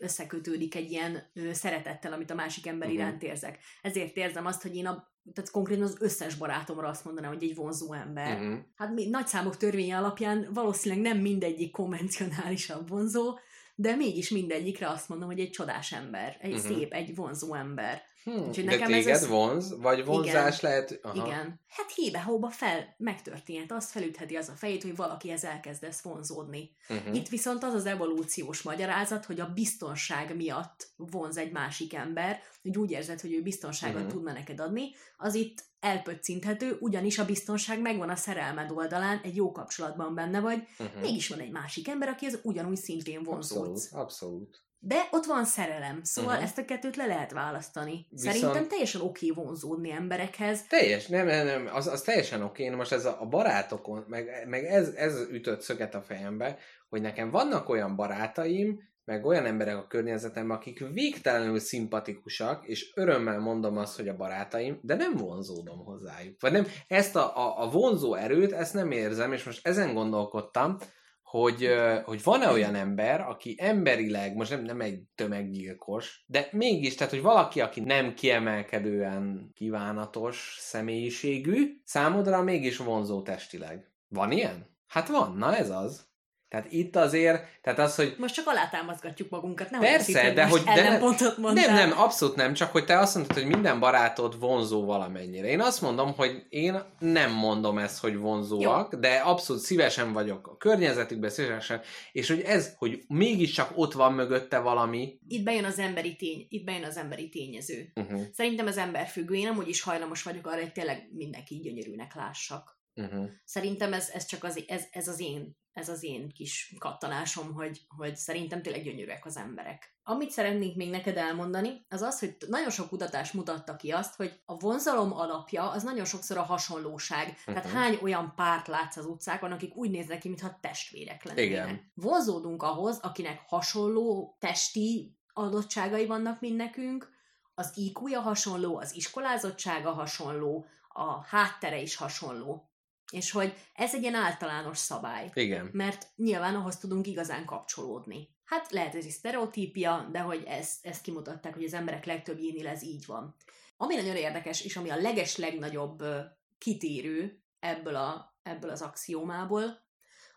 összekötődik egy ilyen ö, szeretettel, amit a másik ember Mhm. iránt érzek. Ezért érzem azt, hogy én a, tehát konkrétan az összes barátomra azt mondanám, hogy egy vonzó ember. Uh-huh. Hát mi nagyszámok törvénye alapján valószínűleg nem mindegyik konvencionálisabb vonzó, de mégis mindegyikre azt mondom, hogy egy csodás ember, egy uh-huh. szép, egy vonzó ember. Hm, Úgyhogy de nekem ez téged az- vonz, vagy vonzás Igen. lehet... Aha. Igen. Hát hébe-hóba fel megtörténhet, azt felütheti az a fejét, hogy valakihez elkezdesz vonzódni. Uh-huh. Itt viszont az az evolúciós magyarázat, hogy a biztonság miatt vonz egy másik ember, hogy úgy érzed, hogy ő biztonságot Mhm. tudna neked adni, az itt elpöccinthető, ugyanis a biztonság megvan a szerelmed oldalán, egy jó kapcsolatban benne vagy, uh-huh. mégis van egy másik ember, akihez ugyanúgy szintén vonzódsz. Abszolút, abszolút. De ott van szerelem, szóval Mhm. ezt a kettőt le lehet választani. Viszont- Szerintem teljesen oké vonzódni emberekhez, Teljes, nem, nem, nem, az, az teljesen oké, Na most ez a, a barátokon, meg, meg ez, ez ütött szöget a fejembe, hogy nekem vannak olyan barátaim, meg olyan emberek a környezetemben, akik végtelenül szimpatikusak, és örömmel mondom azt, hogy a barátaim, de nem vonzódom hozzájuk. Vagy nem, ezt a, a, a vonzó erőt, ezt nem érzem, és most ezen gondolkodtam, hogy, hogy van-e olyan ember, aki emberileg, most nem, nem egy tömeggyilkos, de mégis, tehát, hogy valaki, aki nem kiemelkedően kívánatos személyiségű, számodra mégis vonzó testileg. Van ilyen? Hát van, na ez az. Tehát itt azért, tehát az, hogy most csak alátámaszgatjuk magunkat, nem Persze, de hogy... De nem, ellenpontot mondtál. nem, nem, abszolút nem, csak hogy te azt mondtad, hogy minden barátod vonzó valamennyire. Én azt mondom, hogy én nem mondom ezt, hogy vonzóak, Jó. de abszolút szívesen vagyok a környezetükben, szívesen, és hogy ez, hogy mégiscsak ott van mögötte valami. Itt bejön az emberi tény, itt bejön az emberi tényező. Uh-huh, Szerintem az ember függő, én amúgy is hajlamos vagyok arra, hogy tényleg mindenki gyönyörűnek lássak. uh-huh. Szerintem ez, ez csak az, ez, ez az én ez az én kis kattanásom, hogy, hogy szerintem tényleg gyönyörűek az emberek. Amit szeretnék még neked elmondani, az az, hogy nagyon sok kutatás mutatta ki azt, hogy a vonzalom alapja az nagyon sokszor a hasonlóság. Uh-huh. Tehát Mhm. hány olyan párt látsz az utcákon, akik úgy néznek ki, mintha testvérek lennének. Igen. Vonzódunk ahhoz, akinek hasonló testi adottságai vannak, mint nekünk, az IQ-ja hasonló, az iskolázottsága hasonló, a háttere is hasonló. És hogy ez egy ilyen általános szabály. Igen. Mert nyilván ahhoz tudunk igazán kapcsolódni. Hát lehet ez egy sztereotípia, de hogy ezt, ezt kimutatták, hogy az emberek legtöbbjénél ez így van. Ami nagyon érdekes, és ami a leges legnagyobb kitérő ebből, a, ebből az axiómából,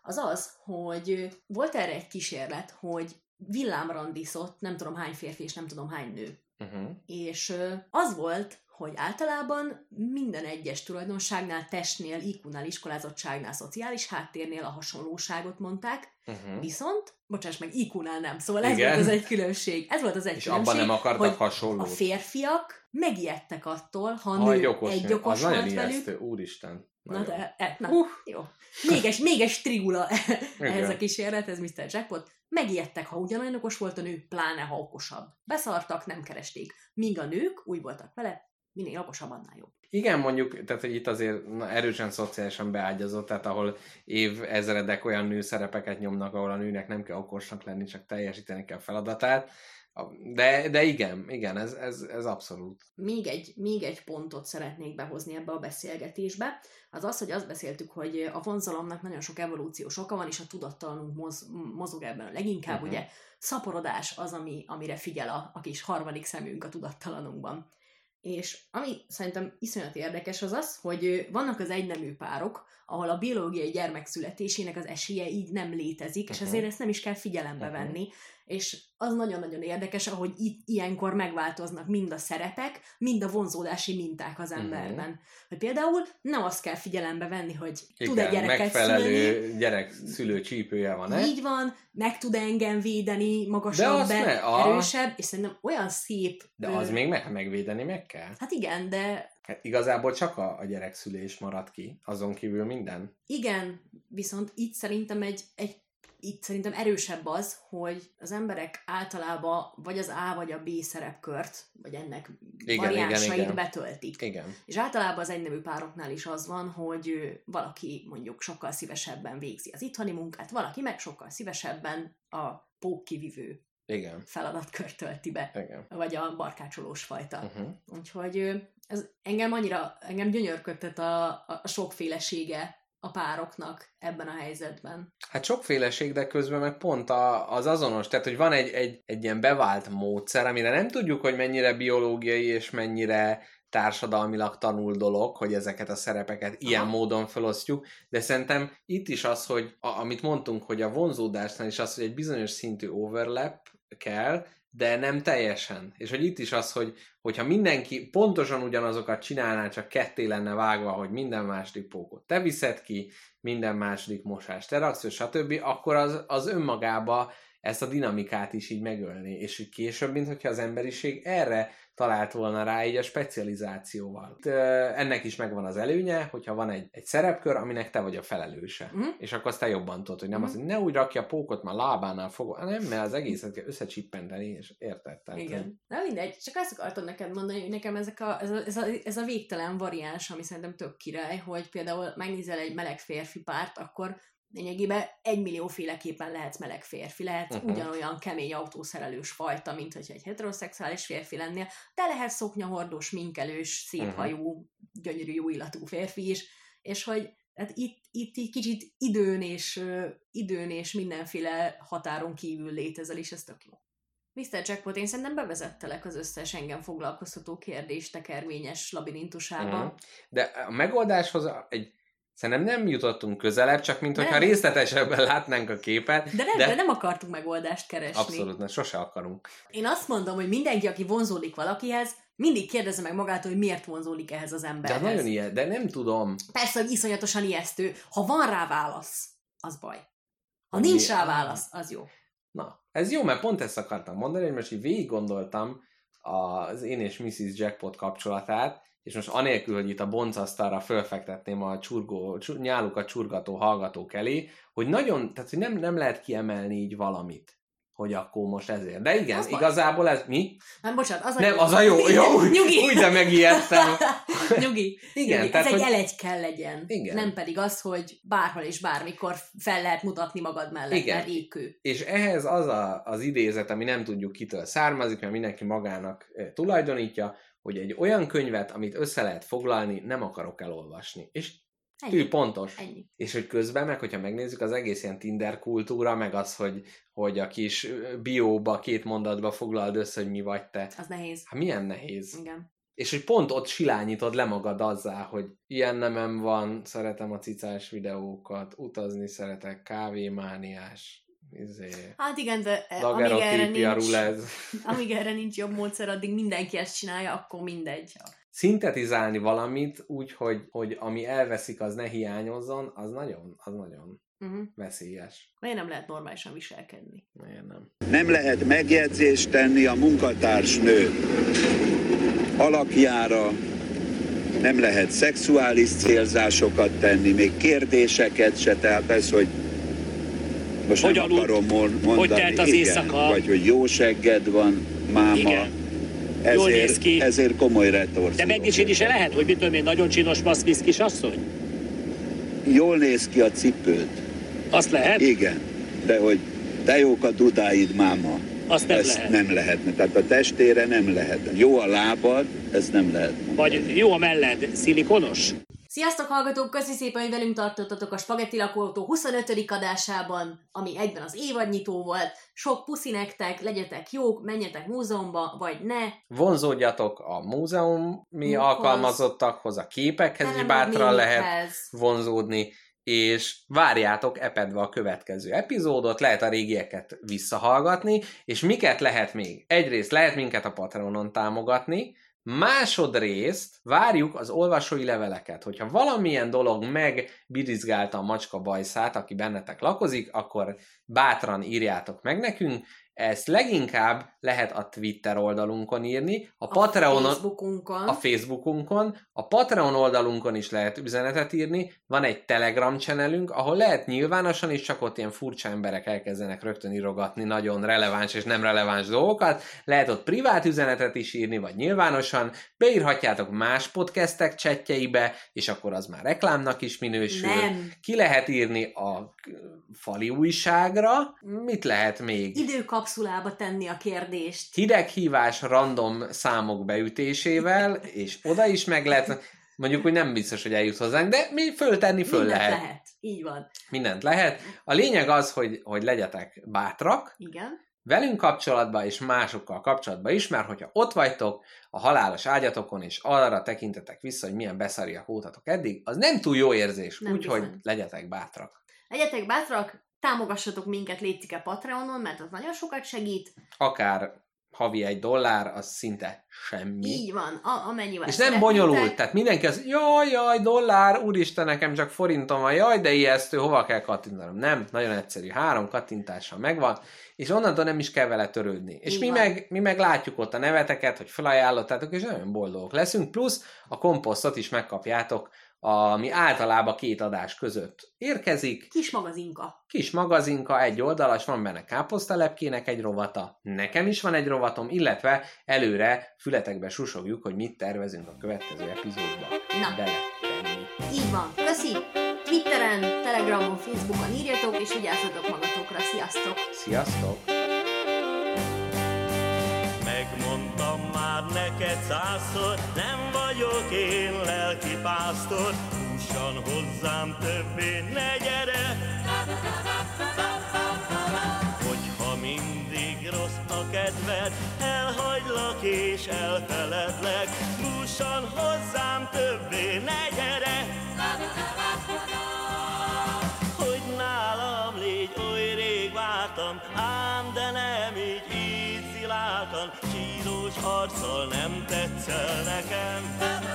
az az, hogy volt erre egy kísérlet, hogy villámrandiszott nem tudom hány férfi és nem tudom hány nő. Uh-huh. És az volt, hogy általában minden egyes tulajdonságnál, testnél, IQ-nál, iskolázottságnál, szociális háttérnél a hasonlóságot mondták, Uh-huh. viszont, bocsáss meg, IQ-nál nem, szóval ez Igen. volt az egy különbség. Ez volt az egy És különbség, abban nem akartak hogy hasonlót. a férfiak megijedtek attól, ha Ha nő egy okos, egy okos az nagyon volt velük. ijesztő, úristen. Na Nagyon. de, e, na, Uh. jó. Még egy, még egy strigula ehhez Igen. a kísérlet, ez Mr. Jackpot. Megijedtek, ha ugyanolyan okos volt a nő, pláne ha okosabb. Beszartak, nem keresték. Míg a nők úgy voltak vele, minél okosabb, annál jobb. Igen, mondjuk, tehát itt azért na, erősen szociálisan beágyazott, tehát ahol év ezredek olyan nőszerepeket nyomnak, ahol a nőnek nem kell okosnak lenni, csak teljesíteni kell feladatát. De, de igen, igen, ez, ez, ez abszolút. még egy, még egy pontot szeretnék behozni ebbe a beszélgetésbe, az az, hogy azt beszéltük, hogy a vonzalomnak nagyon sok evolúciós oka van, és a tudattalanunk moz, mozog ebben a leginkább, uh-huh. ugye szaporodás az, ami, amire figyel a, a kis harmadik szemünk a tudattalanunkban. És ami szerintem iszonyat érdekes az az, hogy vannak az egynemű párok, ahol a biológiai gyermek születésének az esélye így nem létezik, és Mhm. ezért ezt nem is kell figyelembe Mhm. venni, és az nagyon-nagyon érdekes, ahogy itt ilyenkor megváltoznak mind a szerepek, mind a vonzódási minták az Mhm. emberben. Hogy például nem azt kell figyelembe venni, hogy Igen, tud-e gyereket megfelelő szülni, gyerek szülő csípője van-e? így van, meg tud engem védeni, De magasabb, be, me- a- erősebb, és szerintem olyan szép... De ö, az még meg, megvédeni meg kell. Hát igen, de Hát igazából csak a, a gyerekszülés marad ki, azon kívül minden. igen, viszont itt szerintem egy, egy itt szerintem erősebb az, hogy az emberek általában vagy az A vagy a B szerepkört, vagy ennek Igen, variánsait igen, igen. betöltik. Igen. És általában az egynemű pároknál is az van, hogy valaki mondjuk sokkal szívesebben végzi az itthoni munkát, valaki meg sokkal szívesebben a pókkivivő Igen. feladatkört tölti be, Igen. vagy a barkácsolós fajta. Uh-huh. Úgyhogy ez engem annyira, engem gyönyörködtet a, a sokfélesége a pároknak ebben a helyzetben. Hát sokféleség, de közben meg pont a, az azonos, tehát hogy van egy, egy, egy ilyen bevált módszer, amire nem tudjuk, hogy mennyire biológiai és mennyire társadalmilag tanul dolog, hogy ezeket a szerepeket ilyen Aha. módon felosztjuk, de szerintem itt is az, hogy a, amit mondtunk, hogy a vonzódásnál is az, hogy egy bizonyos szintű overlap kell, de nem teljesen. És hogy itt is az, hogy hogyha mindenki pontosan ugyanazokat csinálná, csak ketté lenne vágva, hogy minden második pókot te viszed ki, minden második mosást te raksz, stb., akkor az, az önmagába ezt a dinamikát is így megölni, és később, mint hogyha az emberiség erre talált volna rá így a specializációval. Itt, ennek is megvan az előnye, hogyha van egy, egy szerepkör, aminek te vagy a felelőse. Mhm. És akkor azt te jobban tudod, hogy nem Mhm. az, hogy ne úgy rakja a pókot, már lábánál fogod, nem, mert az egészet kell összecsippenteni, és érted? Tehát, hogy- Igen. Na mindegy, csak azt akartam neked mondani, hogy nekem ezek a, ez, a, ez, a, ez a végtelen variáns, ami szerintem tök király, hogy például megnézel egy meleg férfi párt, akkor lényegében egy millióféleképpen lehetsz meleg férfi, lehet Mhm. uh-huh. ugyanolyan kemény autószerelős fajta, mint hogyha egy heteroszexuális férfi lennél, de lehet szoknyahordós, minkelős, széphajú, gyönyörű, jó illatú férfi is, és hogy hát itt, itt így kicsit időn és, időn és mindenféle határon kívül létezel, és ez tök jó. Mr. Jackpot, én szerintem bevezettelek az összes engem foglalkoztató kérdés tekervényes labirintusába. Mhm. De a megoldáshoz egy, szerintem nem jutottunk közelebb, csak mint hogyha Nem. részletesebben látnánk a képet. De nem, De- de nem akartunk megoldást keresni. Abszolút, ne, sose akarunk. Én azt mondom, hogy mindenki, aki vonzódik valakihez, mindig kérdezze meg magától, hogy miért vonzódik ehhez az De emberhez. az nagyon ilyen, de nem tudom. Persze, hogy iszonyatosan ijesztő. Ha van rá válasz, az baj. Ha Ami- nincs rá válasz, az jó. Na, ez jó, mert pont ezt akartam mondani, hogy most így végig gondoltam az én és Mrs. Jackpot kapcsolatát, és most anélkül, hogy itt a boncasztalra fölfektetném a csurgó, csu- nyálukat csurgató hallgatók elé, hogy nagyon, tehát hogy nem, nem lehet kiemelni így valamit, hogy akkor most ezért. De igen, Az igazából ez mi? Nem, bocsánat, az a Nem, az a jó, jó, úgy, Nyugi. úgy de megijedtem. Nyugi. Igen, Nyugi. tehát, Ez egy hogy- elegy kell legyen. Igen. Nem pedig az, hogy bárhol és bármikor fel lehet mutatni magad mellett, Igen. mert ékő. És ehhez az a, az idézet, ami nem tudjuk kitől származik, mert mindenki magának eh, tulajdonítja, hogy egy olyan könyvet, amit össze lehet foglalni, nem akarok elolvasni. És Ennyi. tű pontos. Ennyi. És hogy közben meg, hogyha megnézzük az egész ilyen Tinder kultúra, meg az, hogy, hogy a kis bióba, két mondatba foglald össze, hogy mi vagy te. Az nehéz. Hát milyen nehéz. Igen. És hogy pont ott silányítod le magad azzá, hogy ilyen nemem van, szeretem a cicás videókat, utazni szeretek, kávémániás, izé, Hát igen, de eh, amíg erre, nincs, rulez. amíg erre nincs jobb módszer, addig mindenki ezt csinálja, akkor mindegy. Szintetizálni valamit úgy, hogy, hogy ami elveszik, az ne hiányozzon, az nagyon, az nagyon Uh-huh. veszélyes. Miért nem lehet normálisan viselkedni? Miért nem? Nem lehet megjegyzést tenni a munkatársnő alakjára, nem lehet szexuális célzásokat tenni, még kérdéseket se, tehát persze, hogy most Hogy nem akarom mon- mondani, telt az igen, éjszaka? vagy hogy jó segged van, máma, Igen. Jól néz ezért, ki. ezért komoly retorzió. De megdicsérni se lehet, hogy mit tudom én, nagyon csinos maszkvisz kisasszony? Jól néz ki a cipőd, Azt lehet? igen, de hogy de jók a dudáid, máma. Azt nem ezt lehet. nem lehetne. Tehát a testére nem lehet. Jó a lábad, ez nem lehet. Vagy jó a melled, szilikonos? Sziasztok hallgatók, köszi szépen, hogy velünk tartottatok a Spagetti Lakóautó 25. adásában, ami egyben az évadnyitó volt. Sok puszi nektek, legyetek jók, menjetek múzeumba, vagy ne. Vonzódjatok a múzeumi Munkhoz. alkalmazottakhoz, a képekhez is bátran lehet vonzódni, és várjátok epedve a következő epizódot, lehet a régieket visszahallgatni, és miket lehet még? Egyrészt lehet minket a Patreonon támogatni, másodrészt várjuk az olvasói leveleket. Hogyha valamilyen dolog megbirizgálta a macska bajszát, aki bennetek lakozik, akkor bátran írjátok meg nekünk, ezt leginkább lehet a Twitter oldalunkon írni, a, A Patreonon, Facebookunkon. a Facebookunkon, a Patreon oldalunkon is lehet üzenetet írni, van egy Telegram channelünk, ahol lehet nyilvánosan is, csak ott ilyen furcsa emberek elkezdenek rögtön írogatni nagyon releváns és nem releváns dolgokat, lehet ott privát üzenetet is írni, vagy nyilvánosan, beírhatjátok más podcastek csetjeibe, és akkor az már reklámnak is minősül. Nem. Ki lehet írni a fali újságra, mit lehet még? Időkapszulába tenni a kérdést. hideghívás random számok beütésével, és oda is meg lehet, mondjuk, hogy nem biztos, hogy eljut hozzánk, de mi föltenni föl Mindent lehet. lehet. Így van. Mindent lehet. A lényeg az, hogy, hogy legyetek bátrak, Igen. velünk kapcsolatban és másokkal kapcsolatban is, mert hogyha ott vagytok a halálos ágyatokon, és arra tekintetek vissza, hogy milyen beszariak voltatok eddig, az nem túl jó érzés, úgyhogy legyetek bátrak. Legyetek bátrak, támogassatok minket, létszik a Patreonon, mert az nagyon sokat segít. Akár havi egy dollár, az szinte semmi. Így van, a, amennyivel És nem bonyolult, tehát mindenki az, jaj, jaj, dollár, úristen, nekem csak forintom van, jaj, de ijesztő, hova kell kattintanom? Nem, nagyon egyszerű, három kattintással megvan, és onnantól nem is kell vele törődni. És mi van. meg, mi meg látjuk ott a neveteket, hogy felajánlottátok, és nagyon boldogok leszünk, plusz a komposztot is megkapjátok, ami általában két adás között érkezik, Kis magazinka. kis magazinka, egy oldalas, van benne káposztalepkének egy rovata, nekem is van egy rovatom, illetve előre fületekbe susogjuk, hogy mit tervezünk a következő epizódba Na. beletenni. Így van. Köszi! Twitteren, Telegramon, Facebookon írjatok, és vigyázzatok magatokra. Sziasztok! Sziasztok! Megmondtam neked százszor, nem vagyok én lelki pásztor, hússan hozzám többé ne gyere. Hogyha mindig rossz a kedved, elhagylak és elfeledlek, hússan hozzám többé ne gyere. Hogy nálam légy, oly rég vártam, ám de nem így, így sziláltan, arccal nem tetszel nekem.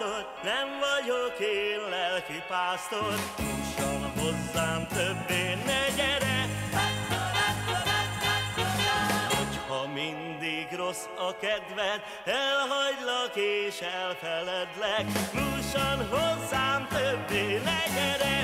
Százszor, nem vagyok én lelki pásztor, húsan hozzám többé ne gyere. Hogyha mindig rossz a kedved, elhagylak és elfeledlek, húsan hozzám többé ne gyere.